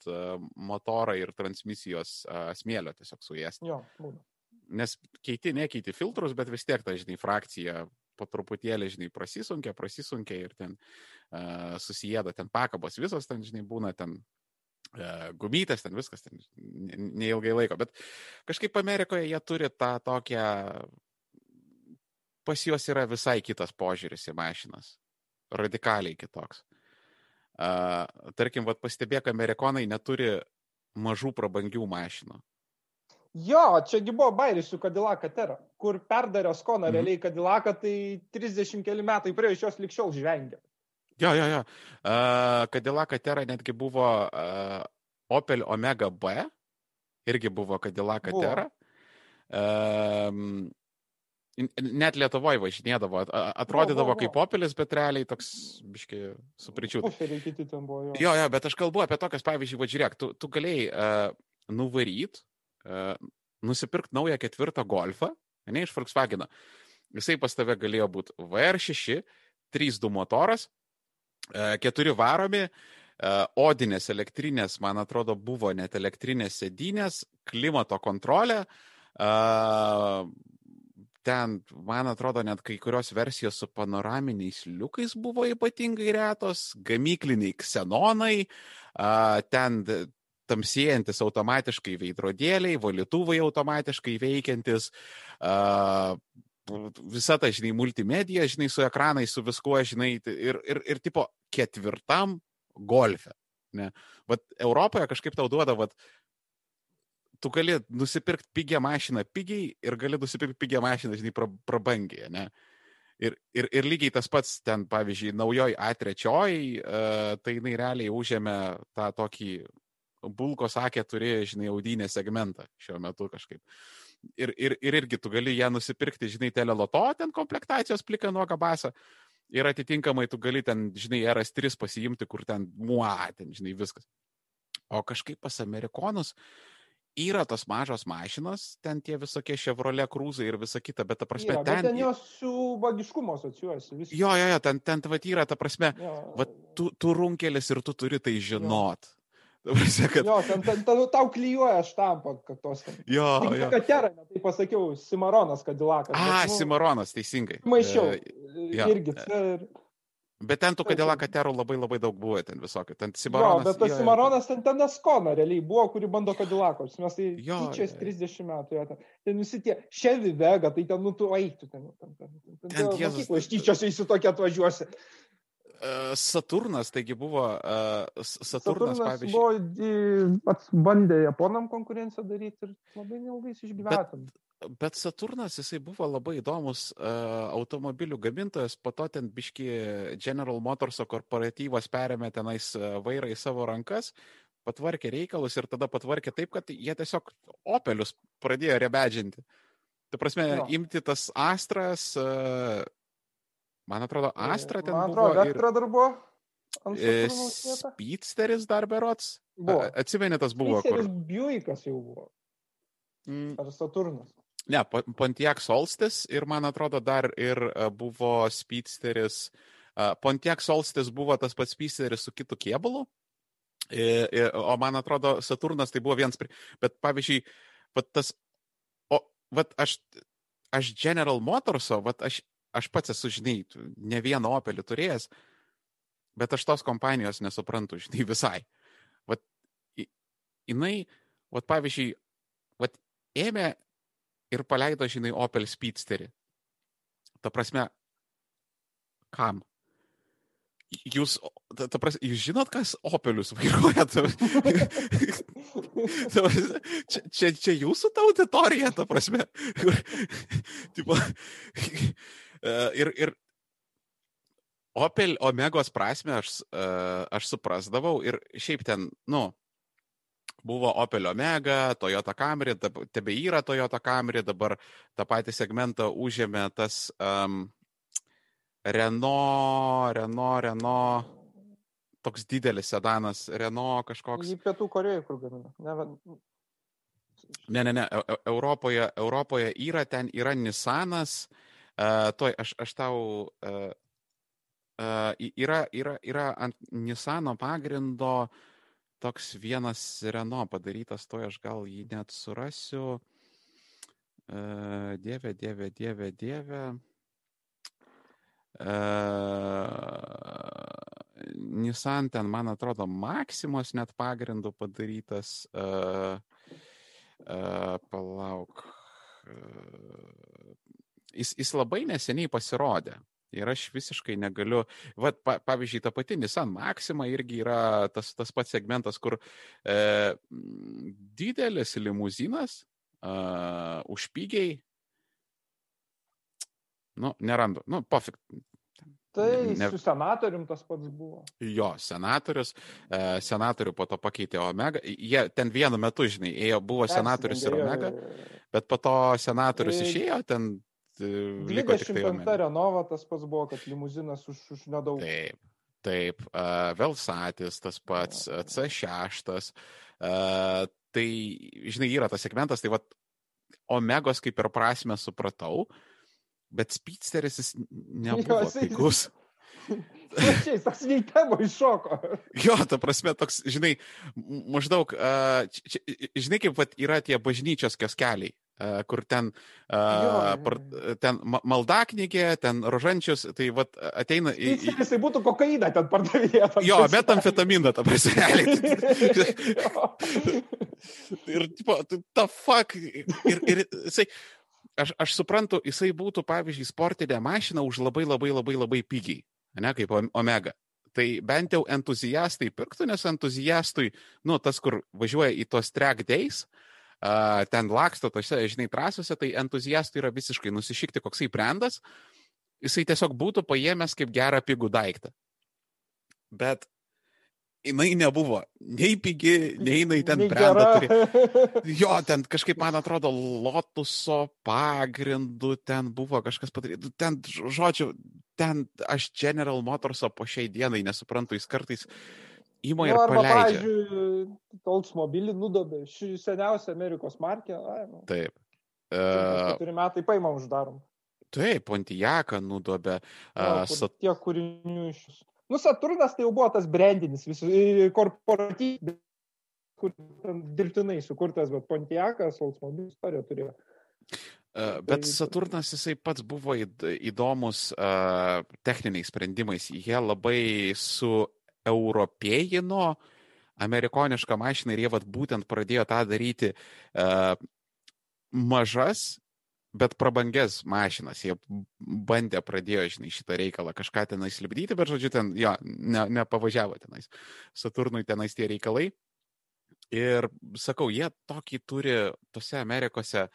motorai ir transmisijos smėlio tiesiog suėsti. Jo, būna. Nes keiti, nekeiti filtrus, bet vis tiek ta, žinai, frakcija po truputėlį, žinai, prasisunkia, prasisunkia ir ten uh, susijėda, ten pakabos visos, ten, žinai, būna ten uh, gumytės, ten viskas, ten neilgai laiko. Bet kažkaip Amerikoje jie turi tą tokią, pas juos yra visai kitas požiūris į mašinas, radikaliai kitoks. Uh, tarkim, vad pastebėk, amerikonai neturi mažų prabangių mašinų. Jo, čiagi buvo bairis su Cadillac Terra, kur perdarė skoną mm. realiai Cadillac, tai 30 keli metai praėjo iš jos likščiau žvengia. Jo, jo, jo. Uh, Cadillac Terra netgi buvo uh, Opel Omega B, irgi buvo Cadillac buvo. Terra. Net Lietuvoje važinėdavo, atrodydavo kaip Opelis, bet realiai toks, biškai, supričių. Jo. jo, bet aš kalbu apie tokias, pavyzdžiui, va žiūrėk, tu, tu galėjai uh, nuvaryt uh, nusipirkti naują ketvirtą golfą, ne iš Volkswagen. Jisai pas tave galėjo būti VR6, 3.2 motoras, uh, keturi varomi, uh, odinės elektrinės, man atrodo, buvo net elektrinės sėdynės, klimato kontrolė. Ten, man atrodo, net kai kurios versijos su panoraminiais liukais buvo ypatingai retos, gamykliniai ksenonai, ten tamsėjantis automatiškai veidrodėliai, valytuvai automatiškai veikiantis, visa ta, žinai, multimedija, žinai, su ekranais, su viskuo, žinai, ir, ir, ir tipo ketvirtam golfe. Ne? Vat Europoje kažkaip tau duoda, vat, tu gali nusipirkti pigią mašiną pigiai ir gali nusipirkti pigią mašiną, žinai, pra, prabangiai, ne? Ir, ir, ir lygiai tas pats ten, pavyzdžiui, naujoji A3, uh, tai jinai realiai užėmė tą tokį bulko sakė, turi, žinai, audinę segmentą šiuo metu kažkaip. Ir, ir, ir irgi tu gali ją nusipirkti, žinai, teleloto, ten komplektacijos plika nuoga basą. Ir atitinkamai tu gali ten, žinai, RS3 pasiimti, kur ten, mua, ten, žinai, viskas. O kažkaip pas amerikonus yra tos mažos mašinos, ten tie visokie Chevrolet krūzai ir visa kita, bet ta prasme yra, ten... Ten jos su vagiškumo asocijuojasi. Vis... Jo, jo, jo, ten, ten vat yra, ta prasme, jo. va, tu, tu runkelis ir tu turi tai žinot. Jo. Prasme, kad... Jo, ten, ten, ten tau klyjuoja štampą, kad tos. Jo, jo. Katera, tai pasakiau, Simaronas Kadilakas. A, bet, nu, Simaronas, teisingai. Maišiau. E, ja. Irgi. Ir... Bet ten tų Kadilaka terų labai labai daug buvo, ten visokių. Ten Simaronas. Jo, bet tas Simaronas ten, ten Neskona realiai buvo, kuri bando Kadilakos. Mes tai tyčias 30 metų. Jo, ten, ten visi tie Chevy Vega, tai ten, nu, tu eitų ten. ten, ten, ten, ten, ten Jėzus. Iš tyčios įsi tokia atvažiuosi. Uh, Saturnas, taigi buvo, uh, Saturnas, Saturnas pavyzdžiui. Buvo, pats bandė Japonam konkurenciją daryti ir labai neilgai išgyveno. Bet, Saturnas, jisai buvo labai įdomus uh, automobilių gamintojas, po to ten biški General Motors korporatyvas perėmė tenais vairą į savo rankas, patvarkė reikalus ir tada patvarkė taip, kad jie tiesiog Opelius pradėjo rebedžinti. Tai prasme, jo. imti tas Astras, uh, man atrodo, Astra ten man atrodo, buvo. Astra dar buvo. Speedsteris dar berots. Buvo. Atsimeni, tas buvo. Speedsteris kur... Buickas jau buvo. Mm. Ar Saturnas? Ne, Pontiac Solstis ir man atrodo dar ir e, buvo Speedsteris. E, Pontiac Solstis buvo tas pats Speedsteris su kitu kėbulu. O man atrodo, Saturnas tai buvo vienas. Bet pavyzdžiui, vat tas. O, vat aš, aš General Motorso, vat aš, aš pats esu, žinai, ne vieną Opelį turėjęs, bet aš tos kompanijos nesuprantu, žinai, visai. Vat, jinai, vat pavyzdžiui, vat ėmė ir paleido, žinai, Opel Speedsterį. Ta prasme, kam? Jūs, ta, ta prasme, jūs žinot, kas Opelius vairuoja? Čia, čia, čia jūsų ta auditorija, ta prasme. tipo, ir, ir Opel Omegos prasme aš, aš suprasdavau ir šiaip ten, nu, buvo Opel Omega, Toyota Camry, tebe yra Toyota Camry, dabar tą patį segmentą užėmė tas um, Renault, Renault, Renault, toks didelis sedanas, Renault kažkoks. Į Pietų Koreją kur gamina. Ne, ne, ne, ne. Europoje, Europoje yra, ten yra Nissanas, uh, toj aš, aš tau. Uh, uh, yra, yra, yra ant Nissano pagrindo uh, toks vienas Renault padarytas, to aš gal jį net surasiu. Dieve, dieve, dieve, dieve. Nissan ten, man atrodo, Maksimos net pagrindų padarytas. Palauk. Jis, jis labai neseniai pasirodė. Ir aš visiškai negaliu, va, pa, pavyzdžiui, ta pati Nissan Maxima irgi yra tas, tas pats segmentas, kur e, didelis limuzinas e, už pigiai, nu, nerandu, nu, pofik. Tai ne... su senatorium tas pats buvo. Jo, senatorius, e, senatorių po to pakeitė Omega. Jie ten vienu metu, žinai, ėjo, buvo senatorius ir Omega, bet po to senatorius tai... išėjo, ten 25 tai Renova tas pats buvo, kad limuzinas už, už nedaug. Taip, taip. Uh, Velsatis tas pats, ja. C6. Uh, tai, žinai, yra tas segmentas, tai vad Omegos kaip ir prasme supratau, bet Speedsteris jis nebuvo jo, pigus. Plačiai, toks nei temo iššoko. Jo, ta prasme, toks, žinai, maždaug, uh, čia, žinai, kaip vat, yra tie bažnyčios kioskeliai kur ten, jo, ten maldaknygė, ten rožančius, tai vat, ateina į... Jisai būtų kokainą ten pardavėję. Jo, metamfetaminą, ta prasme. ir, tipo, ta fuck. Ir, ir jisai, aš, aš suprantu, jisai būtų, pavyzdžiui, sportinė mašina už labai labai labai labai pigiai, ne kaip Omega. Tai bent jau entuziastai pirktų, nes entuziastui, nu, tas, kur važiuoja į tos track days, ten laksto tose, žinai, trasose, tai entuziastų yra visiškai nusišykti koksai brandas, jisai tiesiog būtų paėmęs kaip gerą pigų daiktą. Bet jinai nebuvo nei pigi, nei jinai ten brandą turi. Jo, ten kažkaip, man atrodo, lotuso pagrindu ten buvo kažkas padaryta. Ten, žodžiu, ten aš General Motorso po šiai dienai nesuprantu, jis kartais įmo ir nu, arba, paleidžia. Pavyzdžiui, Oldsmobile nudobė, ši seniausia Amerikos markė. Ai, nu. Taip. Uh, keturi metai paimam uždarom. Taip, Pontijaką nudobė. Uh, no, sat... Tiek kūrinių iš jūsų. Nu, Saturnas tai jau buvo tas brandinis, korporatyvinis, kur dirbtinai sukurtas, bet Pontiakas, Oldsmobile istorija turėjo. Uh, bet. Saturnas jisai pats buvo įdomus uh, techniniais sprendimais. Jie labai su europėjino amerikonišką mašiną ir jie vat, būtent pradėjo tą daryti uh, mažas bet prabangias mašinas. Jie bandė, pradėjo, žinai, šitą reikalą kažką tenais lipdyti, bet, žodžiu, ten, jo, ne, nepavažiavo tenais. Saturnui tenais tie reikalai. Ir sakau, jie tokį turi tose Amerikose,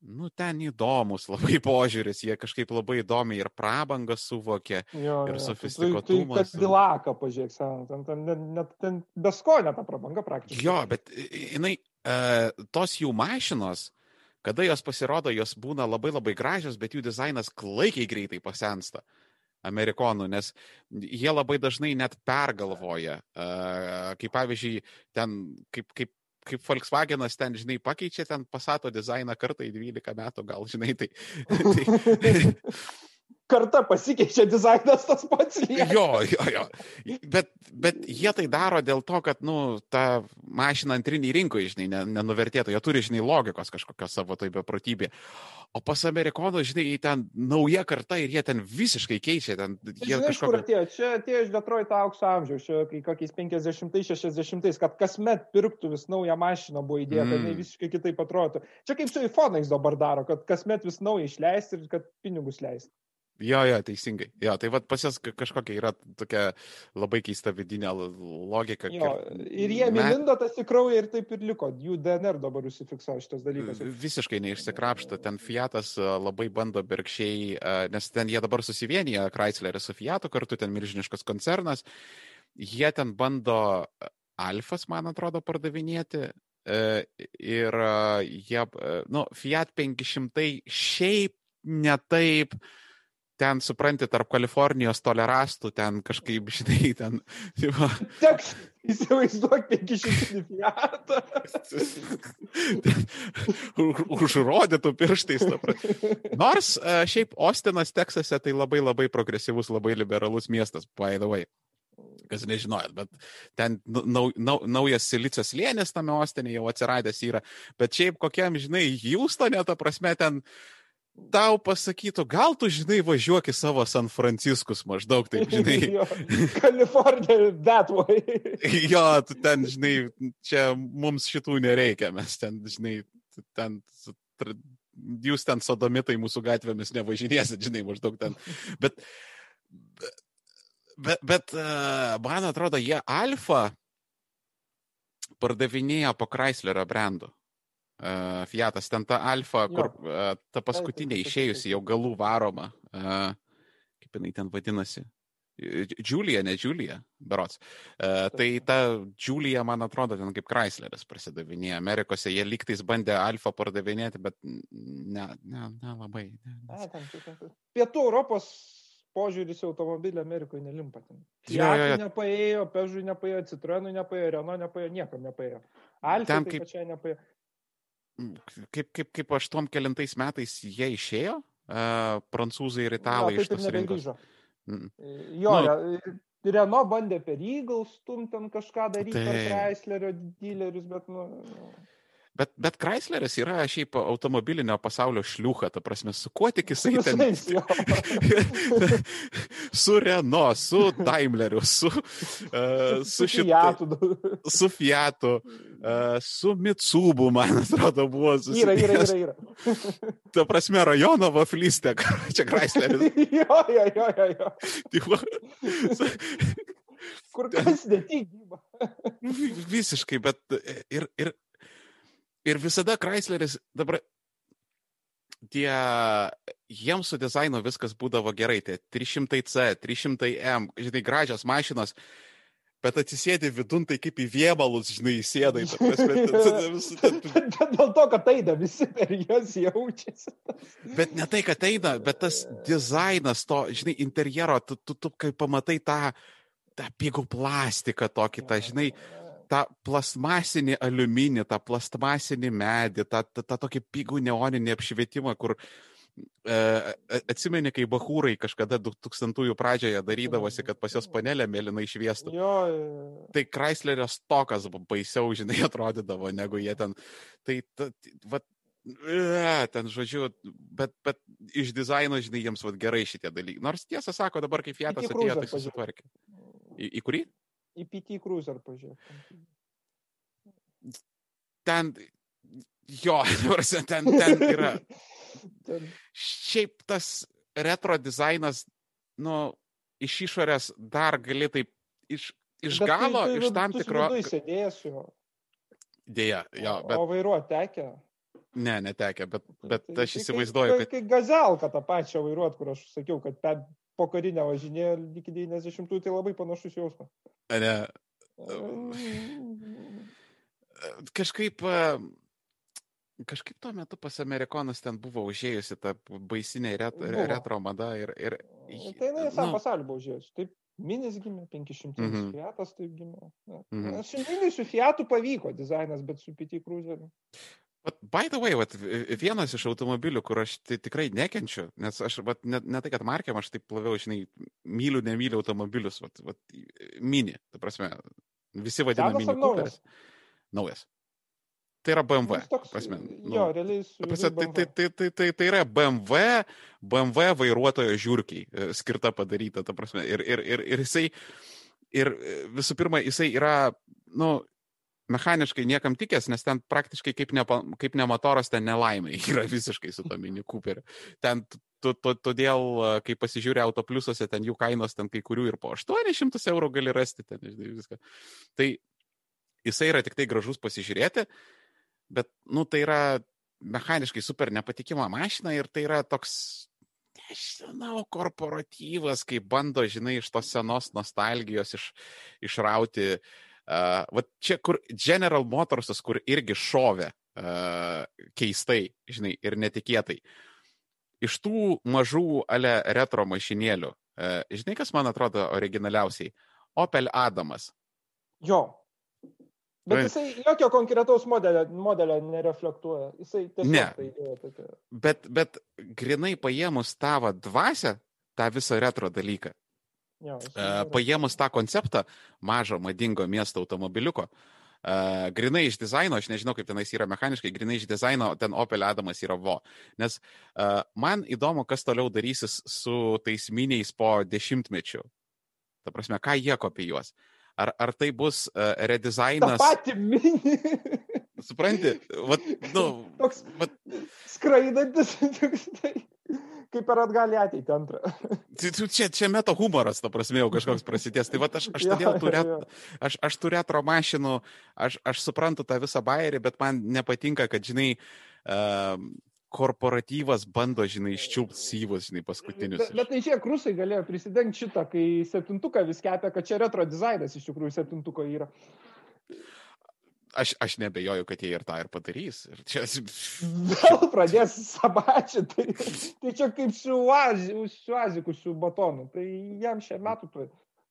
nu, ten įdomus labai požiūris, jie kažkaip labai įdomiai ir prabangą suvokė, jo, ir sofistikuotumą. Tai, tai kad Dilaką pažiūrėk, ten, ten, ten, ten, beskonė ta prabanga praktiškai. Jo, bet jinai, uh, tos jų mašinos, Kada jos pasirodo, jos būna labai labai gražios, bet jų dizainas klaikiai greitai pasensta. Amerikonų, nes jie labai dažnai net pergalvoja. Uh, kaip pavyzdžiui, ten, kaip, kaip kaip Volkswagenas ten, žinai, pakeičia ten pasato dizainą kartą į 12 metų, gal, žinai, tai. tai karta pasikeičia, dizainas tas pats. Lieka. Jo, jo, jo. Bet, bet jie tai daro dėl to, kad, nu, ta mašina antriniai rinkoje, žinai, nenuvertėtų, jie turi, žinai, logikos kažkokios savo tai beprotybė. O pas amerikonų, žinai, ten nauja karta ir jie ten visiškai keičia. Ten, jie žinai, kažkokio... kur atėjo? Čia atėjo iš Detroito aukso amžiaus, čia kokiais 50-60, kad kasmet pirktų vis naują mašiną buvo įdėta, mm. jinai visiškai kitaip atrodo. Čia kaip su iPhone'ais dabar daro, kad kasmet vis naują išleisti ir kad pinigus leisti. Jo, jo, teisingai. Jo, tai vad pas jas kažkokia yra tokia labai keista vidinė logika. Jo, ir jie met... įlindo tas į kraują ir taip ir liko. Jų DNR dabar užsifiksavo šitas dalykas. Visiškai neišsikrapšta. Ten Fiatas labai bando bergšiai, nes ten jie dabar susivienyje, Chrysler su Fiatu kartu, ten milžiniškas koncernas. Jie ten bando Alfas, man atrodo, pardavinėti. Ir jie, nu, Fiat 500 šiaip netaip ten, supranti, tarp Kalifornijos tolerastų, ten kažkaip, žinai, ten. Teks, įsivaizduok 500 fiatą. Užrodytų pirštais. Nors e, šiaip Ostinas, Teksase, tai labai labai progresyvus, labai liberalus miestas, by the way kas nežinojot, bet ten nau, nau, naujas silicijos lėnis tame Ostinė jau atsiradęs yra, bet šiaip kokiam, žinai, Houstone, ta prasme, ten uh, tau pasakytų, gal tu, žinai, važiuok į savo San Franciskus maždaug, taip, žinai. Kalifornija, that way. jo, tu ten, žinai, čia mums šitų nereikia, mes ten, žinai, ten, jūs ten sodomitai mūsų gatvėmis nevažinėsit, žinai, maždaug ten. Bet, bet, bet man atrodo, jie alfa pardavinėja po Chryslerio brandu. Uh, Fiatas, ten ta Alfa, jo. kur uh, ta paskutinė išėjusi jau galų varoma, uh, kaip jinai ten vadinasi. Džiulija, ne Džiulija, berots. Uh, tai ta Džiulija, man atrodo, ten kaip Chrysleris prasidavinėja. Amerikose jie lygtais bandė Alfa pardavinėti, bet ne, ne, ne labai. Ne, ne. Pietų Europos požiūris į automobilį Amerikoje nelimpa. Jo. nepaėjo, Pežui nepaėjo, Citroenui nepaėjo, Renault nepaėjo, niekam nepaėjo. Alfa taip kaip... pačiai nepaėjo kaip, kaip, kaip aštuom kelintais metais jie išėjo, prancūzai ir italai ja, iš tos rinkos. Mm. Jo, nu, Renault bandė per Eagle stumti kažką daryti, tai... per Chryslerio dilerius, bet, nu... Bet, bet Chrysleris yra šiaip automobilinio pasaulio šliuha, ta prasme, su kuo tik jisai ten. su Renault, su Daimleriu, su, uh, su šitu. Su Fiatu, uh, su Mitsubu, man atrodo, buvo susitikęs. Yra, yra, yra. yra. ta prasme, rajono vaflystė, čia Chrysleris. jo, jo, jo, jo. jo. Kur kas netygyba. Visiškai, bet ir, ir ir visada Chrysleris dabar tie, jiems su dizainu viskas būdavo gerai, tie 300C, 300M, žinai, gražios mašinos, bet atsisėdi vidun, tai kaip į viemalus, žinai, įsėdai. Dėl to, kad eina visi per juos jaučiasi. Bet ne tai, kad eina, bet tas dizainas to, žinai, interjero, tu, tu, tu kai pamatai tą, tą pigų plastiką tokį, tą, žinai, tą plastmasinį aliuminį, tą plastmasinį medį, tą, tą, tą tokį pigų neoninį apšvietimą, kur e, atsimeni, kai bahūrai kažkada 2000-ųjų pradžioje darydavosi, kad pas jos panelė mėlynai šviestų. Jo, Tai Chryslerio stokas baisiau, žinai, atrodydavo, negu jie ten. Tai, ta, va, e, ten, žodžiu, bet, bet iš dizaino, žinai, jiems vat, gerai šitie dalykai. Nors tiesą sako, dabar kai Fiatas atėjo, tai susitvarkė. Į, į kurį? Į PT Cruiser pažiūrėk. Ten, jo, ten, ten yra. Ten, Šiaip tas retro dizainas, nu, iš išorės dar gali taip iš, iš bet tai galo, tu- iš tu tam tikro... Sėdėjęs jo. Dėja, jo, O bet vairuoti tekia. ne, netekė, bet, bet Tai- aš tai įsivaizduoju, kai, kad... Kai gazelką tą pačią vairuot, kur aš sakiau, kad po karinę važinėjo iki 90-ųjų, tai labai panašus jausmas. Ne, Mm, kažkaip, kažkaip tuo metu pas amerikonus ten buvo užėjusi ta baisinė ret, Buvo. retro mada ir... ir Tai jinai visam nu, pasauliu buvo žiūrėjus. Taip, Minis gimė, 500 Mhm. mhm. Fiatas taip gimė. Mhm. Su Mini su Fiatu pavyko dizainas, bet su PT Cruiseriu. Vat, by the way, vat, vienas iš automobilių, kur aš tai tikrai nekenčiu, nes aš vat, ne, ne tai, kad markiam, aš taip labiau, žinai, myliu, nemyliu automobilius, vat, vat, mini, ta prasme, visi vadina Senas mini naujas? Naujas. Tai yra BMW. Jis toks, prasme, nu, jo, realiai su... Prasme, tai, tai, tai, tai, tai, tai yra BMW, BMW vairuotojo žiūrkiai e, skirta padaryta, ta prasme. Ir, ir, ir, ir jisai, ir e, visų pirma, jisai yra, nu, mechaniškai niekam tikęs, nes ten praktiškai kaip ne, kaip ne motoras, ten nelaimė yra visiškai su to mini Cooperiu. Ten tu- tu- todėl, kai pasižiūrė autopliusuose, ten jų kainos, ten kai kurių ir po 800 eurų gali rasti, ten, žinai, viską. Tai jisai yra tik tai gražus pasižiūrėti, bet, nu, tai yra mechaniškai super nepatikima mašina ir tai yra toks, nežinau, korporatyvas, kai bando, žinai, iš tos senos nostalgijos iš, išrauti. Uh, va čia, kur General Motorsas, kur irgi šovė uh, keistai, žinai, ir netikėtai. Iš tų mažų ale retro mašinėlių, uh, žinai, kas man atrodo originaliausiai? Opel Adamas. Jo. Bet jisai jokio konkretaus modelio, modelio nereflektuoja. Jisai tiesiog Ne. tai idėja tokia. Bet, bet grinai paėmus tavo dvasę, tą visą retro dalyką, Jo, paėmus tą konceptą mažo, madingo miesto automobiliuko, e, grinai iš dizaino, aš nežinau, kaip tenais yra mechaniškai, grinai iš dizaino, ten Opel Adamas yra vo. Nes e, man įdomu, kas toliau darysis su tais miniais po dešimtmečių. Ta prasme, ką jie kopijuos. Ar, ar tai bus uh, Ta redizainas, pati mini. supranti, vat, nu, Toks vat, skraidantis. toks tai, Kaip per atgal į ateitį antrą. Tai tu- Čia, čia meta humoras, ta prasme, jau kažkoks prasidės. Tai va, aš, aš todėl jo. aš, aš tų retro mašinų, aš, aš suprantu tą visą bairį, bet man nepatinka, kad, žinai, uh, korporatyvas bando, žinai, iščiulpti syvus, žinai, paskutinius. Bet, bet tai šiek rusai galėjo prisidengti šitą, kai septintuką vis kepė, kad čia retro dizainas iš tikrųjų septintuko yra. Aš, aš nebejoju, kad jie ir tą ir padarys. Ir čia, Vėl pradės sabačią. Tai, tai čia kaip su, Uazi, su Aziku, su batonu. Tai jam šią metų.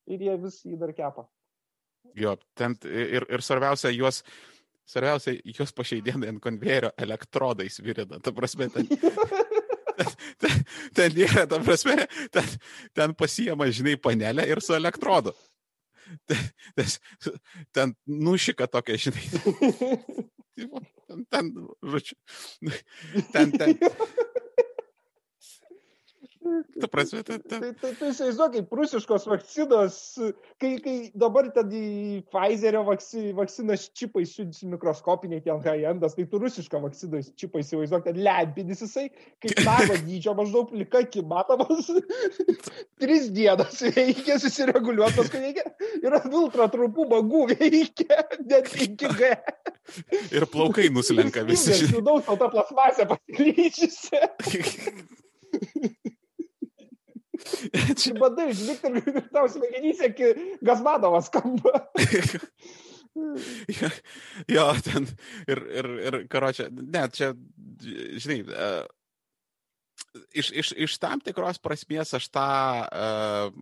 Ir jie vis jį dar kepa. jo, ten ir, ir svarbiausia, juos, svarbiausia, juos pašeidėnai ant konvejerio elektrodais virina. Ta prasme, ten, ten, ten yra, ta prasme, ten, ten pasijama, žinai, panelę ir su elektrodu. Ten, nušika tokia, žinai. Ten, ten, žodžiu, ten, ten, ta prasme, ten, ten. Tai, tai, tai įsivaizduok, kaip rusiškos vakcinos, kai, kai dabar ten į Pfizerio vakci, vakcinas čipai siunčiasi mikroskopiniai ten high-endas, tai tu rusišką vakciną čipai įsivaizduok, ten lempinis jisai, kaip nago dydžio maždaug plika, kaip matomas, tris dienas veikia, susireguliuot, paskui veikia ir ant ultra trumpų bagų veikia, net 5G. Ir plaukai nuslenka visi. Žinau, tau ta plasmasė pasiklyčiusi. Čia badai, ir tau smegenyse Gazmanovas skamba. jo, jo, ten ir, ir, ir karočią, ne, čia, žinai, uh, iš, iš, iš tam tikros prasmės aš tą uh,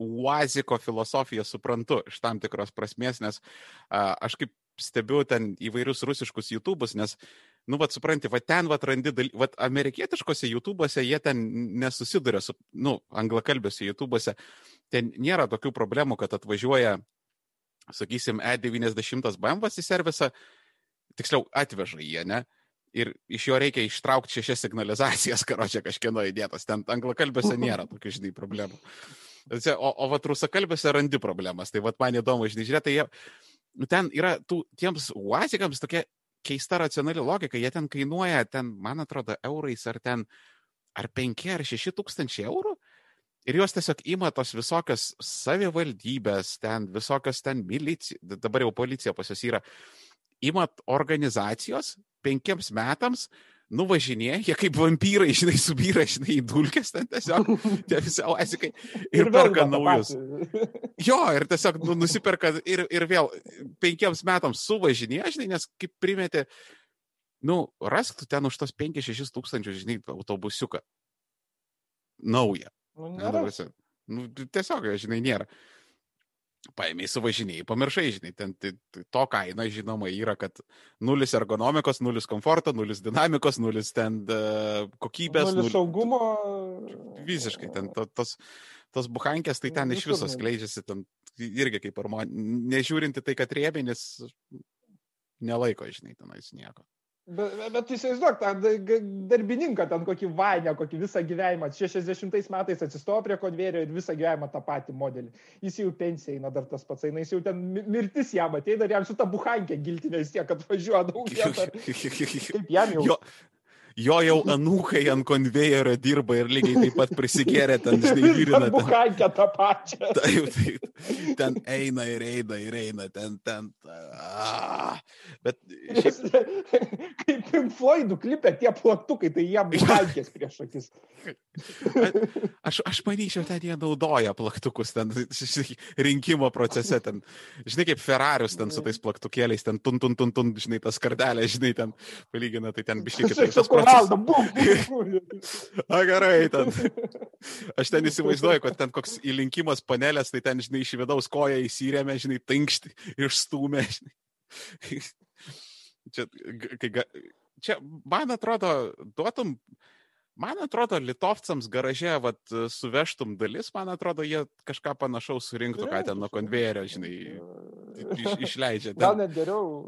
Uaziko filosofiją suprantu, iš tam tikros prasmės, nes uh, aš kaip stebiu ten įvairius rusiškus YouTube'us, nes, nu, vad supranti, va ten, va randi, va amerikietiškose YouTube'uose jie ten nesusiduria su, nu, anglakalbėse YouTube'uose, ten nėra tokių problemų, kad atvažiuoja, sakysim, E90 BMW į servisą, tiksliau atveža jie, ne? ir iš jo reikia ištraukti šešias signalizacijas, karo čia kažkieno įdėtas. Ten anglakalbėse nėra tokių, žinai, problemų. O, o vat rusakalbėse randi problemas. Tai vat man įdomu, žinai, žiūrėti, tai jie, nu, ten yra tų, tiems uazikams tokia keista racionali logika, jie ten kainuoja, ten, man atrodo, eurais ar ten, ar 5 ar 6 tūkstančiai eurų. Ir jos tiesiog ima tos visokios savivaldybės, ten visokios ten milicija, dabar jau policija pas jos yra, imat organizacijos penkiems metams, nuvažinėja, jie kaip vampyrai, žinai, subyra, žinai, į dulkes ten tiesiog, tie visi oasikai ir, ir perka naujus. Jo, ir tiesiog nu, nusiperka ir, ir vėl penkiems metams suvažinėja, žinai, nes kaip primetė, nu, rask tu ten už tos 5-6 tūkstančius, žinai, autobusiuką. Naują. Nu, nu, tiesiog, žinai, nėra paėmė suvažinėjai, pamiršai, žinai, ten tai, to kaina, žinoma, yra, kad nulis ergonomikos, nulis komforto, nulis dinamikos, nulis ten uh, kokybės. Nulis saugumo. Visiškai, ten to, tos, tos buhankės, tai ten iš viso skleidžiasi, ten irgi kaip armo, nežiūrinti tai, kad riebinis nelaiko, žinai, tenais nieko. Bet, bet įsivaizduok, tą darbininką ten kokį vainę, kokį visą gyvenimą, 60 metais atsistojo prie konvejerio ir visą gyvenimą tą patį modelį. Jis jau pensija eina dar tas pats, eina, jis jau ten mirtis jam ateina ir jam su ta buhankė giltinė vis tiek atvažiuoja daug. Kaip jam jau. Jo, jo jau anūkai ant konvejerio dirba ir lygiai taip pat prisigėrė ten, žinai, vyrina. Ten buhankę tą pačią. Taip, taip, ten eina ir eina ir eina, ten, ten. A, bet. Šiaip... Kaip Pink Floydų klipė tie plaktukai, tai jie buhankės prieš akis. Aš, aš manyčiau, ten jie naudoja plaktukus ten rinkimo procese. Ten, žinai, kaip Ferrarius ten su tais plaktukėliais, ten tun, tun, tun, tun, žinai, tas kardelė, žinai, ten palygina, tai ten biškiai kitaip paveldą. Bum. A, gerai, ten. Aš ten įsivaizduoju, kad ten koks įlinkimas panelės, tai ten, žinai, iš vidaus koja įsirėmė, žinai, tankšti, išstumė, žinai. Čia, kai, čia, man atrodo, duotum, man atrodo, litovcams garaže, vat, suvežtum dalis, man atrodo, jie kažką panašaus surinktų, ką ten nuo konvejerio, žinai, iš, išleidžia. Ten. Gal net geriau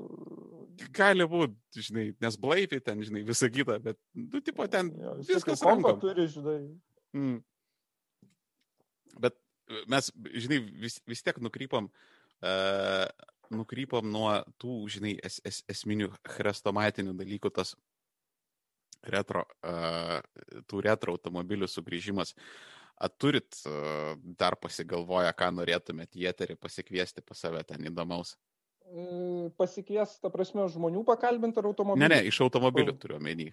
gali būti, žinai, nes blaiviai ten, žinai, visą kitą, bet, nu, tipo, ten jo, viskas rankom. turi, žinai. Mm. Bet mes, žinai, vis, vis tiek nukrypam, uh, nukrypam nuo tų, žinai, es, es, esminių chrestomatinių dalykų, tas retro, uh, tų retro automobilių sugrįžimas. Ar turit uh, dar pasigalvoję, ką norėtumėt į eterį pasikviesti pas save ten įdomaus? Pasikvies, ta prasme, žmonių pakalbinti ar automobilių? Ne, ne, iš automobilių turiu omeny.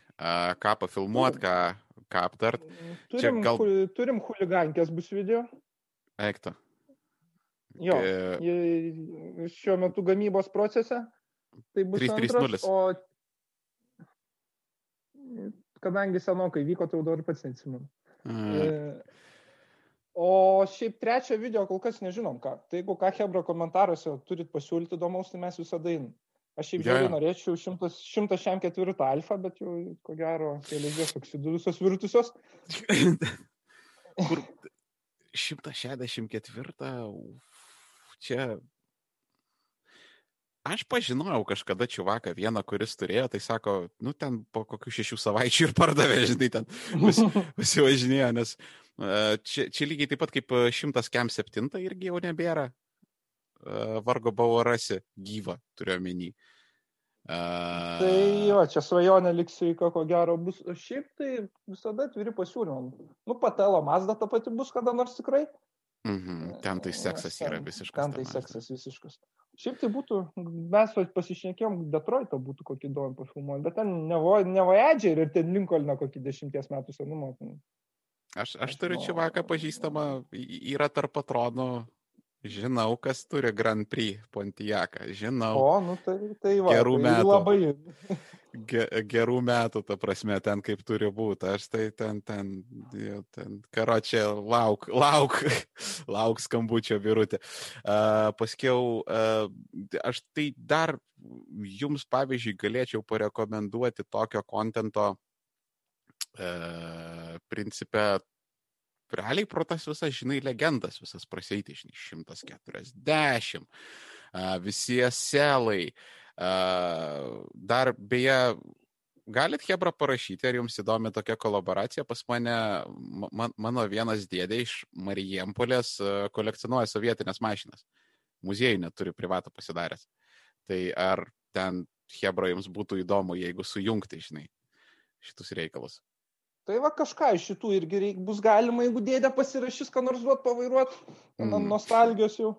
Ką pafilmuot, ką, ką aptart. Turim, gal... hu, turim huligankės bus video. Eikto. Jo, e... šiuo metu gamybos procese. Tai bus 330. O kadangi senokai vyko, tai jau dar pats neatsimenu. Mm. E O šiaip trečią video kol kas nežinom ką. Tai jeigu ką Hebra komentaruose turit pasiūlyti įdomaus, tai mes visada einam. Aš šiaip žiūrėjau, norėčiau 104 alfa, bet jau ko gero kelias oksidusios virtusios. Kur 164, čia Aš pažinojau kažkada čiuvaką vieną, kuris turėjo, tai sako, nu ten po kokių šešių savaičių ir pardavė, žinai, ten pasivažinėjo, nes čia, čia lygiai taip pat kaip 100 kem 7 irgi jau nebėra. Vargo bavo rasi gyvą, turiu omeny. Uh... Tai jo, čia svajonė liksiu į ko gero bus. Šiaip tai visada atviri pasiūlymam. Nu, patelo Mazda ta pati bus kada nors tikrai. Mhm. Ten tai seksas Ten- yra visiškas. Ten tai seksas visiškas. Šiaip tai būtų, mes pasišnekėjom, Detroitą būtų kokį įdomų pafilmuoti, bet ten ne, Vo- ne Voyager ir ten Lincolną kokį dešimties metų senumo. Aš, aš turiu nu- čivaką pažįstamą, yra tarp patronų, žinau, kas turi Grand Prix Pontiaką, žinau, O, nu tai, tai va. Gerų tai metų. Labai. ge, gerų metų, ta prasme, ten kaip turi būti, aš tai ten, ten, jau ten, karočią, lauk, lauk, lauk skambučio virutė. Uh, paskiau, uh, aš tai dar jums, pavyzdžiui, galėčiau parekomenduoti tokio kontento uh, principę realiai pro tas visas, žinai, legendas visas praseiti, žinai, 140, a, visi selai. a, Dar beje, galit Hebra parašyti, ar jums įdomi tokia kolaboracija. Pas mane, ma- man, mano vienas dėdė iš Marijampolės a, kolekcionuoja sovietinės mašinas. Muziejų neturi privatą pasidaręs. Tai ar ten Hebra jums būtų įdomu, jeigu sujungti, žinai, šitus reikalus. Tai va kažką iš šitų irgi reik, bus galima, jeigu dėdė pasirašys, ką nors duot pavairuot, mm. Nostalgijos jau.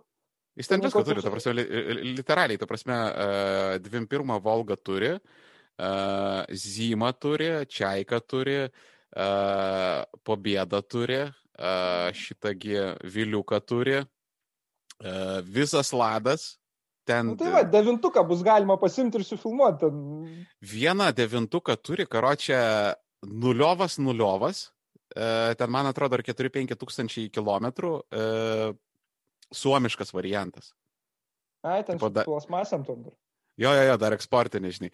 Jis ten visko turi, ta prasme, li- li- literaliai, ta prasme, uh, 21 Volga turi, uh, Zima turi, Čiaika turi, uh, Pobėda turi, šitągi Viliuką turi, visas ladas. Ten Nu, tai va, devintuką bus galima pasimti ir sufilmuoti. Vieną devintuką turi, karočią, nuliovas, nuliovas. Uh, ten, man atrodo, ar 4-5 tūkstančiai kilometrų. Uh, suomiškas variantas. Ai, ten da- plasmasėm dar. Jo, jo, jo, dar eksportinė, žinai.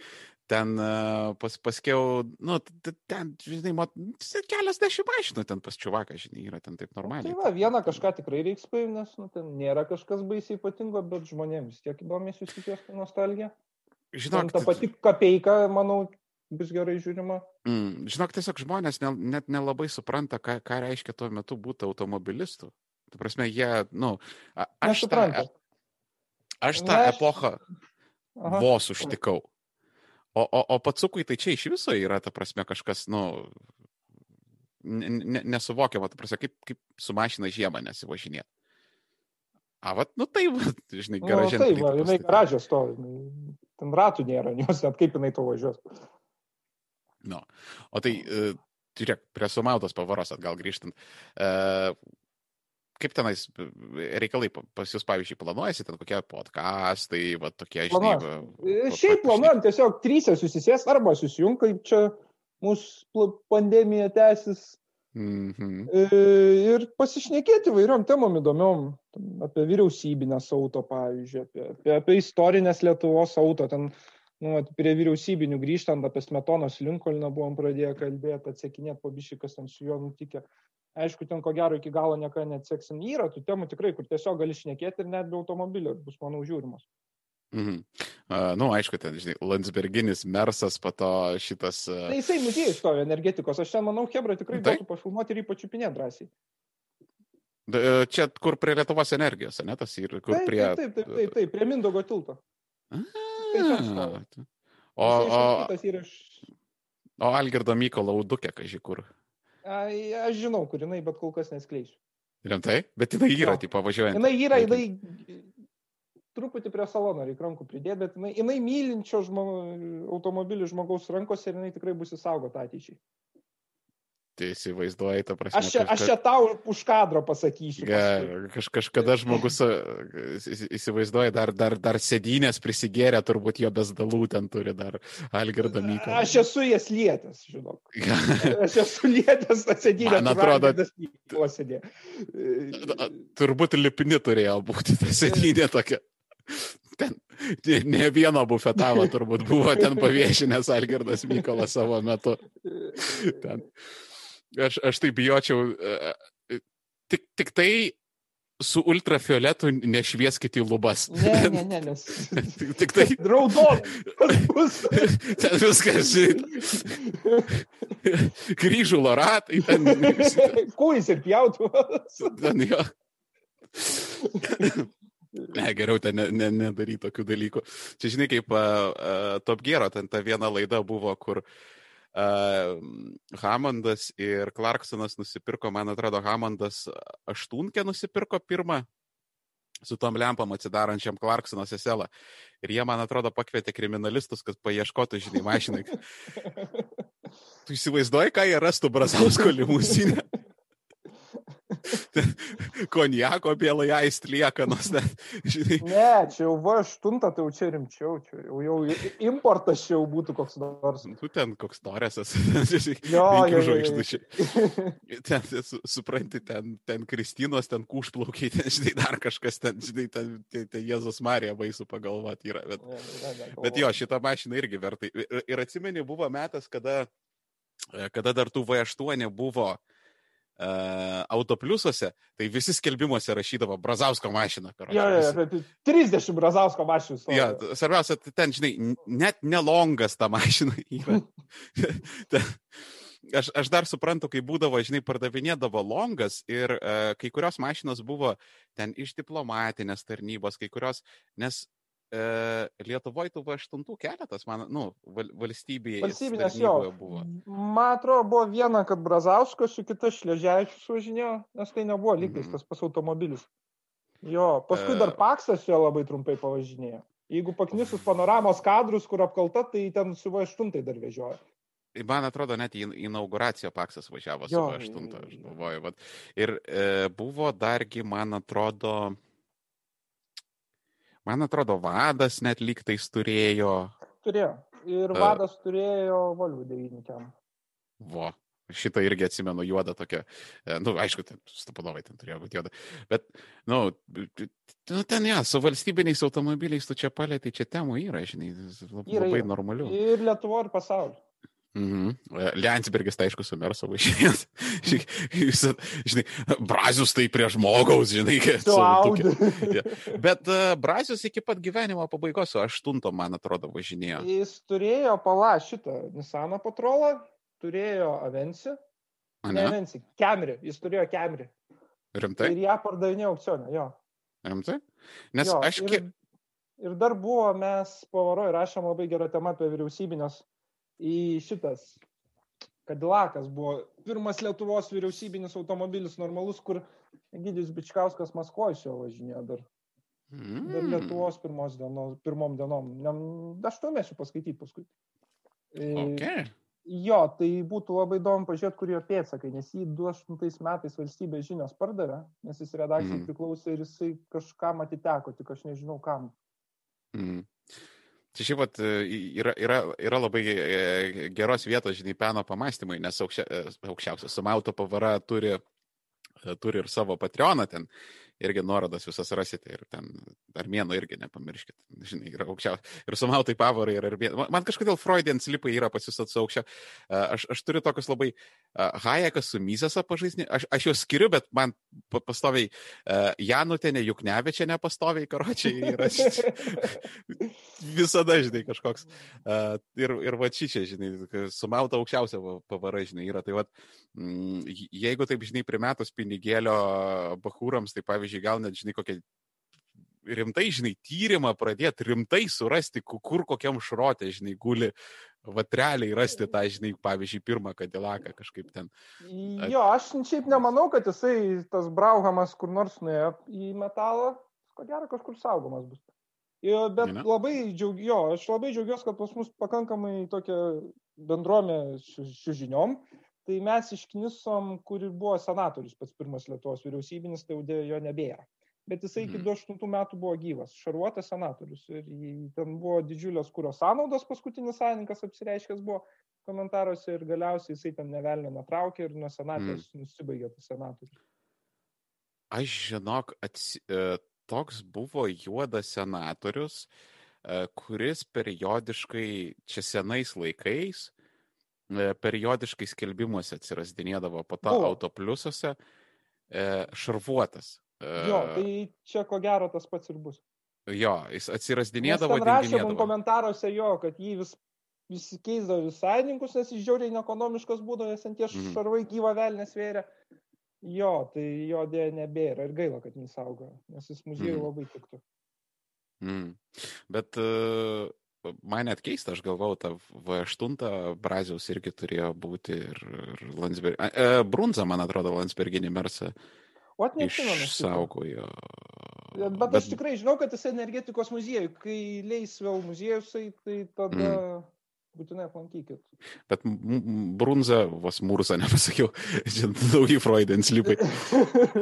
Ten uh, pas, paskiau, nu, ten, žinai, mat, kelias dešimt mašinų ten pas čiuvaką, žinai, yra ten taip Tai normaliai. va, vieną kažką tikrai reiks paimti, nes nu, ten nėra kažkas baisiai ypatingo, bet žmonėms tiek įdomiai susikės nostalgija. Žinok, ta pati kapeika, manau, bus gerai žiūrima. mm, žinok, tiesiog žmonės ne, net nelabai supranta, ką, ką reiškia tuo metu būti automobilistu. Tu prasme, jie, nu, a- aš tą, Nesupranta. aš tą Na, aš- epochą Aha. vos užtikau. O, o, o patsukui tai čia iš viso yra, ta prasme, kažkas, nu, ne, ne, nesuvokiama, ta prasme, kaip, kaip su mašina žiemą nesivažinėti. A, vat, nu tai, vat, žinai, Nu, garažė. taip, va, jinai garažė stovi. jinai- Ten ratų nėra, jos net kaip jinai to važiuos. Nu. O tai, žiūrėk, prie sumautos pavaros atgal grįžtant. Uh, kaip tenais e, reikalai pa- pas jūs, pavyzdžiui, planuojasi, ten kokie podcastai, va tokie, žinai. Va, E, Šiaip planuojam tiesiog trysę susisės arba susijung, kaip čia mūsų pandemija tęsis Mhm. e, ir pasišnekėti vairiom temom įdomiom. Apie vyriausybinės auto, pavyzdžiui, apie, apie, apie istorinės Lietuvos auto. Ten, nu, vat prie vyriausybinių grįžtant apie Smetonos Linkolną buvom pradėję kalbėti, atsekinėti po bišį, kas ten su juo nutikė. Aišku, ten ko gero iki galo niekada neatseksim. Yra tų temų tikrai, kur tiesiog gali šnekėti ir net be automobilio ir bus, manau, žiūrimos. Mhm. Uh, nu, aišku, ten, žinai, Landsberginis, Mersas, po to šitas. Tai Uh, jisai muziejai stovi energetikos. Aš ten manau, Hebra tikrai Taip. galėtų pafilmuoti ir ypač čiupinė drąsiai. d- čia, kur prie Lietuvos energijos, ne tas ir kur Taip, prie. taip, taip, taip, taip, prie Mindogo tilto. tai A, O, o, o Algirdo Mykolo Udukė, kažkai kur. Ai, Aš žinau, kur jinai, bet kol kas neskleisiu. Rimtai? Bet jinai yra, Jo. tipo, važiuojant. Jinai yra, jinai truputį prie salono reikia rankų pridėti, bet jinai, jinai mylinčio žmo, automobilių žmogaus rankose ir jinai tikrai bus įsaugota ateičiai. Tai įsivaizduoji, ta prasme. Aš čia, aš čia tau už kadro pasakysiu. Ga, kaž, kažkada žmogus a, įsi- įsivaizduoja, dar, dar, dar sėdynės prisigėrė, turbūt jo bezdalų ten turi dar Algirdo Mykolą. Aš esu jas lietęs, žinok. Aš esu lietęs atsėdinę. Man atrodo- posėdė. turbūt lipni turėjo būti ta sėdynė tokia. Ten ne- ne vieno bufetavo turbūt buvo ten paviešinęs Algirdas Mykolas savo metu. Ten. Aš, aš tai bijočiau. e, e, Tik, tik tai su ultrafioletu nešvieskite į lubas. Ne, ne, ne, nes. Tik, tik tai Raudon. ten viskas, kryžų loratai, ten, Kūjais ir pjautų. ten jo. Ne, geriau ten nedaryti ne, ne nedaryt tokių dalykų. Čia žinai, kaip uh, uh, Top Gero, ten ta viena laida buvo, kur uh, Hamondas ir Clarksonas nusipirko, man atrodo, Hamondas aštunkę nusipirko pirmą su tom lempam atsidarančiam Clarksono seselą. Ir jie, man atrodo, pakvietė kriminalistus, kad paieškotų, žinai, mašinai. Tu įsivaizduoji, ką jie rastų Brazausko limusinę? Konjako bėlai aist liekanos. Net, žinai. Ne, čia jau V8, tai jau čia rimčiau, čia jau, jau importas čia jau būtų koks nors. Tu ten koks norėsas. jo, jo, žvaigždučiai. Ten, supranti, ten, ten Kristinos, ten kušplaukiai, ten, žinai, dar kažkas ten, žinai, ten, ten, ten Jėzus Marija baisu pagalvoti yra. Bet, ne, ne, ne, bet jo, šitą mašiną irgi vertai. Ir, ir atsimeni, buvo metas, kada, kada dar tų V8 buvo autopliusuose, tai visi skelbimuose rašydavo Brazausko mašiną. Jo, jo, 30 Brazausko mašinų. Ja, svarbiausia, ten, žinai, net nelongas ta mašina yra. aš, aš dar suprantu, kai būdavo, žinai, pardavinėdavo longas ir uh, kai kurios mašinos buvo ten iš diplomatinės tarnybos, kai kurios, nes e, Lietuvoje tų V8 keletas, man, nu, val, valstybėje. Valstybinės jo. Buvo. Man atrodo, buvo viena, kad Brazausko su kita Šležiaičius važinėjo, nes tai nebuvo lygtais mm. tas pas automobilis. Jo, paskui e... dar Paksas jo labai trumpai pavažinėjo. Jeigu paknisus panoramos kadrus, kur apkalta, tai ten su V8 dar vežiojo. Man atrodo, net į inauguraciją Paksas važiavo jo, su V8, aš galvoju. Vat. Ir e, buvo dargi, man atrodo, Man atrodo, vadas net lygtais turėjo. Turėjo. Ir vadas uh, turėjo Volvo 9 ten. Vo. Šitą irgi atsimenu juodą tokią. Na, e, nu, aišku, Stapanovai ten turėjo būti juoda. Bet, na, nu, nu, ten, ja, su valstybiniais automobiliais tu čia palėtai, čia temų yra, žinai, labai yra, yra. normalių. Ir Lietuvo, ir pasaulio. Mhm. Liansbergis, tai aišku, su Merso važinės. žinai, Brazius tai prie žmogaus, žinai, su, ja. Bet uh, Brazius iki pat gyvenimo pabaigos su aštunto, man atrodo, važinėjo. Jis turėjo pala šitą Nisano patrolą, turėjo Avensi. Ne, ne Avensi, Camry, jis turėjo Camry. Rimtai? Ir ją pardavinėjo aukcioną, jo. Rimtai? Nes jo, aš. Ir, ir dar buvo, mes pavaroje rašėm labai gerą temą apie vyriausybinės į šitas Kadilakas buvo pirmas Lietuvos vyriausybinis automobilis normalus, kur Gydijus Bičkauskas Maskvoje šio važinėjo dar. Mm. Dar Lietuvos pirmos dienos, pirmom dienom. Aš to mėsiu paskaityti paskui. E, okay. Jo, tai būtų labai įdomu pažiūrėti, kur jo pėtsakai, nes jį 2008 metais valstybės žinios pardavė, nes jis redakcijai mm. priklausė ir jisai kažkam atiteko, tik aš nežinau kam. Mm. Tai šiaip pat e, yra, yra, yra labai e, geros vietos, žinai, peno pamastymai, nes aukščia, e, aukščiausias sumauto pavara turi, turi ir savo Patreoną ten irgi nuorodas visas rasite ir ten armėnų irgi nepamirškit, žinai, yra aukščiausia. Ir sumautai pavarai yra armėnų. Man kažkodėl Freudian slipai yra pas jūs atsaukščia. Aš, aš turiu tokius labai Hajekas su Mysesa pažaisnį, aš, aš juos skiriu, bet man pastoviai Janutenė Juknevičia nepastoviai, karočiai yra. Visada, žinai, kažkoks. Ir, ir va čia, žinai, sumauta aukščiausia pavara, žinai, yra. Tai va, mm, jeigu taip, žinai, primetus pinigėlio bahūrams, tai pavyzdžiui, gal net, žinai, kokią rimtai, žinai, tyrimą pradėti, rimtai surasti, kur kokiam šrotė, žinai, guli, vatreliai rasti tą, žinai, pavyzdžiui, pirmą kadilaką kažkaip ten. Jo, aš šiaip nemanau, kad jisai tas Brauhamas kur nors nuėjo į metalą, ko gero kažkur saugomas bus. Jo, bet ne? labai džiaugiuosi, jo, aš labai džiaugiuosi, kad pas mus pakankamai tokia bendruomė su žiniom, tai mes išknisom, kur buvo senatorius pats pirmas Lietuvos vyriausybinis, tai jau jo nebėra. Bet jisai iki 28 mhm. metų buvo gyvas, šarvuotas senatorius. Ir ten buvo didžiulės kūro sąnaudos, paskutinis savininkas apsireiškęs buvo komentaruose ir galiausiai jisai ten nevelnio nutraukė ir nuo senatės mm. nusibaigė tas senatorius. Aš žinok, atsi, e, toks buvo juodas senatorius, e, kuris periodiškai čia senais laikais E, periodiškai skelbimuose atsirasdinėdavo, po to autopliusuose šarvuotas. Jo, tai čia ko gero tas pats ir bus. Jo, jis atsirasdinėdavo. Jis rašė man komentaruose jo, kad jį vis, vis keisdavo visainininkus, nes jis žiauriai neekonomiškas būdavo, nes ant tie mm. šarvai gyva velnės vėrė. Jo, tai jo dėja nebėra ir gaila, kad jis auga, nes jis muziejui mm. labai tiktų. Mm. Bet uh, man net keista, aš galvau, ta V8 Braziaus irgi turėjo būti ir, ir Landsberg. E, Brunza, man atrodo, Landsberginį mersą. O neatsimenu. Išsaugojo. Bet, bet aš tikrai žinau, kad jis energetikos muziejų, kai leis vėl muziejus, tai tada mm. būtinai aplankykit. Bet Brunza, vos Murza nepasakiau, čia nauji Freudens lipai.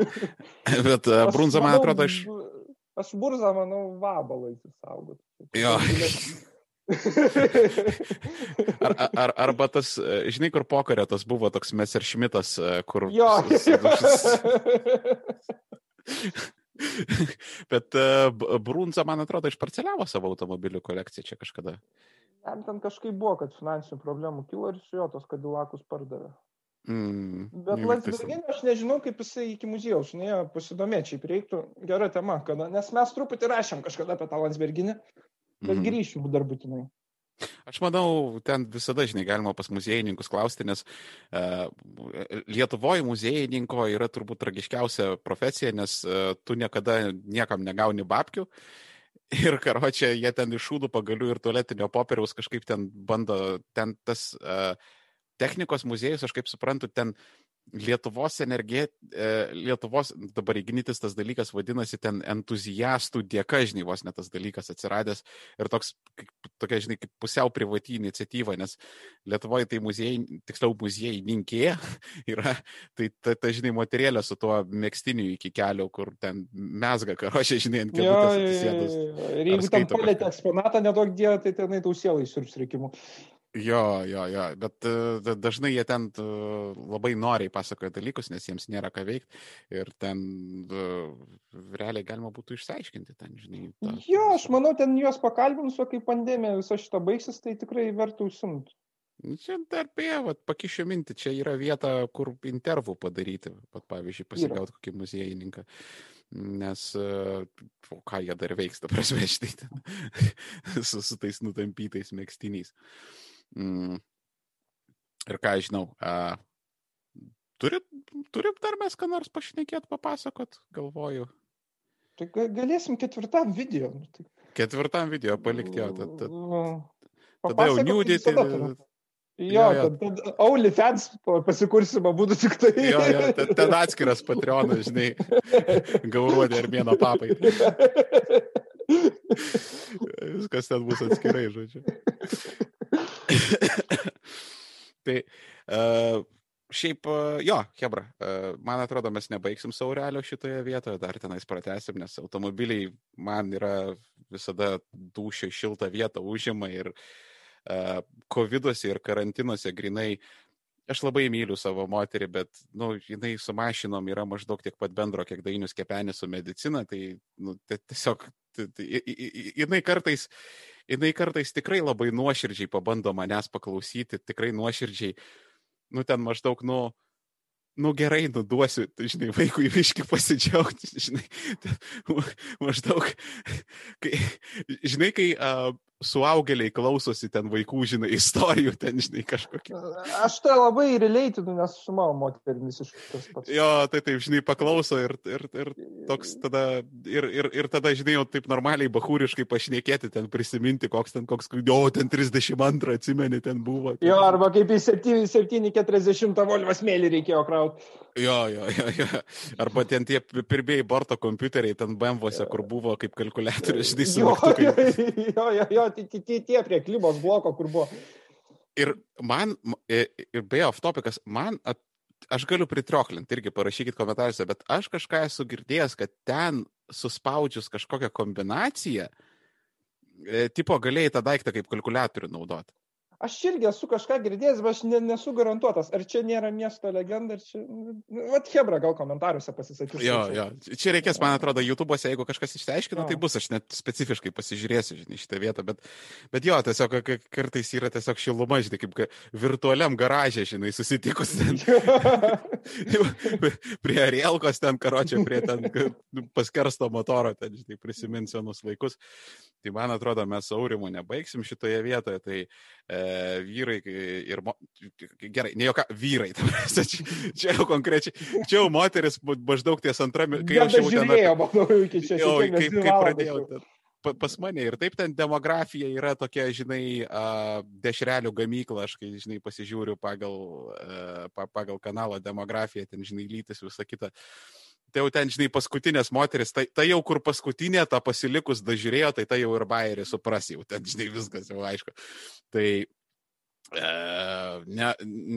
bet uh, Brunza, man atrodo, iš... Aš burzą, manau, vabalą įsisaugot. Jo. ar, ar, arba tas, žinai, kur pokarė tas buvo toks Messerschmittas, kur... Jo. Bet uh, Brunza, man atrodo, išparceliavo savo automobilių kolekciją čia kažkada. Jam ten kažkaip buvo, kad finansinių problemų kilo ir su jo tos kadilakus pardavė. Mm, Bet Landsbergin, aš nežinau, kaip jisai iki muziejaus, ne, pasidomėčiai, reiktų gera tema, kada, nes mes truputį rašėm kažkada apie tą Landsberginį, bet mm. grįšim dar būtinai. Aš manau, ten visada, žinai, galima pas muziejininkus klausti, nes uh, Lietuvoje muziejininko yra turbūt tragiškiausia profesija, nes uh, tu niekada niekam negauni babkių. Ir karočią, jie ten iš šūdų pagalių ir tualetinio popieriaus kažkaip ten bando, ten tas uh, technikos muziejus, aš kaip suprantu, ten Lietuvos energija, e, Lietuvos, dabar įgnytis tas dalykas vadinasi ten entuzijastų dėka, žinai, vos net tas dalykas atsiradęs ir toks, tokia, žinai, kaip pusiau privati iniciatyva, nes Lietuvoje tai muziejai, tiksliau muziejininkė yra, tai ta, ta, žinai, moterėlė su tuo mėgstiniu iki kelio, kur ten mesga karošė, žinai, ant kėdutės atsisėdus. Ir jeigu tam palėtė eksponatą, nedaug dėjo, tai tenai tausielai siurps reikimu. Jo, jo, jo, bet uh, dažnai jie ten uh, labai noriai pasakoja dalykus, nes jiems nėra ką veikti ir ten uh, realiai galima būtų išsiaiškinti ten, žinai. Ta, jo, aš manau, ten juos pakalbinus, o kai pandemija visą šitą baigsis, tai tikrai vertų užsimti. Nu, čia darbė, vat, pakišė mintį, čia yra vieta, kur intervų padaryti, pat, pavyzdžiui, pasigauti kokį muziejininką. Nes, o ką jie dar veiks, ta prasme, štai su, su tais nutampytais mėgstiniais. Uh, Mm. Ir ką žinau, a, turit, turit dar mes ką nors pašnekėt, papasakot, galvoju. Tai galėsim ketvirtam video. Nu, tai... Ketvirtam video palikti jo. Tad, tad, tada jau niūdėti. Jo, jo, jo. Tad, tad OnlyFans pasikursime būtų tik tai. Jo, jo, ten, ten atskiras Patreonas, žinai, gauruodė ir mėno papai. Viskas ten bus atskirai, žodžiu. tai uh, šiaip, uh, jo, Hebra, uh, man atrodo, mes nebaigsim saurelio šitoje vietoje, dar tenais pratesim, nes automobiliai man yra visada dušio šiltą vietą užima ir uh, COVID-uose ir karantinuose grinai aš labai myliu savo moterį, bet, na, nu, jinai su mašinom yra maždaug tiek pat bendro, kiek dainius kepenis su medicina, tai, nu, tiesiog, jinai kartais, jinai kartais tikrai labai nuoširdžiai pabando manęs paklausyti, tikrai nuoširdžiai, nu ten maždaug, nu, nu gerai, nuduosiu, žinai, vaikui viški pasidžiaugti, žinai, maždaug, kai, žinai, kai uh, suaugėliai klausosi ten vaikų, žinai, istorijų, ten, žinai, kažkokių. Aš tai labai relatinu, nes su mano moterimis iš tas pats. Jo, tai taip, žinai, paklauso ir, ir, ir toks tada, ir, ir, ir tada, žinai, jau taip normaliai bahūriškai pašnekėti, ten prisiminti, koks ten, koks, jo, ten 32 atsimeni, ten buvo. Ten. Jo, arba kaip į 740 Volvo smėlį reikėjo krauti. Jo, jo, jo, jo. Arba ten tie pirmieji borto kompiuteriai, ten BMW-ose, kur buvo kaip kalkulatorius, žinai, su jo, jo, jo, jo, tie, prie klibos bloko, kur buvo. Ir man, ir beje, off topikas, man, aš galiu pritrioklinti, irgi parašykit komentaruose, bet aš kažką esu girdėjęs, kad ten suspaudžius kažkokią kombinaciją, e, tipo galėjai tą daiktą kaip kalkulatorių naudoti. Aš irgi esu kažką girdėjęs, bet aš ne, nesu garantuotas, ar čia nėra miesto legenda, ar čia... Nu, vat Hebra gal komentaruose pasisakys. Jo, jo. Čia reikės, man atrodo, YouTube'ose, jeigu kažkas išsiaiškina, tai bus, aš net specifiškai pasižiūrėsiu, žinai, šitą vietą, bet, bet jo, tiesiog kartais yra tiesiog šiluma, žinai, kaip virtualiam garažė, žinai, susitikus ten. prie Arielkos ten, karočią, prie ten paskersto motoro, ten, žinai, prisimins senus laikus. Tai man atrodo, mes Aurimu nebaigsim šitoje vietoje, tai e, vyrai ir, mo... gerai, ne jokia, vyrai, čia, čia jau konkrečiai, čia jau moteris maždaug ties antrame, kai jau žiūrėjau, manau, iki čia. Jau, kaip, kaip pradėjau. Ten, pas mane ir taip ten demografija yra tokia, žinai, dešrelių gamykla, aš kai, žinai, pasižiūriu pagal, pagal kanalą demografiją, ten, žinai, lytis, visa kita. Tai jau ten, žinai, paskutinės moteris, tai, tai jau kur paskutinė, ta pasilikus dažiūrėjo, tai tai jau ir bairį supras, jau ten, žinai, viskas jau aišku. Tai ne,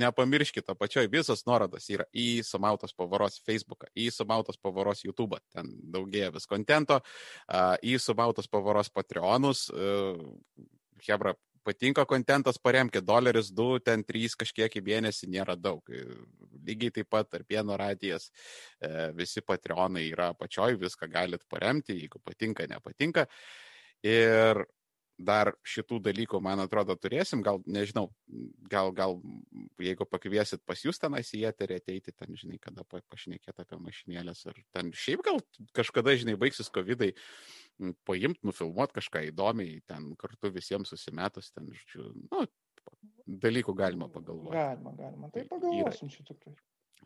nepamirškite, apačioje visos nuorodos yra į Sumautos pavaros Facebooką, į Sumautos pavaros YouTube, ten daugėja vis kontento, į Sumautos pavaros Patreonus. Hebra, patinka kontentas, paremkite, doleris 2, ten 3 kažkiek į mėnesį nėra daug. Lygiai taip pat tarp vieno radijas, visi Patreonai yra apačioj, viską galite paremti, jeigu patinka, nepatinka. Ir dar šitų dalykų, man atrodo, turėsim, gal, nežinau, gal, gal, jeigu pakviesit pas jūs tenais į eterį ateiti, ten, žinai, kada pašnekėti apie mašinėlės, ar ten šiaip gal kažkada, žinai, baigsis COVID-ai, paimti, nufilmuoti kažką įdomiai, ten kartu visiems susimetus, ten, žodžiu, nu, dalykų galima pagalvoti. Galima, galima, tai pagalvosim čia tikrai.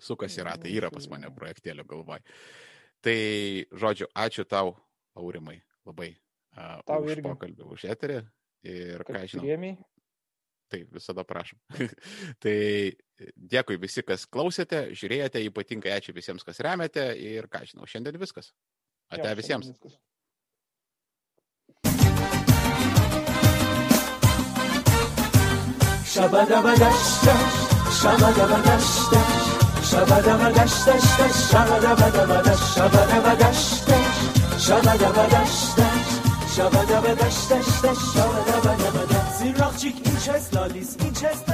Sukas yra, tai yra pas mane projektėlio galvoj. Tai, žodžiu, ačiū tau, Aurimai, labai Tau už irgi. pokalbį, už eterį. Ir ką žinau. Priemiai. Taip, visada prašom. tai dėkui visi, kas klausėte, žiūrėjote, ypatingai ačiū visiems, kas remiate ir ką žinau, šiandien viskas. Ate ja, visiems. Viskas. Shabadabadashtash, shabadabadashtash, shabadabadashtash, shabadabadabadash, شبده دشت دشت دشت شبده بده بده زیراخچیک این چست لالیس این چست